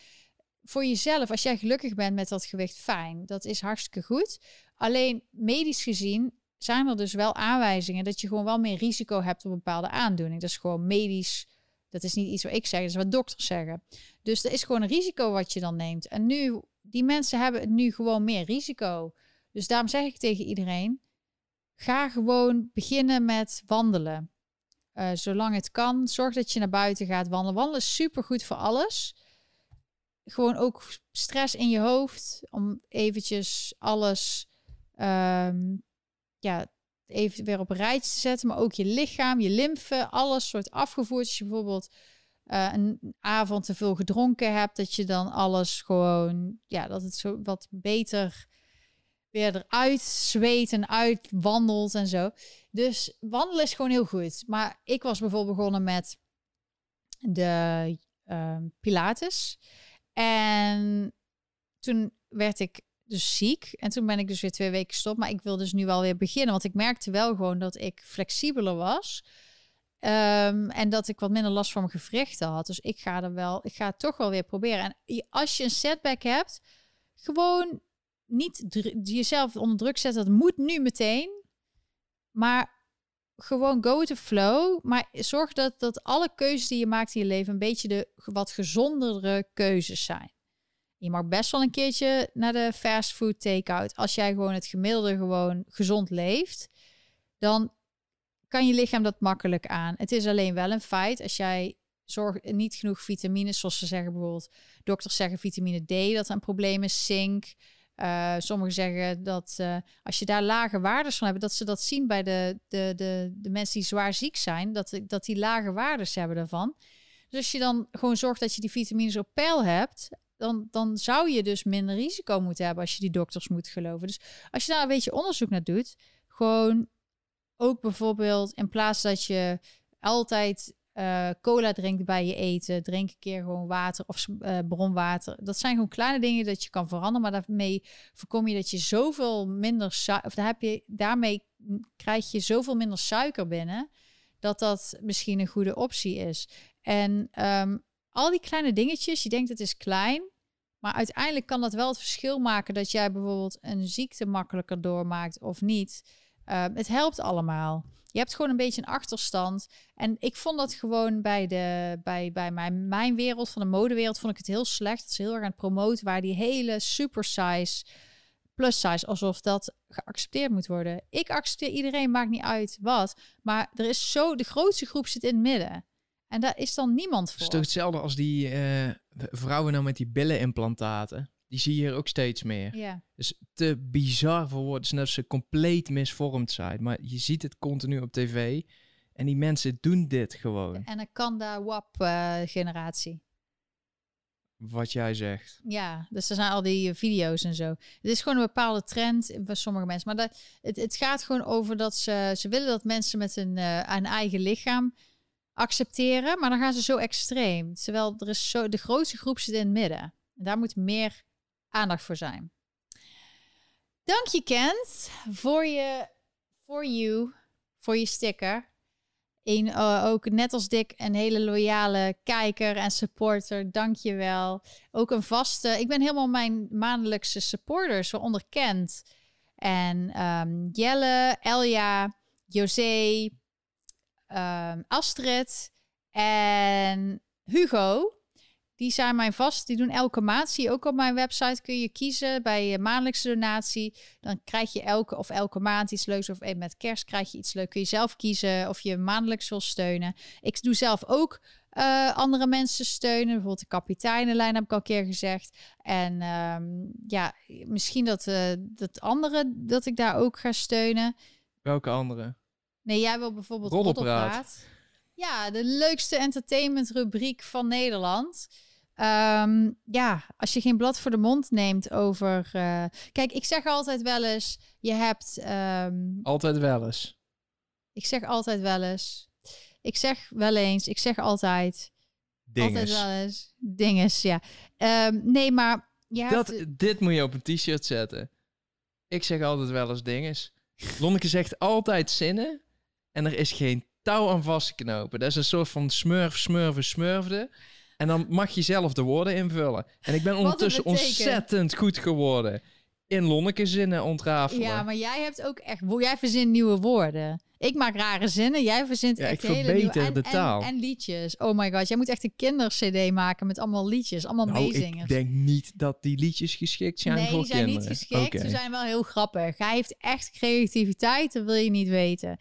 voor jezelf, als jij gelukkig bent met dat gewicht, fijn. Dat is hartstikke goed. Alleen medisch gezien zijn er dus wel aanwijzingen dat je gewoon wel meer risico hebt op bepaalde aandoeningen. Dat is gewoon medisch. Dat is niet iets wat ik zeg, dat is wat dokters zeggen. Dus er is gewoon een risico wat je dan neemt. En nu, die mensen hebben nu gewoon meer risico. Dus daarom zeg ik tegen iedereen: ga gewoon beginnen met wandelen. Uh, zolang het kan, zorg dat je naar buiten gaat wandelen. Wandelen is super goed voor alles gewoon ook stress in je hoofd. Om eventjes alles um, ja, even weer op een rijtje te zetten. Maar ook je lichaam, je lymfe, alles soort afgevoerd. Als je bijvoorbeeld eh, een avond te veel gedronken hebt, dat je dan alles gewoon, ja, dat het zo wat beter weer eruit zweet en uitwandelt en zo. Dus wandelen is gewoon heel goed. Maar ik was bijvoorbeeld begonnen met de ehm, Pilates. En toen werd ik dus ziek. En toen ben ik dus weer twee weken gestopt. Maar ik wil dus nu wel weer beginnen. Want ik merkte wel gewoon dat ik flexibeler was. Ehm, en dat ik wat minder last van mijn gewrichten had. Dus ik ga er wel, ik ga het toch wel weer proberen. En als je een setback hebt, gewoon niet jezelf onder druk zetten. Dat moet nu meteen. Maar gewoon go the flow. Maar zorg dat, dat alle keuzes die je maakt in je leven een beetje de wat gezondere keuzes zijn. Je mag best wel een keertje naar de fast food takeout. Als jij gewoon het gemiddelde gewoon gezond leeft, dan kan je lichaam dat makkelijk aan. Het is alleen wel een feit als jij zorg niet genoeg vitamines, zoals ze zeggen bijvoorbeeld, dokters zeggen vitamine D dat een probleem is, zink. Uh, sommigen zeggen dat uh, als je daar lage waardes van hebt, dat ze dat zien bij de, de, de, de mensen die zwaar ziek zijn, dat, dat die lage waardes hebben daarvan. Dus als je dan gewoon zorgt dat je die vitamines op peil hebt, dan, dan zou je dus minder risico moeten hebben als je die dokters moet geloven. Dus als je daar een beetje onderzoek naar doet, gewoon ook bijvoorbeeld in plaats dat je altijd uh, cola drinkt bij je eten, drink een keer gewoon water of uh, bronwater. Dat zijn gewoon kleine dingen dat je kan veranderen, maar daarmee voorkom je dat je zoveel minder of daar heb je, daarmee krijg je zoveel minder suiker binnen, dat dat misschien een goede optie is. En um, al die kleine dingetjes, je denkt het is klein, maar uiteindelijk kan dat wel het verschil maken dat jij bijvoorbeeld een ziekte makkelijker doormaakt of niet. Uh, het helpt allemaal. Je hebt gewoon een beetje een achterstand. En ik vond dat gewoon bij, de, bij, bij mijn, mijn wereld, van de modewereld, vond ik het heel slecht. Dat ze heel erg aan het promoten waar die hele super size, plus size, alsof dat geaccepteerd moet worden. Ik accepteer iedereen, maakt niet uit wat. Maar er is zo, de grootste groep zit in het midden. En daar is dan niemand voor. Het is toch hetzelfde als die uh, vrouwen nou met die billenimplantaten. Die zie je hier ook steeds meer. Ja. Dus te bizar voor woorden. Is net ze compleet misvormd zijn. Maar je ziet het continu op tv. En die mensen doen dit gewoon. En een Kanda WAP uh, generatie. Wat jij zegt. Ja, dus er zijn al die video's en zo. Het is gewoon een bepaalde trend bij sommige mensen. Maar dat, het, het gaat gewoon over dat ze, ze willen dat mensen met een, uh, een eigen lichaam accepteren, maar dan gaan ze zo extreem. Terwijl er is zo, de grootste groep zit in het midden. En daar moet meer aandacht voor zijn. Dank je Kent voor je voor you voor je sticker. Een, uh, ook net als Dick een hele loyale kijker en supporter. Dank je wel. Ook een vaste. Ik ben helemaal mijn maandelijkse supporters, waaronder Kent en um, Jelle, Elja, José, um, Astrid en Hugo. Die zijn mijn vast. Die doen elke maand. Zie je ook op mijn website. Kun je kiezen bij je maandelijkse donatie. Dan krijg je elke of elke maand iets leuks. Of met kerst krijg je iets leuks. Kun je zelf kiezen of je maandelijks wil steunen. Ik doe zelf ook uh, andere mensen steunen. Bijvoorbeeld de kapiteinenlijn heb ik al een keer gezegd. En um, ja, misschien dat, uh, dat andere, dat ik daar ook ga steunen. Welke andere? Nee, jij wil bijvoorbeeld Roddelpraat. Ja, de leukste entertainment rubriek van Nederland. Um, ja, als je geen blad voor de mond neemt over. Uh, kijk, ik zeg altijd wel eens: je hebt. Um, altijd wel eens. Ik zeg altijd wel eens. Ik zeg wel eens. Ik zeg altijd. Dinges. Altijd wel eens. Dinges, ja. Um, nee, maar. Je Dat, hebt, dit moet je op een t-shirt zetten. Ik zeg altijd wel eens dinges. Lonneke zegt altijd zinnen. En er is geen touw aan vast te knopen. Dat is een soort van smurf, smurven, smurfde. En dan mag je zelf de woorden invullen. En ik ben ondertussen ontzettend goed geworden in Lonneke zinnen ontrafelen. Ja, maar jij hebt ook echt... Jij verzint nieuwe woorden. Ik maak rare zinnen. Jij verzint ja, echt ik hele nieuwe... En, de taal. En, en, liedjes. Oh my god. Jij moet echt een kindercd maken met allemaal liedjes. Allemaal nou, meezingers. ik denk niet dat die liedjes geschikt zijn nee, voor kinderen. Nee, die zijn niet geschikt. Okay. Ze zijn wel heel grappig. Hij heeft echt creativiteit. Dat wil je niet weten.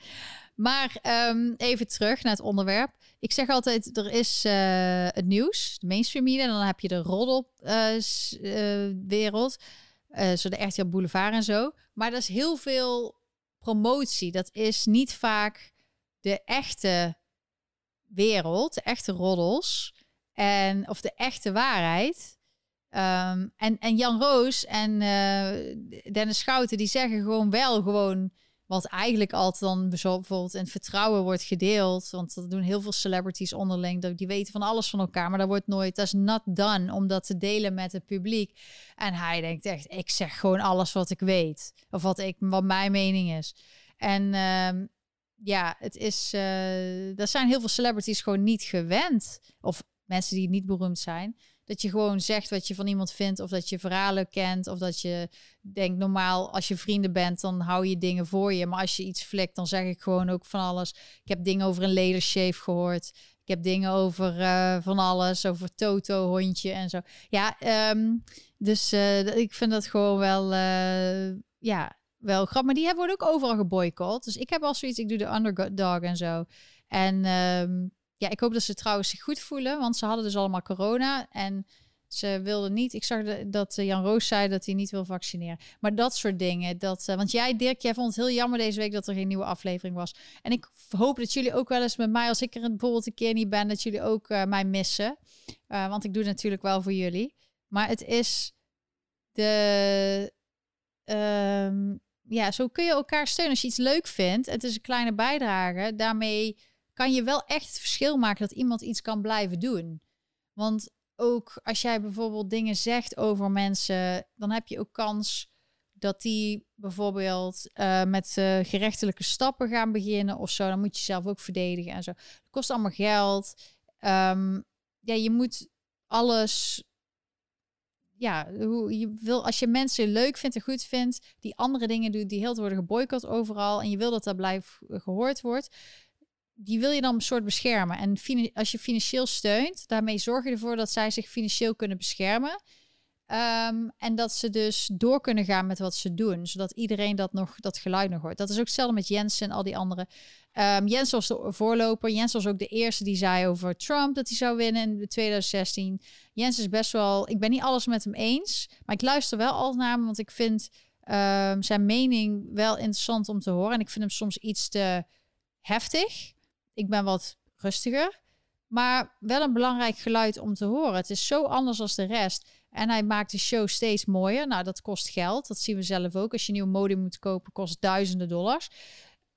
Maar um, even terug naar het onderwerp. Ik zeg altijd, er is uh, het nieuws, de mainstream media. En dan heb je de roddelwereld. Uh, uh, zo de RTL Boulevard en zo. Maar dat is heel veel promotie. Dat is niet vaak de echte wereld, de echte roddels. En, of de echte waarheid. Ehm, en, en Jan Roos en eh, Dennis Schouten, die zeggen gewoon wel gewoon wat eigenlijk altijd dan bijvoorbeeld in vertrouwen wordt gedeeld. Want dat doen heel veel celebrities onderling. Die weten van alles van elkaar. Maar dat wordt nooit, dat is not done om dat te delen met het publiek. En hij denkt echt, ik zeg gewoon alles wat ik weet. Of wat, ik, wat mijn mening is. En ehm, ja, het is, uh, dat zijn heel veel celebrities gewoon niet gewend. Of mensen die niet beroemd zijn. Dat je gewoon zegt wat je van iemand vindt, of dat je verhalen kent, of dat je denkt normaal als je vrienden bent, dan hou je dingen voor je. Maar als je iets flikt, dan zeg ik gewoon ook van alles. Ik heb dingen over een ledershave gehoord. Ik heb dingen over uh, van alles, over Toto, hondje en zo. Ja, um, dus uh, ik vind dat gewoon wel, uh, ja, wel grappig. Maar die hebben worden ook overal geboycott. Dus ik heb al zoiets, ik doe de underdog en zo. En um, ja, ik hoop dat ze trouwens zich goed voelen, want ze hadden dus allemaal corona en ze wilden niet. Ik zag dat eh, Jan Roos zei dat hij niet wil vaccineren. Maar dat soort dingen. Dat, uh, want jij, Dirk, jij vond het heel jammer deze week dat er geen nieuwe aflevering was. En ik hoop dat jullie ook wel eens met mij, als ik er bijvoorbeeld een keer niet ben, dat jullie ook uh, mij missen. want ik doe het natuurlijk wel voor jullie. Maar het is de. Um, ja, zo kun je elkaar steunen. Als je iets leuk vindt, het is een kleine bijdrage. Daarmee kan je wel echt het verschil maken dat iemand iets kan blijven doen. Want ook als jij bijvoorbeeld dingen zegt over mensen, dan heb je ook kans dat die bijvoorbeeld uh, met uh, gerechtelijke stappen gaan beginnen of zo. Dan moet je zelf ook verdedigen en zo. Het kost allemaal geld. Um, ja, je moet alles. Ja, hoe je wil als je mensen leuk vindt en goed vindt, die andere dingen doen, die heel te worden geboycott overal, en je wil dat dat blijft gehoord wordt, die wil je dan een soort beschermen. En als je financieel steunt, daarmee zorg je ervoor dat zij zich financieel kunnen beschermen. Um, en dat ze dus door kunnen gaan met wat ze doen, zodat iedereen dat nog dat geluid nog hoort. Dat is ook hetzelfde met Jens en al die andere. Um, Jens was de voorloper. Jens was ook de eerste die zei over Trump dat hij zou winnen in 2016. Jens is best wel. Ik ben niet alles met hem eens, maar ik luister wel altijd naar hem, want ik vind um, zijn mening wel interessant om te horen. En ik vind hem soms iets te heftig. Ik ben wat rustiger, maar wel een belangrijk geluid om te horen. Het is zo anders als de rest. En hij maakt de show steeds mooier. Nou, dat kost geld. Dat zien we zelf ook. Als je een nieuw modem moet kopen, kost duizenden dollars.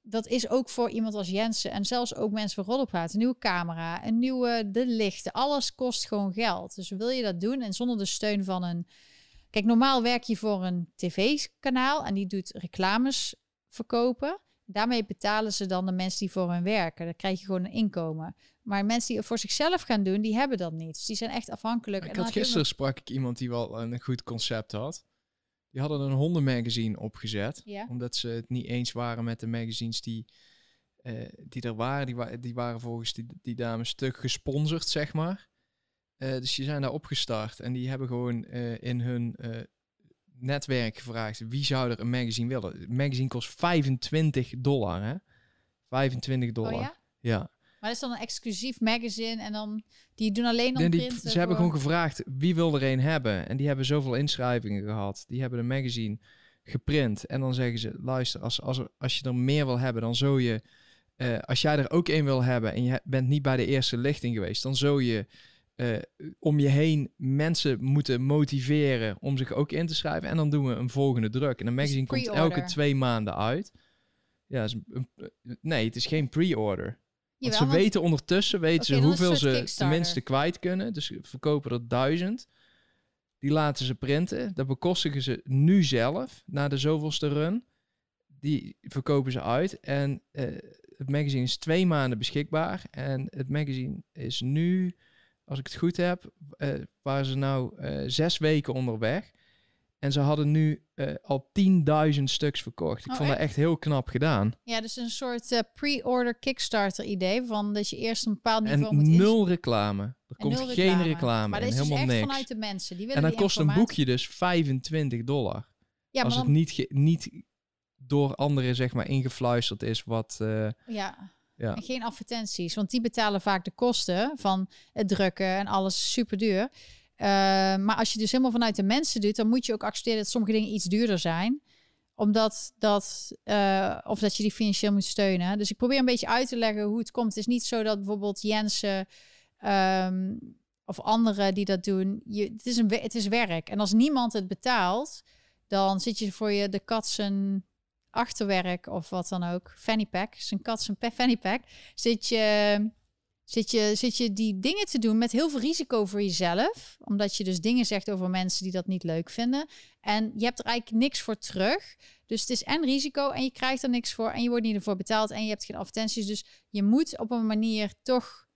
Dat is ook voor iemand als Jensen en zelfs ook mensen voor Roddelpraat. Een nieuwe camera, een nieuwe, de lichten. Alles kost gewoon geld. Dus wil je dat doen en zonder de steun van een... Kijk, normaal werk je voor een tv-kanaal en die doet reclames verkopen. Daarmee betalen ze dan de mensen die voor hen werken. Dan krijg je gewoon een inkomen. Maar mensen die het voor zichzelf gaan doen, die hebben dat niet. Dus die zijn echt afhankelijk. Ik had gisteren sprak ik iemand die wel een goed concept had. Die hadden een hondenmagazine opgezet. Ja? Omdat ze het niet eens waren met de magazines die, uh, die er waren. Die, wa die waren volgens die, die dames stuk gesponsord, zeg maar. Uh, dus die zijn daar opgestart. En die hebben gewoon uh, in hun netwerk gevraagd wie zou er een magazine willen. Het magazine kost 25 dollar, hè? 25 dollar. Oh ja? ja. Maar dat is dan een exclusief magazine en dan die doen alleen dan nee, Ze hebben gewoon gevraagd wie wil er een hebben en die hebben zoveel inschrijvingen gehad. Die hebben een magazine geprint en dan zeggen ze luister als als als je er meer wil hebben dan zo je uh, als jij er ook een wil hebben en je bent niet bij de eerste lichting geweest, dan zo je uh, om je heen mensen moeten motiveren om zich ook in te schrijven. En dan doen we een volgende druk. En een magazine komt elke twee maanden uit. Ja, is een, nee, het is geen pre-order. Want ze weten ondertussen weten ze hoeveel ze tenminste kwijt kunnen. Dus verkopen er duizend. Die laten ze printen. Dat bekostigen ze nu zelf, na de zoveelste run. Die verkopen ze uit. En uh, het magazine is twee maanden beschikbaar. En het magazine is nu als ik het goed heb, uh, waren ze nou uh, zes weken onderweg. En ze hadden nu uh, al 10.000 stuks verkocht. Ik oh, vond echt? dat echt heel knap gedaan. Ja, dus een soort pre-order Kickstarter idee van dat je eerst een bepaald niveau en moet nul reclame. Er komt geen reclame. reclame maar en is helemaal dus echt vanuit de mensen. Die willen en dan kost een boekje dus 25 dollar. Ja, als het niet, niet door anderen zeg maar ingefluisterd is wat... ja. En geen advertenties, want die betalen vaak de kosten van het drukken en alles super duur. Uh, maar als je dus helemaal vanuit de mensen doet, dan moet je ook accepteren dat sommige dingen iets duurder zijn omdat dat, uh, of dat je die financieel moet steunen. Dus ik probeer een beetje uit te leggen hoe het komt. Het is niet zo dat bijvoorbeeld Jensen, um, of anderen die dat doen. Je, het, is een, het is werk. En als niemand het betaalt, dan zit je voor je de kat zijn achterwerk of wat dan ook. Fanny pack, zijn kat zijn fanny pack. Zit je, zit, je, zit je die dingen te doen met heel veel risico voor jezelf. Omdat je dus dingen zegt over mensen die dat niet leuk vinden. En je hebt er eigenlijk niks voor terug. Dus het is en risico en je krijgt er niks voor. En je wordt niet ervoor betaald en je hebt geen advertenties. Dus je moet op een manier toch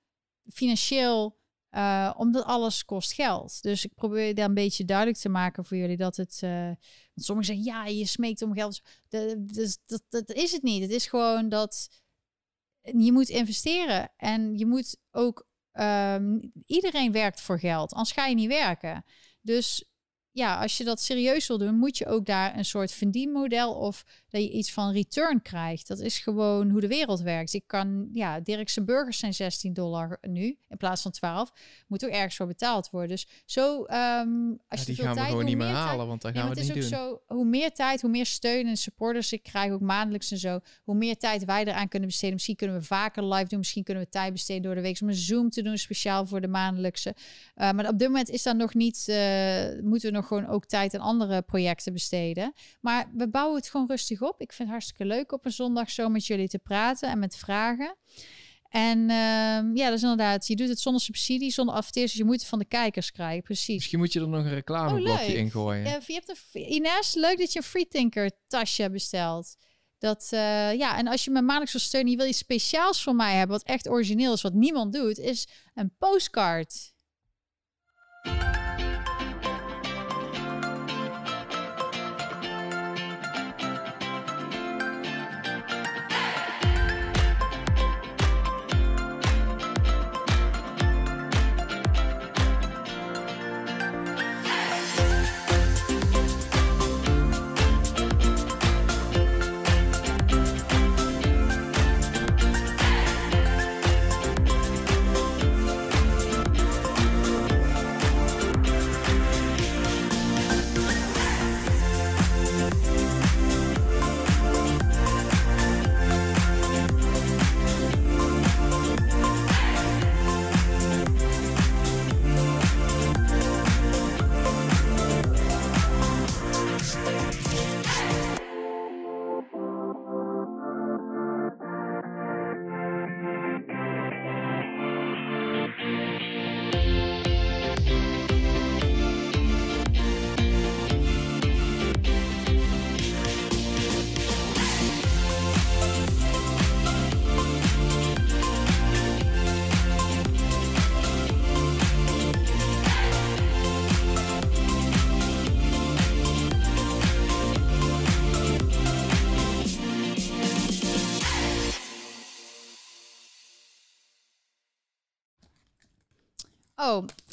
financieel eh, omdat alles kost geld. Dus ik probeer daar een beetje duidelijk te maken voor jullie dat het. eh, want sommigen zeggen ja, je smeekt om geld. De- Dus dat, dat is het niet. Het is gewoon dat je moet investeren en je moet ook. ehm, iedereen werkt voor geld, anders ga je niet werken. Dus ja, als je dat serieus wil doen, moet je ook daar een soort verdienmodel of dat je iets van return krijgt. Dat is gewoon hoe de wereld werkt. Ik kan, ja, Dirkse burgers zijn 16 dollar nu in plaats van 12. Moet ook ergens voor betaald worden. Dus zo, ehm, als Ja, je die veel gaan we tijd, gewoon hoe niet meer tijd- halen, want dan gaan we het het niet doen. zo, hoe meer tijd, hoe meer steun en supporters ik krijg, ook maandelijks en zo, hoe meer tijd wij eraan kunnen besteden. Misschien kunnen we vaker live doen, misschien kunnen we tijd besteden door de week om een Zoom te doen, speciaal voor de maandelijkse. Uh, maar op dit moment is dat nog niet, uh, moeten we nog gewoon ook tijd aan andere projecten besteden. Maar we bouwen het gewoon rustig op. Ik vind het hartstikke leuk op een zondag zo met jullie te praten en met vragen. En uh, ja, dat is inderdaad, je doet het zonder subsidie, zonder adverteerders. Je moet het van de kijkers krijgen, precies. Misschien moet je er nog een reclameblokje oh, in gooien. Ja, je hebt een, Ines, leuk dat je een Freethinker tasje bestelt. Dat, uh, ja, en als je me maandelijks wil steunen, je wil iets speciaals voor mij hebben, wat echt origineel is, wat niemand doet, is een postcard.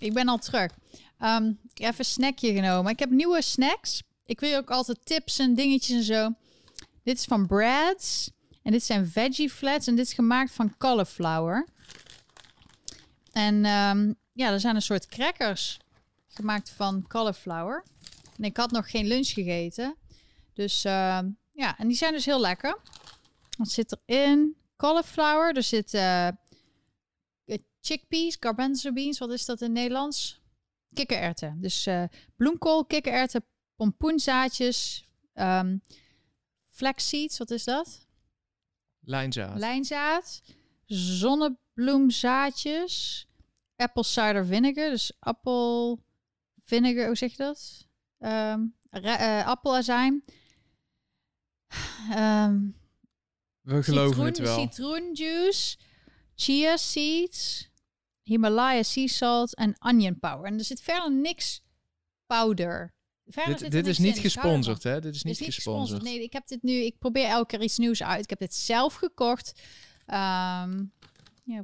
Ik ben al terug. Um, ik heb even een snackje genomen. Ik heb nieuwe snacks. Ik wil ook altijd tips en dingetjes en zo. Dit is van Brad's. En dit zijn veggie flats. En dit is gemaakt van cauliflower. En um, ja, er zijn een soort crackers gemaakt van cauliflower. En ik had nog geen lunch gegeten. Dus uh, ja, en die zijn dus heel lekker. Wat zit erin? Cauliflower. Er zit uh, chickpeas, garbanzo beans. Wat is dat in Nederlands? Kikkererwten. Dus uh, bloemkool, kikkererwten, pompoenzaadjes, um, flaxseeds. Wat is dat? Lijnzaad. Lijnzaad. Zonnebloemzaadjes. Apple cider vinegar. Dus appel vinegar, hoe zeg je dat? Um, uh, appelazijn. Um, We geloven citroen, het wel. Citroenjuice, chia seeds, Himalaya sea salt en onion power. En er zit verder niks powder. Verder dit dit is niet gesponsord, hè? Dit is niet, is gesponsord. Nee, ik heb dit nu. Ik probeer elke keer iets nieuws uit. Ik heb dit zelf gekocht. Um, ja,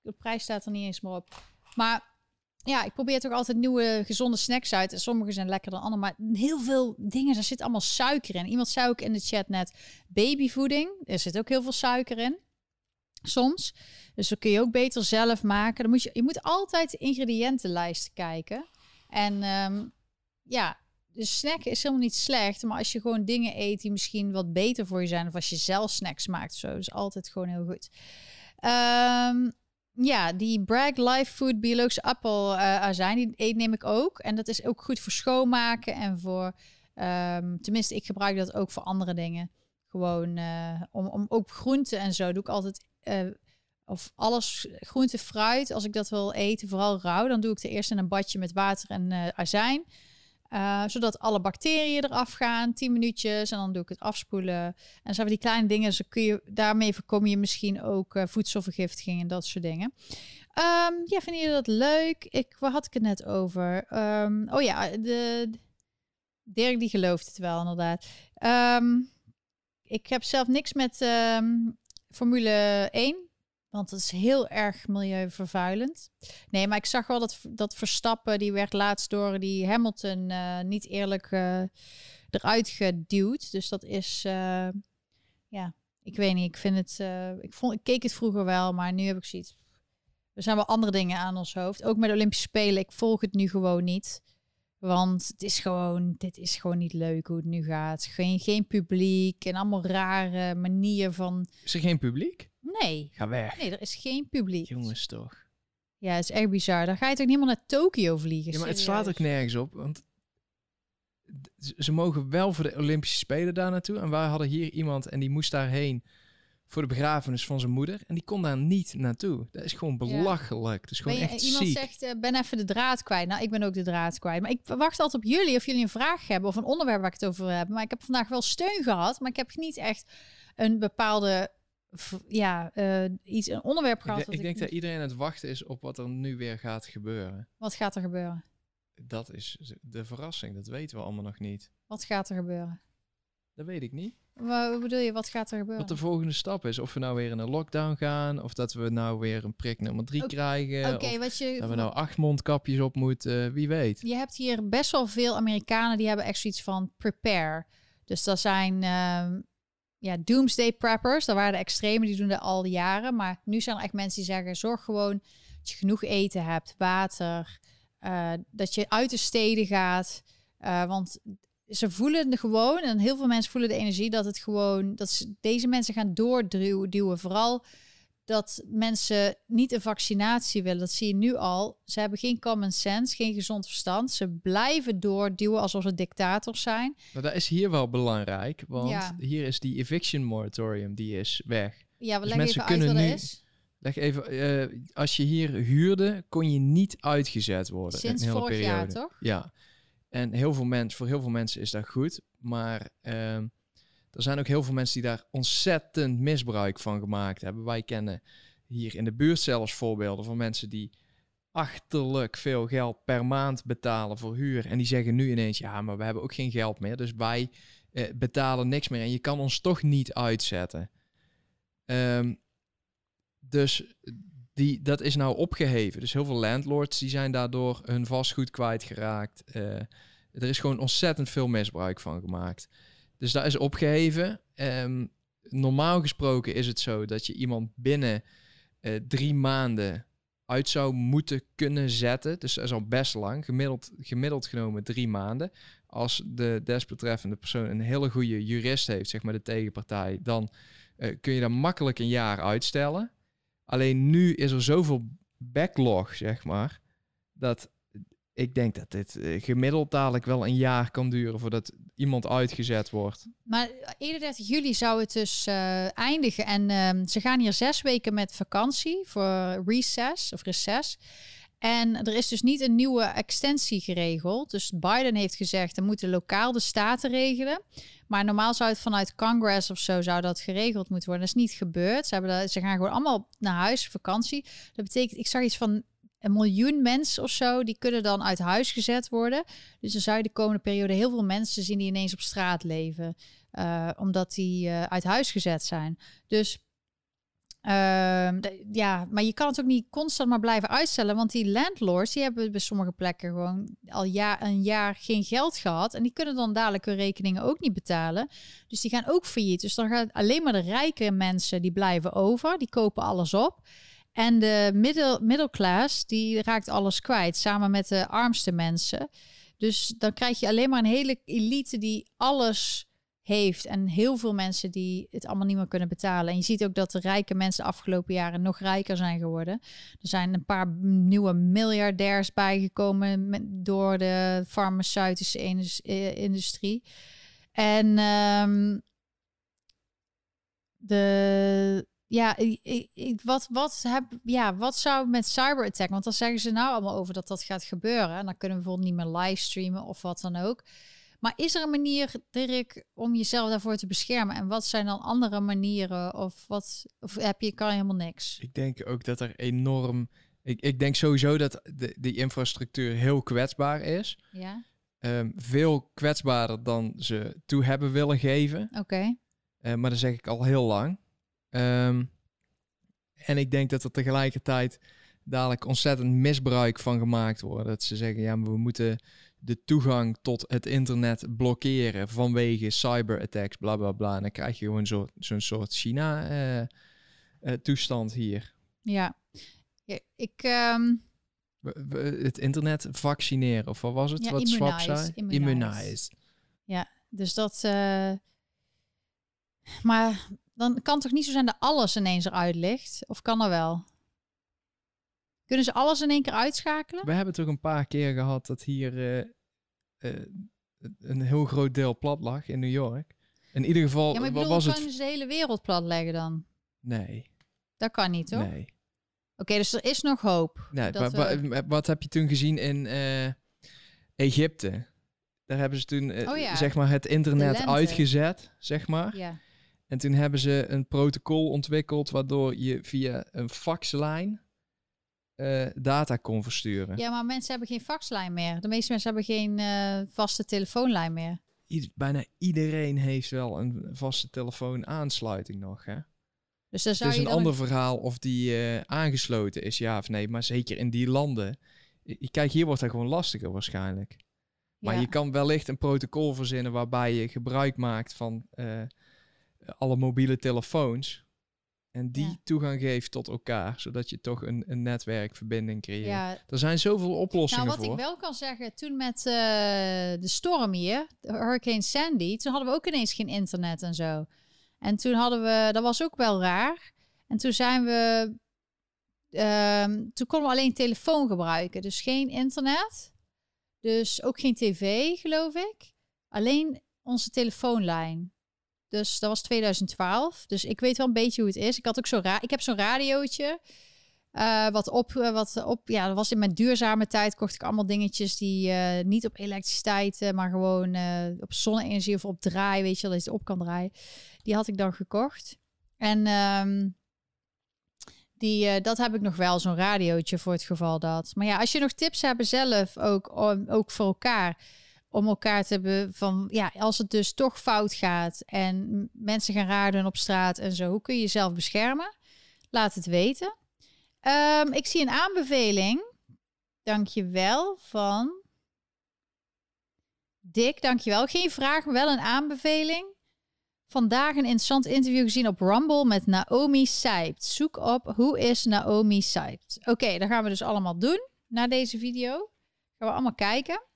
de prijs staat er niet eens meer op. Maar ja, ik probeer toch altijd nieuwe gezonde snacks uit. En sommige zijn lekkerder dan andere. Maar heel veel dingen, daar zit allemaal suiker in. Iemand zei ook in de chat net babyvoeding. Er zit ook heel veel suiker in. Soms. Dus dat kun je ook beter zelf maken. Dan moet je, je moet altijd de ingrediëntenlijst kijken. En um, ja, de snack is helemaal niet slecht. Maar als je gewoon dingen eet die misschien wat beter voor je zijn. Of als je zelf snacks maakt. Zo is altijd gewoon heel goed. Um, Ja, die Bragg Life Food biologische appelazijn, die eet neem ik ook. En dat is ook goed voor schoonmaken en voor... ehm, tenminste, ik gebruik dat ook voor andere dingen. Gewoon eh, om, om ook groenten en zo doe ik altijd... eh, of alles, groente, fruit, als ik dat wil eten, vooral rauw, dan doe ik het eerst in een badje met water en eh, azijn. Eh, zodat alle bacteriën eraf gaan, 10 minuutjes. En dan doe ik het afspoelen. En zo die kleine dingen. Zo kun je, daarmee voorkom je misschien ook voedselvergiftiging en dat soort dingen. Ehm, ja, vinden jullie dat leuk? Ik, waar had ik het net over? Ehm, oh ja, de, Dirk die gelooft het wel inderdaad. Ehm, ik heb zelf niks met Formule 1. Want het is heel erg milieuvervuilend. Nee, maar ik zag wel dat, dat Verstappen, die werd laatst door die Hamilton eh, niet eerlijk eh, eruit geduwd. Dus dat is, eh, ja, ik weet niet. Ik vind het, ik, ik keek het vroeger wel, maar nu heb ik zoiets. Er zijn wel andere dingen aan ons hoofd. Ook met de Olympische Spelen. Ik volg het nu gewoon niet. Want het is gewoon, dit is gewoon niet leuk hoe het nu gaat. Geen, geen publiek en allemaal rare manier van. Is er geen publiek? Nee, Ga weg. nee, er is geen publiek. Jongens toch. Ja, het is echt bizar. Dan ga je toch niet helemaal naar Tokio vliegen? Ja, maar het slaat ook nergens op. Want ze mogen wel voor de Olympische Spelen daar naartoe. En wij hadden hier iemand en die moest daarheen voor de begrafenis van zijn moeder. En die kon daar niet naartoe. Dat is gewoon belachelijk. Dat is gewoon je- echt iemand ziek. zegt, eh, ben even de draad kwijt. Nou, ik ben ook de draad kwijt. Maar ik wacht altijd op jullie of jullie een vraag hebben of een onderwerp waar ik het over heb. Maar ik heb vandaag wel steun gehad, maar ik heb niet echt een bepaalde, ja, eh, iets, een onderwerp Ik, gehad. wat ik denk dat iedereen aan het wachten is op wat er nu weer gaat gebeuren. Wat gaat er gebeuren? Dat is de verrassing. Dat weten we allemaal nog niet. Wat gaat er gebeuren? Dat weet ik niet. Wa- Hoe bedoel je, wat gaat er gebeuren? Wat de volgende stap is. Of we nou weer in een lockdown gaan. Of dat we nou weer een prik nummer drie krijgen. Oké, Of wat je... dat we nou acht mondkapjes op moeten. Wie weet. Je hebt hier best wel veel Amerikanen die hebben echt zoiets van prepare. Dus dat zijn ehm, ja, doomsday preppers. Dat waren de extremen, die doen dat al jaren. Maar nu zijn er echt mensen die zeggen, zorg gewoon dat je genoeg eten hebt, water. eh, dat je uit de steden gaat. Eh, want ze voelen de gewoon, en heel veel mensen voelen de energie dat het gewoon, dat ze, deze mensen gaan doorduwen. Vooral dat mensen niet een vaccinatie willen. Dat zie je nu al. Ze hebben geen common sense, geen gezond verstand. Ze blijven doorduwen alsof ze dictators zijn. Maar dat is hier wel belangrijk. Want Ja. hier is die eviction moratorium. Die is weg. Ja, we Dus leggen mensen even uit wat kunnen nu- is. Leg even. eh, als je hier huurde, kon je niet uitgezet worden. Sinds vorig periode. jaar, toch? Ja, en heel veel mensen, voor heel veel mensen is dat goed. Maar ehm, er zijn ook heel veel mensen die daar ontzettend misbruik van gemaakt hebben. Wij kennen hier in de buurt zelfs voorbeelden van mensen die achterlijk veel geld per maand betalen voor huur. En die zeggen nu ineens, ja, maar we hebben ook geen geld meer. Dus wij eh, betalen niks meer. En je kan ons toch niet uitzetten. Ehm, dus die, dat is nou opgeheven. Dus heel veel landlords die zijn daardoor hun vastgoed kwijtgeraakt. Eh er is gewoon ontzettend veel misbruik van gemaakt. Dus dat is opgeheven. Ehm, normaal gesproken is het zo dat je iemand binnen eh, drie maanden uit zou moeten kunnen zetten. Dus dat is al best lang. Gemiddeld, gemiddeld genomen drie maanden. Als de desbetreffende persoon een hele goede jurist heeft, zeg maar de tegenpartij, dan eh, kun je dat makkelijk een jaar uitstellen. Alleen nu is er zoveel backlog, zeg maar, dat ik denk dat dit eh, gemiddeld dadelijk wel een jaar kan duren voordat iemand uitgezet wordt. Maar 31 juli zou het dus eh, eindigen. En ehm, ze gaan hier zes weken met vakantie voor recess of recess. En er is dus niet een nieuwe extensie geregeld. Dus Biden heeft gezegd, dan moeten lokaal de staten regelen. Maar normaal zou het vanuit Congress of zo zou dat geregeld moeten worden. Dat is niet gebeurd. Ze, hebben ze gaan gewoon allemaal naar huis, vakantie. Dat betekent, ik zag iets van een miljoen mensen of zo, die kunnen dan uit huis gezet worden. Dus dan zou je de komende periode heel veel mensen zien die ineens op straat leven. eh, omdat die eh, uit huis gezet zijn. Dus ehm, ja, maar je kan het ook niet constant maar blijven uitstellen. Want die landlords, die hebben bij sommige plekken gewoon al jaar, een jaar geen geld gehad. En die kunnen dan dadelijk hun rekeningen ook niet betalen. Dus die gaan ook failliet. Dus dan gaan alleen maar de rijke mensen, die blijven over. Die kopen alles op. En de middel, die raakt alles kwijt. Samen met de armste mensen. Dus dan krijg je alleen maar een hele elite die alles heeft. En heel veel mensen die het allemaal niet meer kunnen betalen. En je ziet ook dat de rijke mensen de afgelopen jaren nog rijker zijn geworden. Er zijn een paar nieuwe miljardairs bijgekomen door de farmaceutische eh, industrie. En ehm, de. Ja, ik- wat, wat, heb, ja, wat zou met cyberattack? Want dan zeggen ze nou allemaal over dat dat gaat gebeuren. En dan kunnen we bijvoorbeeld niet meer livestreamen of wat dan ook. Maar is er een manier, Dirk, om jezelf daarvoor te beschermen? En wat zijn dan andere manieren? Of, wat, of heb je, kan je helemaal niks? Ik denk ook dat er enorm... Ik, ik denk sowieso dat de, die infrastructuur heel kwetsbaar is. Ja, Ehm, veel kwetsbaarder dan ze toe hebben willen geven. oké. Eh, maar dat zeg ik al heel lang. Ehm, en ik denk dat er tegelijkertijd dadelijk ontzettend misbruik van gemaakt wordt. Dat ze zeggen, ja, maar we moeten de toegang tot het internet blokkeren vanwege cyberattacks, bla bla bla. En dan krijg je gewoon zo- zo'n soort China-toestand hier. Ja. ja ik, ehm, We- we- Het internet vaccineren, of wat was het? Ja, wat Swap zei? immunize. Immunize. dus dat. eh, maar dan kan het toch niet zo zijn dat alles ineens eruit ligt? Of kan er wel? Kunnen ze alles in één keer uitschakelen? We hebben toch een paar keer gehad dat hier eh, eh, een heel groot deel plat lag in New York. In ieder geval, Ja, maar ik wat bedoel, was het? kunnen ze de hele wereld plat leggen dan? Nee, Dat kan niet, toch? nee. Oké, dus er is nog hoop. nee dat we- wat heb je toen gezien in eh, Egypte? Daar hebben ze toen Oh ja, zeg maar het internet uitgezet, zeg maar. Ja. En toen hebben ze een protocol ontwikkeld waardoor je via een faxlijn eh, data kon versturen. ja, maar mensen hebben geen faxlijn meer. De meeste mensen hebben geen eh, vaste telefoonlijn meer. Bijna iedereen heeft wel een vaste telefoonaansluiting nog, hè? Dus dan Het is je een ander verhaal of die eh, aangesloten is, ja of nee. Maar zeker in die landen. Kijk, hier wordt dat gewoon lastiger waarschijnlijk. Maar Ja. je kan wellicht een protocol verzinnen waarbij je gebruik maakt van alle mobiele telefoons. En die Ja. toegang geeft tot elkaar, zodat je toch een, een netwerkverbinding creëert. Ja, Er zijn zoveel Nou, oplossingen wat voor. ik wel kan zeggen, toen met eh, de storm hier, de Hurricane Sandy, toen hadden we ook ineens geen internet en zo. En toen hadden we, dat was ook wel raar. En toen zijn we, ehm, toen konden we alleen telefoon gebruiken, dus geen internet. Dus ook geen tv, geloof ik. Alleen onze telefoonlijn. Dus dat was 2012. Dus ik weet wel een beetje hoe het is. Ik had ook zo'n ra ik heb zo'n radiootje. eh, wat op, eh, wat op, ja, dat was in mijn duurzame tijd. Kocht ik allemaal dingetjes die eh, niet op elektriciteit, maar gewoon op zonne-energie of op draai, weet je dat je het op kan draaien. Die had ik dan gekocht. En ehm, die, dat heb ik nog wel, zo'n radiootje voor het geval dat. Maar ja, als je nog tips hebt zelf, ook, ook voor elkaar, om elkaar te hebben van, ja, als het dus toch fout gaat en mensen gaan raar doen op straat en zo, hoe kun je jezelf beschermen? Laat het weten. Ehm, ik zie een aanbeveling. Dankjewel van Dick, dankjewel. Geen vraag, wel een aanbeveling. Vandaag een interessant interview gezien op Rumble met Naomi Seipt. Zoek op hoe is Naomi Seipt. Oké, dat gaan we dus allemaal doen na deze video. Gaan we allemaal kijken.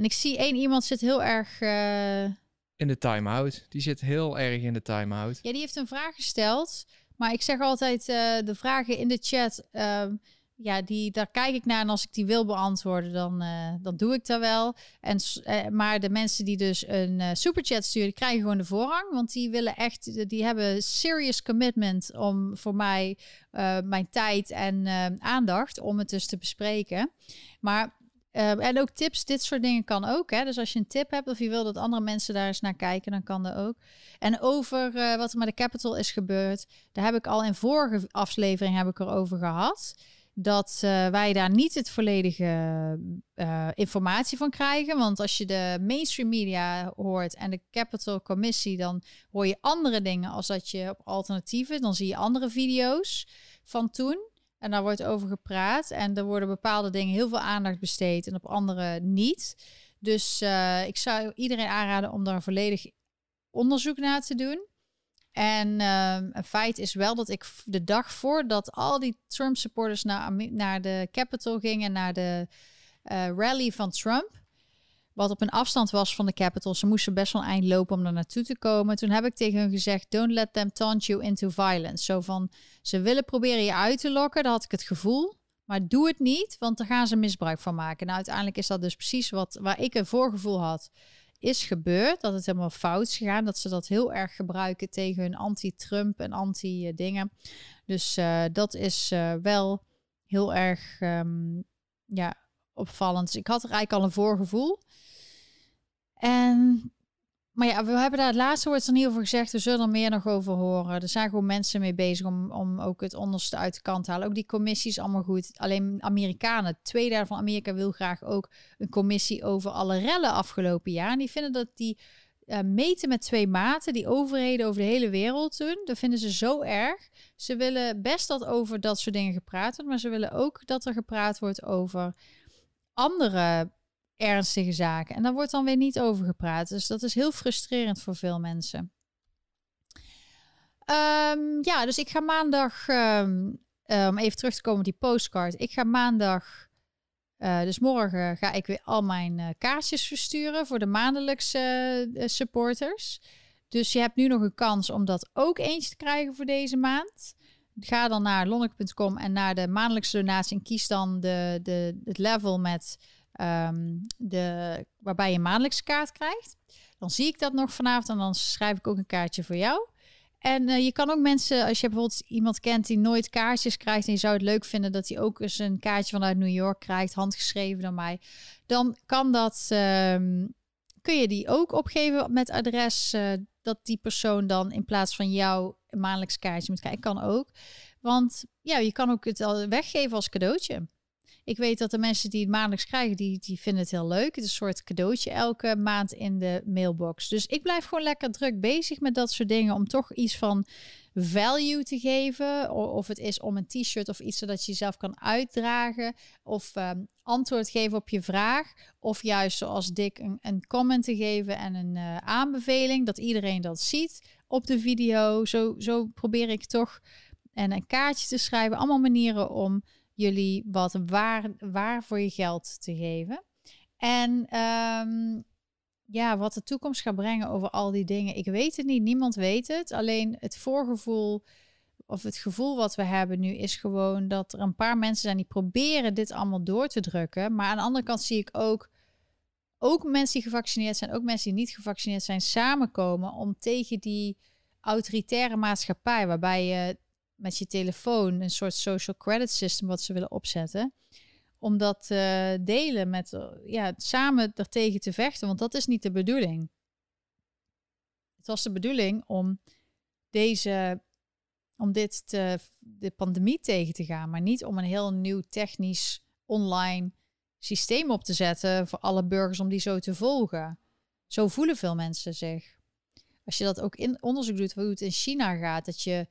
En ik zie één iemand zit heel erg... eh, In de time-out. Die zit heel erg in de time-out. Ja, die heeft een vraag gesteld. Maar ik zeg altijd, eh, de vragen in de chat, ehm, ja, die, daar kijk ik naar. En als ik die wil beantwoorden, dan, eh, dan doe ik dat wel. En, maar de mensen die dus een eh, superchat sturen, die krijgen gewoon de voorrang. Want die willen echt, die hebben serious commitment om voor mij mijn tijd en aandacht om het dus te bespreken. Maar eh, en ook tips, dit soort dingen kan ook. Hè? Dus als je een tip hebt of je wil dat andere mensen daar eens naar kijken, dan kan dat ook. En over eh, wat er met de Capital is gebeurd, daar heb ik al in vorige aflevering heb ik erover gehad. Dat eh, wij daar niet het volledige eh, informatie van krijgen. Want als je de mainstream media hoort en de Capital Commissie, dan hoor je andere dingen als dat je op alternatieven, dan zie je andere video's van toen. En daar wordt over gepraat. En er worden bepaalde dingen heel veel aandacht besteed en op andere niet. Dus eh, ik zou iedereen aanraden om daar volledig onderzoek naar te doen. En ehm, een feit is wel dat ik de dag voordat al die Trump-supporters naar, Ame- naar de Capitol gingen, naar de eh, rally van Trump, wat op een afstand was van de capital. Ze moesten best wel eind lopen om daar naartoe te komen. Toen heb ik tegen hun gezegd, don't let them taunt you into violence. Zo van, ze willen proberen je uit te lokken, dat had ik het gevoel. Maar doe het niet, want daar gaan ze misbruik van maken. Nou, uiteindelijk is dat dus precies wat waar ik een voorgevoel had, is gebeurd. Dat het helemaal fout is gegaan. Dat ze dat heel erg gebruiken tegen hun anti-Trump en anti-dingen. Dus uh, dat is uh, wel heel erg um, ja, opvallend. Dus ik had er eigenlijk al een voorgevoel. En maar ja, we hebben daar het laatste woord er niet over gezegd. We zullen er meer nog over horen. Er zijn gewoon mensen mee bezig om, om ook het onderste uit de kant te halen. Ook die commissie is allemaal goed. Alleen Amerikanen, twee derde van Amerika wil graag ook een commissie over alle rellen afgelopen jaar. En die vinden dat die uh, meten met twee maten, die overheden over de hele wereld doen. Dat vinden ze zo erg. Ze willen best dat over dat soort dingen gepraat wordt, maar ze willen ook dat er gepraat wordt over andere ernstige zaken. En daar wordt dan weer niet over gepraat. Dus dat is heel frustrerend voor veel mensen. Um, ja, dus ik ga maandag, um, um, even terug te komen op die postcard. Ik ga maandag, uh, dus morgen ga ik weer al mijn uh, kaartjes versturen voor de maandelijkse supporters. Dus je hebt nu nog een kans om dat ook eentje te krijgen voor deze maand. Ga dan naar lonneke.com en naar de maandelijkse donatie en kies dan de, de, het level met um, de, waarbij je een maandelijkse kaart krijgt. Dan zie ik dat nog vanavond en dan schrijf ik ook een kaartje voor jou. En uh, je kan ook mensen, als je bijvoorbeeld iemand kent die nooit kaartjes krijgt en je zou het leuk vinden dat hij ook eens een kaartje vanuit New York krijgt, handgeschreven door mij, dan kan dat, um, kun je die ook opgeven met adres uh, dat die persoon dan in plaats van jou een maandelijks kaartje moet krijgen. Kan ook, want ja, je kan ook het al weggeven als cadeautje. Ik weet dat de mensen die het maandelijks krijgen, die, die vinden het heel leuk. Het is een soort cadeautje elke maand in de mailbox. Dus ik blijf gewoon lekker druk bezig met dat soort dingen. Om toch iets van value te geven. Of het is om een t-shirt of iets zodat je jezelf kan uitdragen. Of um, antwoord geven op je vraag. Of juist zoals Dick een, een comment te geven en een uh, aanbeveling. Dat iedereen dat ziet op de video. Zo, zo probeer ik toch. En een kaartje te schrijven. Allemaal manieren om jullie wat waar, waar voor je geld te geven. En um, ja, wat de toekomst gaat brengen over al die dingen, ik weet het niet. Niemand weet het. Alleen het voorgevoel of het gevoel wat we hebben nu is gewoon dat er een paar mensen zijn die proberen dit allemaal door te drukken. Maar aan de andere kant zie ik ook, ook mensen die gevaccineerd zijn, ook mensen die niet gevaccineerd zijn, samenkomen om tegen die autoritaire maatschappij, waarbij je met je telefoon een soort social credit system wat ze willen opzetten. Om dat uh, delen met, uh, ja, samen ertegen te vechten, want dat is niet de bedoeling. Het was de bedoeling om deze, om dit te, de pandemie tegen te gaan, maar niet om een heel nieuw technisch online systeem op te zetten voor alle burgers om die zo te volgen. Zo voelen veel mensen zich. Als je dat ook in onderzoek doet hoe het in China gaat, dat je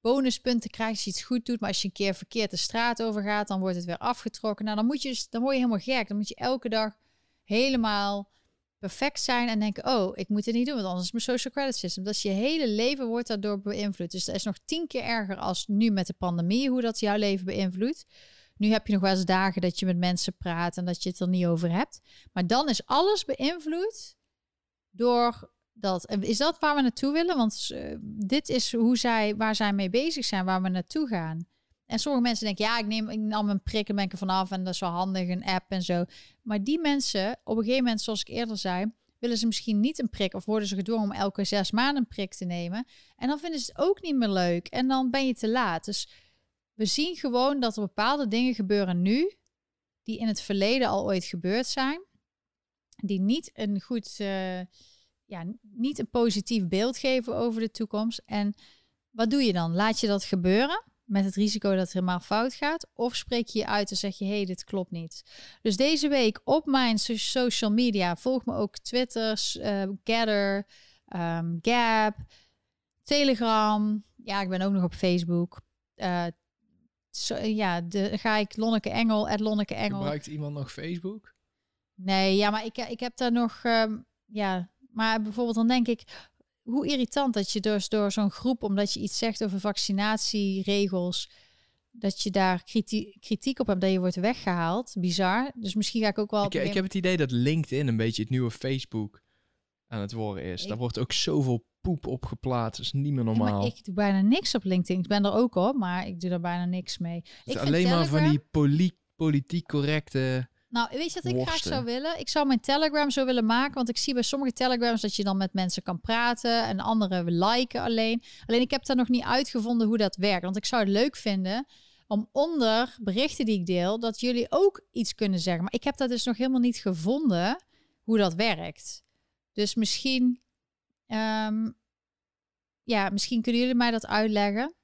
bonuspunten krijgt als je iets goed doet. Maar als je een keer verkeerd de straat over gaat, dan wordt het weer afgetrokken. Nou, dan, moet je, dus, dan word je helemaal gek. Dan moet je elke dag helemaal perfect zijn en denken, oh, ik moet het niet doen, want anders is mijn social credit system. Dat je hele leven wordt daardoor beïnvloed. Dus dat is nog tien keer erger als nu met de pandemie, hoe dat jouw leven beïnvloedt. Nu heb je nog wel eens dagen dat je met mensen praat en dat je het er niet over hebt. Maar dan is alles beïnvloed door dat. Is dat waar we naartoe willen? Want uh, dit is hoe zij, waar zij mee bezig zijn, waar we naartoe gaan. En sommige mensen denken, ja, ik neem, ik nam een prik en ben ik er vanaf en dat is wel handig, een app en zo. Maar die mensen, op een gegeven moment, zoals ik eerder zei, willen ze misschien niet een prik of worden ze gedwongen om elke zes maanden een prik te nemen. En dan vinden ze het ook niet meer leuk en dan ben je te laat. Dus we zien gewoon dat er bepaalde dingen gebeuren nu, die in het verleden al ooit gebeurd zijn, die niet een goed... Uh, ja, niet een positief beeld geven over de toekomst. En wat doe je dan? Laat je dat gebeuren met het risico dat het helemaal fout gaat? Of spreek je je uit en zeg je, hé, hey, dit klopt niet. Dus deze week op mijn social media, volg me ook Twitter, uh, Gather, um, Gap, Telegram. Ja, ik ben ook nog op Facebook. Uh, so, ja, de, ga ik Lonneke Engel, at Lonneke Engel. Gebruikt iemand nog Facebook? Nee, ja, maar ik, ik heb daar nog, um, ja, maar bijvoorbeeld dan denk ik, hoe irritant dat je dus door zo'n groep, omdat je iets zegt over vaccinatieregels, dat je daar kritiek, kritiek op hebt, dat je wordt weggehaald. Bizar. Dus misschien ga ik ook wel... Ik, ik heb het idee dat LinkedIn een beetje het nieuwe Facebook aan het worden is. Daar wordt ook zoveel poep op geplaatst. Dat is niet meer normaal. ik doe bijna niks op LinkedIn. Ik ben er ook op, maar ik doe er bijna niks mee. Het ik alleen maar van die politiek correcte nou, weet je wat ik graag zou willen? Ik zou mijn Telegram zo willen maken. Want ik zie bij sommige Telegrams dat je dan met mensen kan praten. En andere liken alleen. Alleen ik heb daar nog niet uitgevonden hoe dat werkt. Want ik zou het leuk vinden om onder berichten die ik deel, dat jullie ook iets kunnen zeggen. Maar ik heb dat dus nog helemaal niet gevonden hoe dat werkt. Dus misschien, um, ja, misschien kunnen jullie mij dat uitleggen.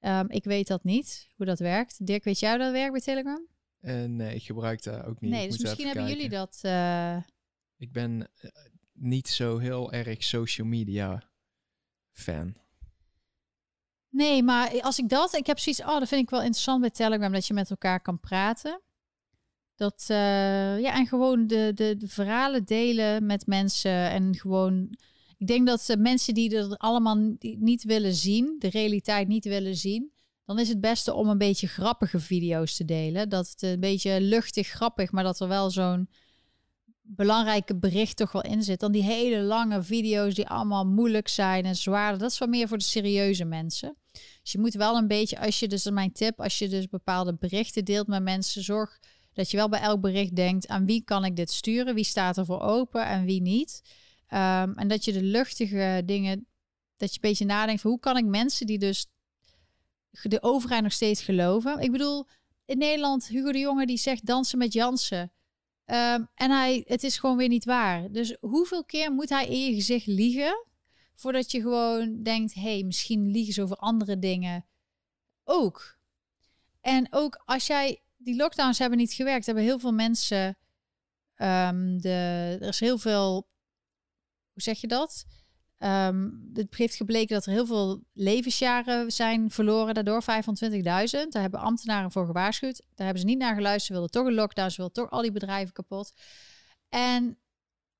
Um, ik weet dat niet, hoe dat werkt. Dirk, weet jij hoe dat werkt bij Telegram? Uh, nee, ik gebruik dat ook niet. Nee, dus misschien hebben jullie dat. Uh... Ik ben uh, niet zo heel erg social media fan. Nee, maar als ik dat, ik heb zoiets, oh, dat vind ik wel interessant bij Telegram, dat je met elkaar kan praten. Dat, ja, en gewoon de, de, de, verhalen delen met mensen en gewoon, ik denk dat ze mensen die er allemaal niet willen zien, de realiteit niet willen zien, dan is het beste om een beetje grappige video's te delen. Dat het een beetje luchtig grappig, maar dat er wel zo'n belangrijke bericht toch wel in zit. Dan die hele lange video's die allemaal moeilijk zijn en zwaar. Dat is wel meer voor de serieuze mensen. Dus je moet wel een beetje, als je dus mijn tip, als je dus bepaalde berichten deelt met mensen, zorg dat je wel bij elk bericht denkt aan wie kan ik dit sturen, wie staat er voor open en wie niet. Ehm, en dat je de luchtige dingen, dat je een beetje nadenkt van hoe kan ik mensen die dus de overheid nog steeds geloven. Ik bedoel, in Nederland, Hugo de Jonge die zegt dansen met Jansen. Um, en hij, het is gewoon weer niet waar. Dus hoeveel keer moet hij in je gezicht liegen voordat je gewoon denkt, hey, misschien liegen ze over andere dingen ook. En ook als jij die lockdowns hebben niet gewerkt, hebben heel veel mensen, um, de, er is heel veel, hoe zeg je dat? Um, het heeft gebleken dat er heel veel levensjaren zijn verloren daardoor, 25.000. Daar hebben ambtenaren voor gewaarschuwd. Daar hebben ze niet naar geluisterd. Ze wilden toch een lockdown, ze wilden toch al die bedrijven kapot. En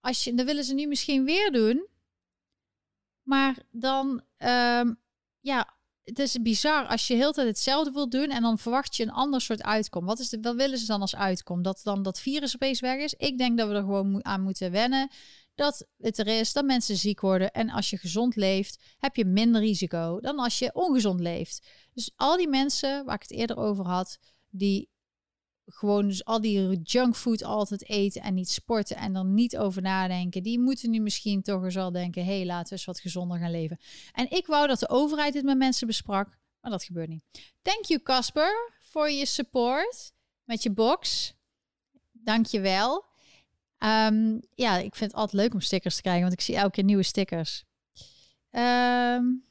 als je, dan willen ze nu misschien weer doen. Maar dan, um, ja, het is bizar als je heel tijd hetzelfde wilt doen en dan verwacht je een ander soort uitkom. Wat, is de, willen ze dan als uitkom? Dat dan dat virus opeens weg is? Ik denk dat we er gewoon aan moeten wennen dat het er is, dat mensen ziek worden. En als je gezond leeft, heb je minder risico dan als je ongezond leeft. Dus al die mensen waar ik het eerder over had, die gewoon dus al die junkfood altijd eten en niet sporten en er niet over nadenken, die moeten nu misschien toch eens wel denken, hé, hey, laten we eens wat gezonder gaan leven. En ik wou dat de overheid dit met mensen besprak, maar dat gebeurt niet. Thank you Casper voor je support met je box. Dank je wel. Um, ja, ik vind het altijd leuk om stickers te krijgen, want ik zie elke keer nieuwe stickers. Um,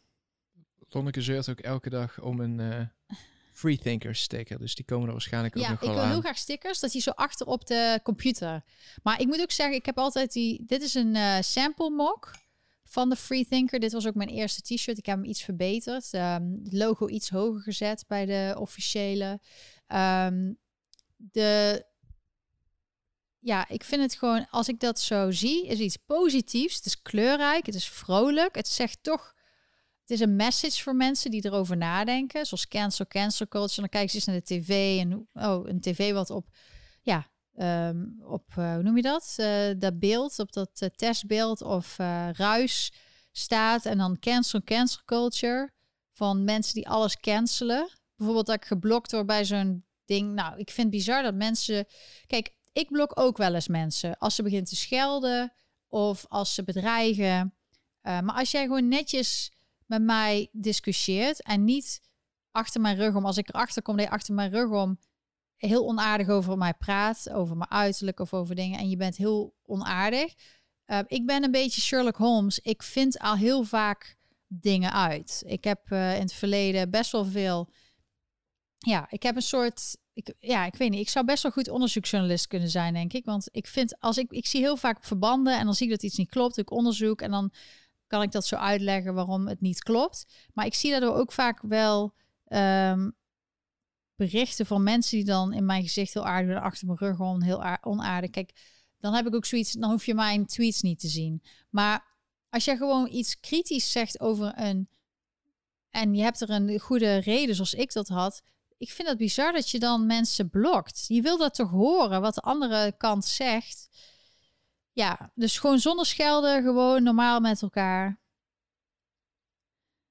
Lonneke zeurt ook elke dag om een uh, Freethinker sticker, dus die komen er waarschijnlijk ook nog wel aan. Ja, ik wil heel graag stickers, dat die zo achter op de computer. Maar ik moet ook zeggen, ik heb altijd die... Dit is een uh, sample mock van de Freethinker. Dit was ook mijn eerste t-shirt. Ik heb hem iets verbeterd. Um, het logo iets hoger gezet bij de officiële. Um, de ja, ik vind het gewoon, als ik dat zo zie, is iets positiefs. Het is kleurrijk, het is vrolijk. Het zegt toch, het is een message voor mensen die erover nadenken. Zoals cancel, cancel culture. Dan kijken ze eens naar de tv en oh, een tv wat op, ja, um, op, uh, hoe noem je dat? Uh, dat beeld, op dat uh, testbeeld of ruis staat. En dan cancel, cancel culture. Van mensen die alles cancelen. Bijvoorbeeld dat ik geblokt word bij zo'n ding. Nou, ik vind het bizar dat mensen... Kijk, ik blok ook wel eens mensen als ze begint te schelden of als ze bedreigen. Uh, maar als jij gewoon netjes met mij discussieert en niet achter mijn rug om, als ik erachter kom dat je achter mijn rug om heel onaardig over mij praat, over mijn uiterlijk of over dingen en je bent heel onaardig. Uh, ik ben een beetje Sherlock Holmes. Ik vind al heel vaak dingen uit. Ik heb uh, in het verleden best wel veel. Ja, ik heb een soort ik, ja, ik weet niet. Ik zou best wel goed onderzoeksjournalist kunnen zijn, denk ik. Want ik vind, als ik, ik zie heel vaak verbanden en dan zie ik dat iets niet klopt. Ik onderzoek en dan kan ik dat zo uitleggen waarom het niet klopt. Maar ik zie daardoor ook vaak wel ehm, berichten van mensen die dan in mijn gezicht heel aardig achter mijn rug gewoon heel onaardig. Kijk, dan heb ik ook zoiets, dan hoef je mijn tweets niet te zien. Maar als je gewoon iets kritisch zegt over een en je hebt er een goede reden zoals ik dat had, ik vind het bizar dat je dan mensen blokt. Je wil dat toch horen, wat de andere kant zegt. Ja, dus gewoon zonder schelden, gewoon normaal met elkaar.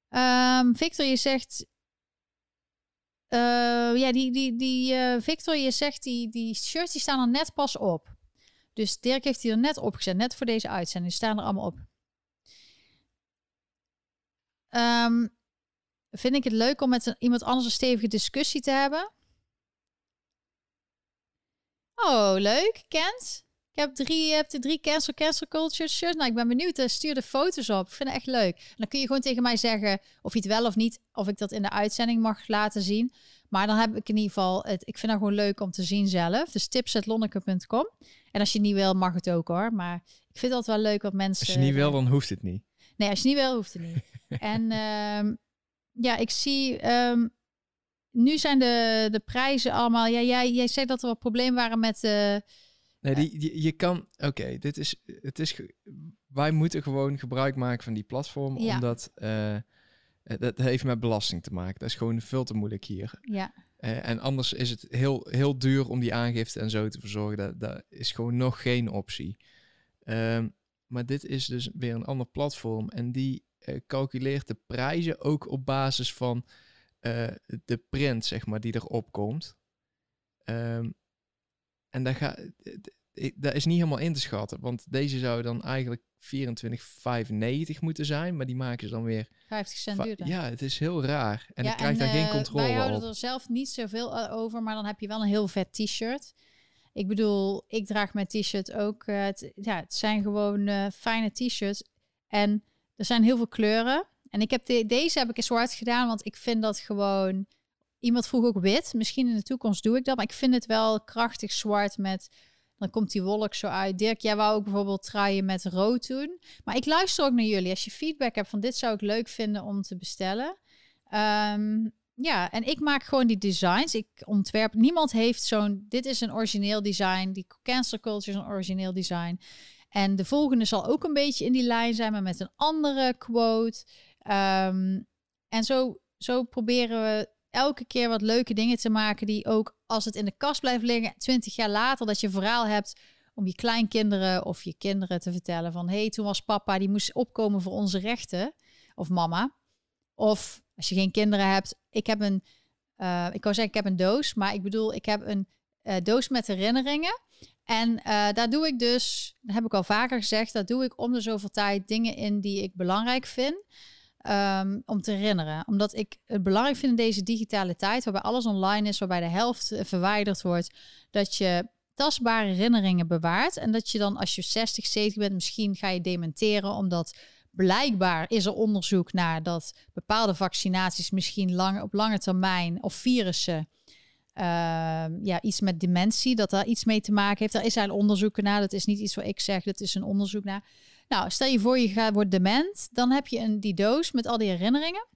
Ehm, Victor, je zegt. eh, ja, die, die, die eh, Victor, je zegt die, die shirts die staan er net pas op. Dus Dirk heeft die er net opgezet, net voor deze uitzending. Die staan er allemaal op. Ehm, vind ik het leuk om met een- iemand anders een stevige discussie te hebben? Oh, leuk. Kent? Ik heb drie, je hebt de drie cancel cancel culture shirts. Nou, ik ben benieuwd. eh, Stuur de foto's op. Ik vind het echt leuk. En dan kun je gewoon tegen mij zeggen of je het wel of niet, of ik dat in de uitzending mag laten zien. Maar dan heb ik in ieder geval het. Ik vind dat gewoon leuk om te zien zelf. Dus tips.lonneke.com. En als je het niet wil, mag het ook hoor. Maar ik vind dat wel leuk wat mensen. Als je niet wil, dan hoeft het niet. Nee, als je niet wil, hoeft het niet. en ehm, ja, ik zie. ehm, nu zijn de, de prijzen allemaal. Ja, jij, jij zei dat er wat problemen waren met. eh, Nee, die, die- je kan... Oké, dit is... Het is wij moeten gewoon gebruik maken van die platform, Ja. omdat... eh, dat heeft met belasting te maken. Dat is gewoon veel te moeilijk hier. ja, Eh, en anders is het heel, heel duur om die aangifte en zo te verzorgen. Dat, dat is gewoon nog geen optie. Ehm, maar dit is dus weer een ander platform. En die eh, calculeert de prijzen ook op basis van eh, de print, zeg maar, die erop komt. Ehm, en dat, ga, eh, dat is niet helemaal in te schatten. Want deze zou dan eigenlijk 24,95 moeten zijn. Maar die maken ze dan weer 50 cent duurder. Ja, het is heel raar. En Ja, ik krijg daar eh, geen controle Wij houden op. er zelf niet zoveel eh, over, maar dan heb je wel een heel vet t-shirt. Ik bedoel, ik draag mijn t-shirt ook. eh, het, ja, het zijn gewoon eh, fijne t-shirts. En er zijn heel veel kleuren. En ik heb de, deze heb ik in zwart gedaan, want ik vind dat gewoon. Iemand vroeg ook wit. Misschien in de toekomst doe ik dat, maar ik vind het wel krachtig zwart met. Dan komt die wolk zo uit. Dirk, jij wou ook bijvoorbeeld truien met rood doen. Maar ik luister ook naar jullie. Als je feedback hebt van dit zou ik leuk vinden om te bestellen. Ehm, ja, en ik maak gewoon die designs. Ik ontwerp. Niemand heeft zo'n. Dit is een origineel design. Die cancel culture is een origineel design. En de volgende zal ook een beetje in die lijn zijn, maar met een andere quote. Ehm, en zo, zo proberen we elke keer wat leuke dingen te maken die ook als het in de kast blijft liggen, twintig jaar later, dat je verhaal hebt om je kleinkinderen of je kinderen te vertellen van hé, hey, toen was papa, die moest opkomen voor onze rechten. Of mama. Of als je geen kinderen hebt, ik heb een, eh, ik kan zeggen ik heb een doos, maar ik bedoel ik heb een eh, doos met herinneringen. En eh, daar doe ik dus, dat heb ik al vaker gezegd, daar doe ik om de zoveel tijd dingen in die ik belangrijk vind. ehm, om te herinneren. Omdat ik het belangrijk vind in deze digitale tijd, waarbij alles online is, waarbij de helft eh, verwijderd wordt, dat je tastbare herinneringen bewaart. En dat je dan als je 60, 70 bent, misschien ga je dementeren, omdat blijkbaar is er onderzoek naar dat bepaalde vaccinaties misschien lang, op lange termijn of virussen ehm, ja, iets met dementie, dat daar iets mee te maken heeft. Daar is eigenlijk onderzoeken naar. Dat is niet iets wat ik zeg, dat is een onderzoek naar. Nou, stel je voor je gaat, wordt dement, dan heb je een, die doos met al die herinneringen.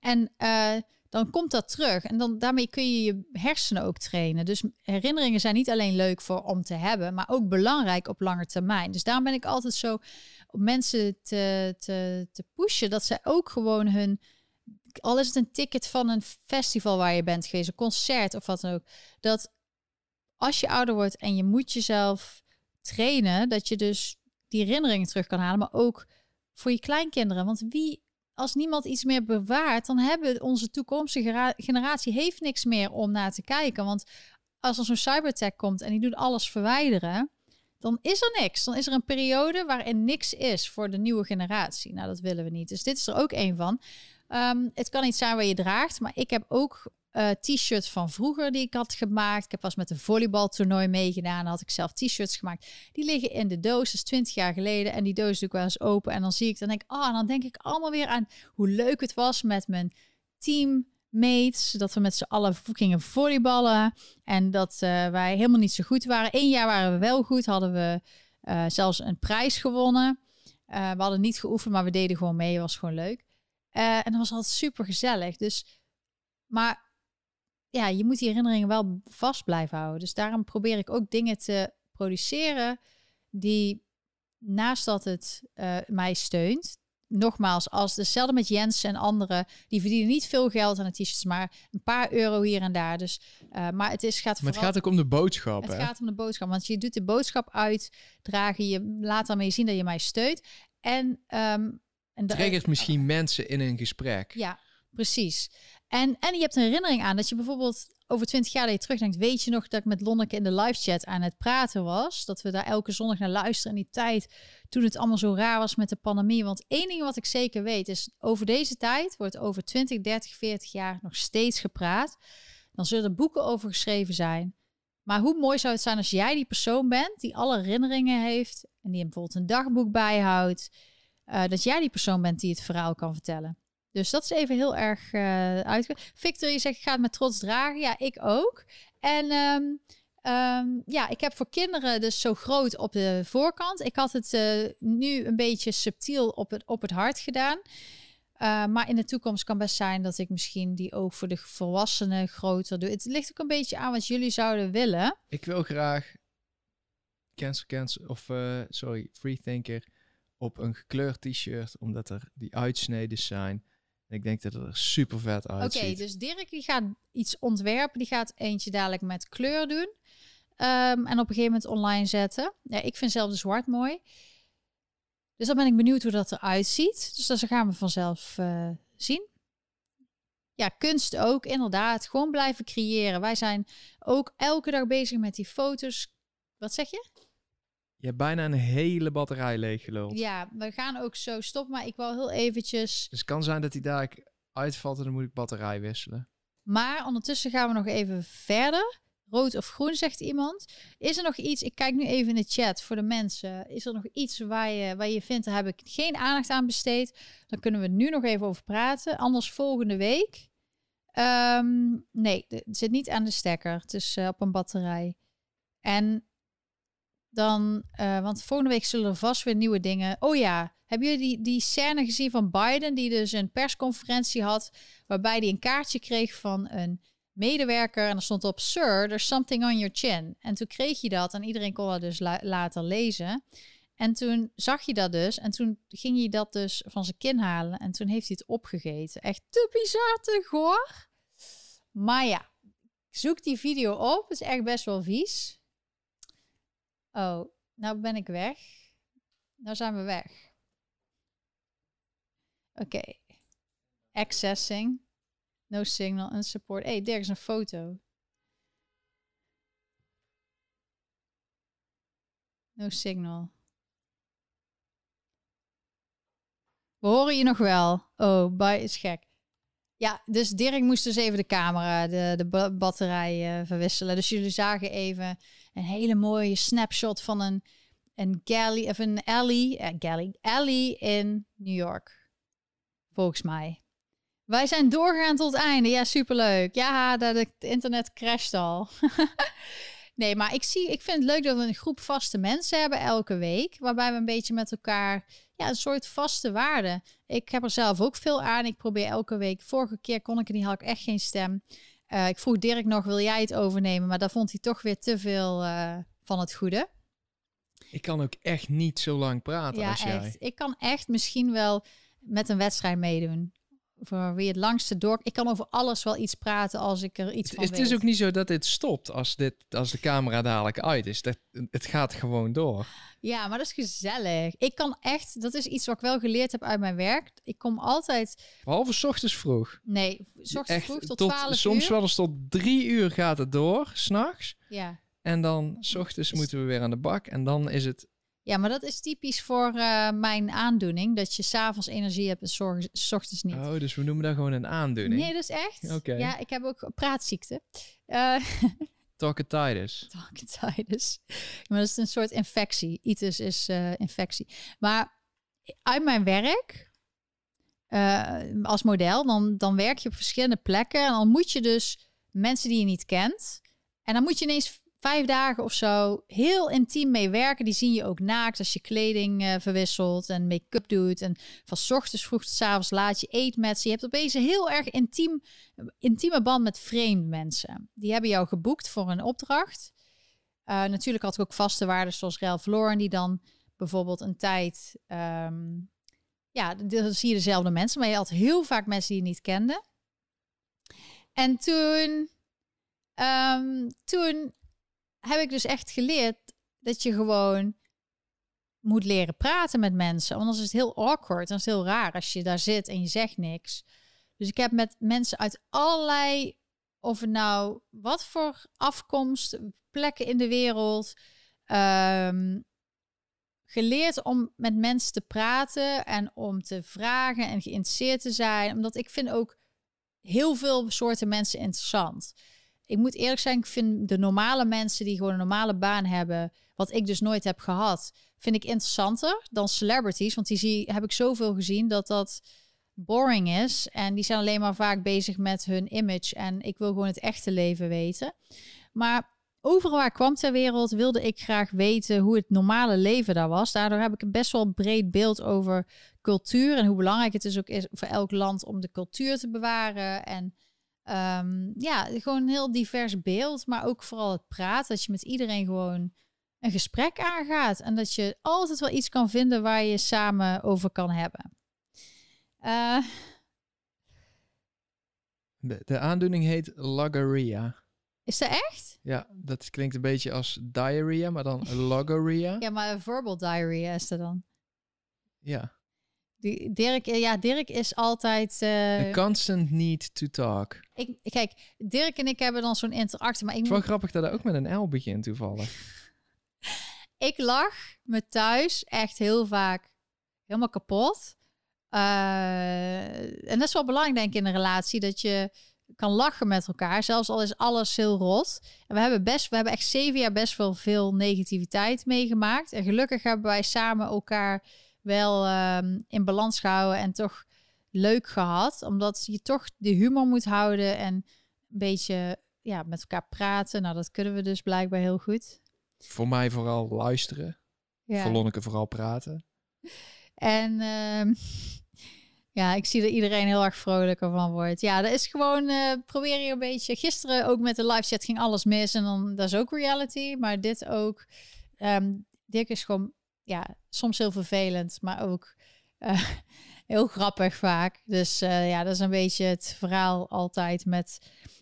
En eh, dan komt dat terug. En dan, daarmee kun je je hersenen ook trainen. Dus herinneringen zijn niet alleen leuk voor om te hebben, maar ook belangrijk op lange termijn. Dus daarom ben ik altijd zo op mensen te, te, te pushen dat ze ook gewoon hun al is het een ticket van een festival waar je bent geweest, een concert of wat dan ook, dat als je ouder wordt en je moet jezelf trainen, dat je dus die herinneringen terug kan halen, maar ook voor je kleinkinderen. Want wie, als niemand iets meer bewaart, dan hebben onze toekomstige generatie heeft niks meer om naar te kijken. Want als er zo'n cybertech komt en die doet alles verwijderen, dan is er niks. Dan is er een periode waarin niks is voor de nieuwe generatie. Nou, dat willen we niet. Dus dit is er ook een van. Ehm, het kan niet zijn waar je draagt, maar ik heb ook eh, t-shirts van vroeger die ik had gemaakt. Ik heb pas met een volleybaltoernooi meegedaan. Had ik zelf t-shirts gemaakt. Die liggen in de doos, is 20 jaar geleden. En die doos doe ik wel eens open. En dan zie ik, dan denk ik, oh, dan denk ik allemaal weer aan hoe leuk het was met mijn teammates. Dat we met z'n allen gingen volleyballen. En dat eh, wij helemaal niet zo goed waren. Eén jaar waren we wel goed, hadden we eh, zelfs een prijs gewonnen. We hadden niet geoefend, maar we deden gewoon mee. was gewoon leuk. Eh, en dat was altijd super gezellig. Dus, maar ja, je moet die herinneringen wel vast blijven houden. Dus daarom probeer ik ook dingen te produceren die naast dat het eh, mij steunt, nogmaals, als dezelfde met Jens en anderen, die verdienen niet veel geld aan de t-shirts, maar een paar euro hier en daar. Dus, uh, maar het is gaat. Maar het gaat ook om de boodschap. Het hè? gaat om de boodschap, want je doet de boodschap uitdragen, je laat daarmee zien dat je mij steunt. En, um, en triggert misschien mensen in een gesprek. Ja, precies. En, en je hebt een herinnering aan dat je bijvoorbeeld over twintig jaar dat je terugdenkt, weet je nog dat ik met Lonneke in de live chat aan het praten was? Dat we daar elke zondag naar luisteren in die tijd toen het allemaal zo raar was met de pandemie. Want één ding wat ik zeker weet is, over deze tijd wordt over 20, 30, 40 jaar nog steeds gepraat. Dan zullen er boeken over geschreven zijn. Maar hoe mooi zou het zijn als jij die persoon bent die alle herinneringen heeft en die bijvoorbeeld een dagboek bijhoudt, uh, dat jij die persoon bent die het verhaal kan vertellen. Dus dat is even heel erg uh, uit. Victor, je zegt, ik ga het met trots dragen. Ja, ik ook. En um, um, ja, ik heb voor kinderen dus zo groot op de voorkant. Ik had het uh, nu een beetje subtiel op het, op het hart gedaan. Maar in de toekomst kan best zijn dat ik misschien die ook voor de volwassenen groter doe. Het ligt ook een beetje aan wat jullie zouden willen. Ik wil graag cancel, cancel, of sorry, free thinker op een gekleurd t-shirt, omdat er die uitsneden zijn ik denk dat het er super vet uitziet. Oké, dus Dirk die gaat iets ontwerpen. Die gaat eentje dadelijk met kleur doen. Um, en op een gegeven moment online zetten. Ja, ik vind zelf de zwart mooi. Dus dan ben ik benieuwd hoe dat eruit ziet. Dus dat gaan we vanzelf uh, zien. Ja, kunst ook, inderdaad. Gewoon blijven creëren. Wij zijn ook elke dag bezig met die foto's. Wat zeg je? Je hebt bijna een hele batterij leeggeluld. Ja, we gaan ook zo stoppen, maar ik wil heel eventjes... Dus het kan zijn dat hij daar uitvalt en dan moet ik batterij wisselen. Maar ondertussen gaan we nog even verder. Rood of groen, zegt iemand. Is er nog iets, ik kijk nu even in de chat voor de mensen. Is er nog iets waar je, waar je vindt, daar heb ik geen aandacht aan besteed? Dan kunnen we nu nog even over praten. Anders volgende week. Um, nee, het zit niet aan de stekker. Het is uh, op een batterij. En dan, uh, want volgende week zullen er vast weer nieuwe dingen. Oh ja, hebben jullie die, die scène gezien van Biden, die dus een persconferentie had, waarbij hij een kaartje kreeg van een medewerker en er stond op, Sir, there's something on your chin. En toen kreeg je dat en iedereen kon dat dus la later lezen. En toen zag je dat dus en toen ging hij dat dus van zijn kin halen en toen heeft hij het opgegeten. Echt te bizar, goor. Maar ja, zoek die video op, het is echt best wel vies. Oh, nou ben ik weg. Nou zijn we weg. Oké. Accessing. No signal and support. hey, er is een foto. No signal. We horen je nog wel. Oh, bij is gek. Ja, dus Dirk moest dus even de camera, de, de batterij uh, verwisselen. Dus jullie zagen even een hele mooie snapshot van een, een galley of een alley, uh, galley, alley in New York. Volgens mij. Wij zijn doorgegaan tot het einde. Ja, superleuk. Ja, dat het internet crasht al. nee, maar ik, zie, ik vind het leuk dat we een groep vaste mensen hebben elke week. Waarbij we een beetje met elkaar ja, een soort vaste waarde. Ik heb er zelf ook veel aan. Ik probeer elke week. Vorige keer kon ik er niet, had ik echt geen stem. Uh, ik vroeg Dirk nog, wil jij het overnemen? Maar daar vond hij toch weer te veel uh, van het goede. Ik kan ook echt niet zo lang praten ja, als jij. Echt. Ik kan echt misschien wel met een wedstrijd meedoen. Voor wie het langste door. Ik kan over alles wel iets praten als ik er iets het, van Het is ook niet zo dat dit stopt als, dit, als de camera dadelijk uit is. Dat, het gaat gewoon door. Ja, maar dat is gezellig. Ik kan echt, dat is iets wat ik wel geleerd heb uit mijn werk. Ik kom altijd. Behalve ochtends vroeg. Nee, ochtends vroeg tot, tot 12 soms uur. wel eens tot drie uur gaat het door, s'nachts. Ja. En dan s ochtends dus... moeten we weer aan de bak. En dan is het. Ja, maar dat is typisch voor uh, mijn aandoening. Dat je s'avonds energie hebt en s ochtends niet. Oh, dus we noemen dat gewoon een aandoening. Nee, dat is echt. Oké. Okay. Ja, ik heb ook praatziekte. Uh, Talkatitis. Talkatitis. Maar dat is een soort infectie. Itis is uh, infectie. Maar uit mijn werk uh, als model, dan, dan werk je op verschillende plekken. En dan moet je dus mensen die je niet kent. En dan moet je ineens vijf dagen of zo heel intiem mee werken. Die zien je ook naakt als je kleding uh, verwisselt en make-up doet. En van ochtends vroeg tot s avonds laat je eet met ze. Je hebt opeens een heel erg intiem, intieme band met vreemde mensen. Die hebben jou geboekt voor een opdracht. Uh, natuurlijk had ik ook vaste waarden zoals Ralph Lauren, die dan bijvoorbeeld een tijd um, ja, dan zie je dezelfde mensen, maar je had heel vaak mensen die je niet kende. En toen, ehm, toen heb ik dus echt geleerd dat je gewoon moet leren praten met mensen. Anders is het heel awkward. Dan is heel raar als je daar zit en je zegt niks. Dus ik heb met mensen uit allerlei, of het nou wat voor afkomst, plekken in de wereld, ehm, geleerd om met mensen te praten en om te vragen en geïnteresseerd te zijn. Omdat ik vind ook heel veel soorten mensen interessant. Ik moet eerlijk zijn, ik vind de normale mensen die gewoon een normale baan hebben, wat ik dus nooit heb gehad, vind ik interessanter dan celebrities. Want die zie, heb ik zoveel gezien dat dat boring is. En die zijn alleen maar vaak bezig met hun image. En ik wil gewoon het echte leven weten. Maar overal waar ik kwam ter wereld wilde ik graag weten hoe het normale leven daar was. Daardoor heb ik een best wel breed beeld over cultuur en hoe belangrijk het is ook is voor elk land om de cultuur te bewaren. En um, ja, gewoon een heel divers beeld, maar ook vooral het praten. Dat je met iedereen gewoon een gesprek aangaat en dat je altijd wel iets kan vinden waar je samen over kan hebben. Uh, de, de aandoening heet logorrhea. Is dat echt? Ja, dat klinkt een beetje als diarrhea, maar dan logorrhea. ja, maar verbal diarrhea is er dan. Ja. Dirk, ja, Dirk is altijd... Uh, constant need to talk. Ik, kijk, Dirk en ik hebben dan zo'n interactie, maar ik... Het is wel grappig dat hij ook met een L begint toevallig. ik lach me thuis echt heel vaak helemaal kapot. Uh, en dat is wel belangrijk, denk ik, in een relatie, dat je kan lachen met elkaar, zelfs al is alles heel rot. En we hebben best, we hebben echt zeven jaar best wel veel negativiteit meegemaakt. En gelukkig hebben wij samen elkaar wel um, in balans gehouden en toch leuk gehad, omdat je toch de humor moet houden en een beetje ja, met elkaar praten. Nou, dat kunnen we dus blijkbaar heel goed. Voor mij vooral luisteren. Ja. Voor Lonneke vooral praten. En uh, ja, ik zie dat iedereen heel erg vrolijker van wordt. Ja, dat is gewoon, uh, probeer je een beetje... Gisteren ook met de live chat ging alles mis en dan, dat is ook reality. Maar dit ook. Um, Dirk is gewoon, ja, soms heel vervelend, maar ook uh, heel grappig vaak. Dus uh, ja, dat is een beetje het verhaal altijd met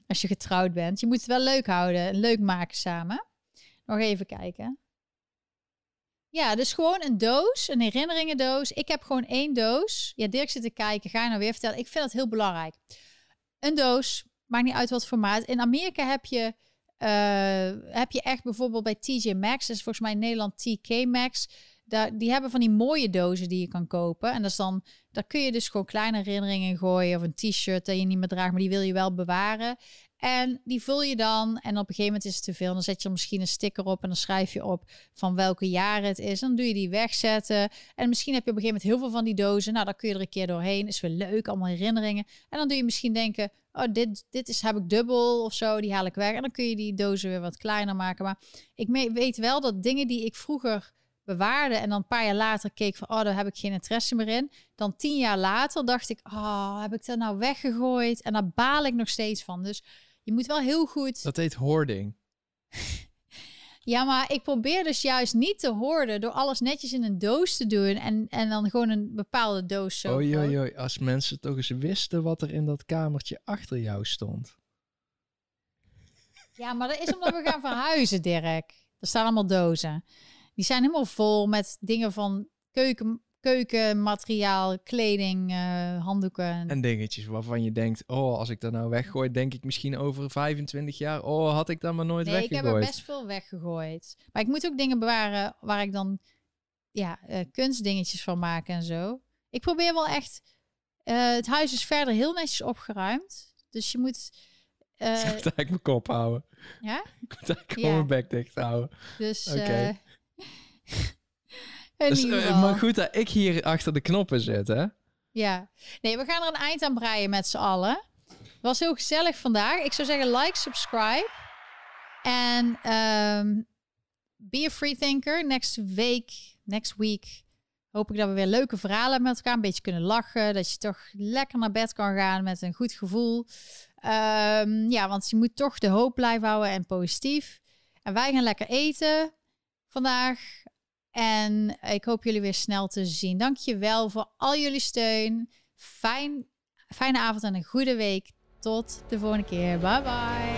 als je getrouwd bent. Je moet het wel leuk houden, leuk maken samen. Nog even kijken. Ja, dus gewoon een doos, een herinneringendoos. Ik heb gewoon één doos. Ja, Dirk zit te kijken. Ga je nou weer vertellen? Ik vind dat heel belangrijk. Een doos, maakt niet uit wat formaat. In Amerika heb je, uh, heb je echt bijvoorbeeld bij TJ Maxx, dat is volgens mij in Nederland TK Maxx. Die hebben van die mooie dozen die je kan kopen. En dat is dan, daar kun je dus gewoon kleine herinneringen gooien. Of een t-shirt dat je niet meer draagt, maar die wil je wel bewaren. En die vul je dan. En op een gegeven moment is het te veel. Dan zet je er misschien een sticker op. En dan schrijf je op van welke jaren het is. Dan doe je die wegzetten. En misschien heb je op een gegeven moment heel veel van die dozen. Nou, dan kun je er een keer doorheen. Is weer leuk. Allemaal herinneringen. En dan doe je misschien denken. Oh, dit, dit is, heb ik dubbel of zo. Die haal ik weg. En dan kun je die dozen weer wat kleiner maken. Maar ik weet wel dat dingen die ik vroeger bewaarde en dan een paar jaar later keek van, oh, daar heb ik geen interesse meer in. Dan tien jaar later dacht ik, oh, heb ik dat nou weggegooid? En daar baal ik nog steeds van. Dus je moet wel heel goed. Dat heet hoarding. ja, maar ik probeer dus juist niet te hoorden door alles netjes in een doos te doen en, en dan gewoon een bepaalde doos zo. Oei, oei, oei, als mensen toch eens wisten wat er in dat kamertje achter jou stond. Ja, maar dat is omdat we gaan verhuizen, Dirk. Er staan allemaal dozen. Die zijn helemaal vol met dingen van keuken, keukenmateriaal, kleding, uh, handdoeken. En dingetjes waarvan je denkt, oh, als ik dat nou weggooi, denk ik misschien over 25 jaar, oh, had ik dat maar nooit nee, weggegooid. ik heb er best veel weggegooid. Maar ik moet ook dingen bewaren waar ik dan ja, uh, kunstdingetjes van maak en zo. Ik probeer wel echt, uh, het huis is verder heel netjes opgeruimd. Dus je moet... Uh, ik moet eigenlijk mijn kop houden. Ja? Ik moet eigenlijk ja. mijn bek dicht houden. Dus... Oké. Dus, uh, maar goed dat ik hier achter de knoppen zit, hè? Ja. Nee, we gaan er een eind aan breien met z'n allen. Het was heel gezellig vandaag. Ik zou zeggen like, subscribe. En um, be a free thinker. Next week, next week hoop ik dat we weer leuke verhalen met elkaar een beetje kunnen lachen. Dat je toch lekker naar bed kan gaan met een goed gevoel. Um, ja, want je moet toch de hoop blijven houden en positief. En wij gaan lekker eten vandaag. En ik hoop jullie weer snel te zien. Dank je wel voor al jullie steun. Fijn, fijne avond en een goede week. Tot de volgende keer. Bye bye.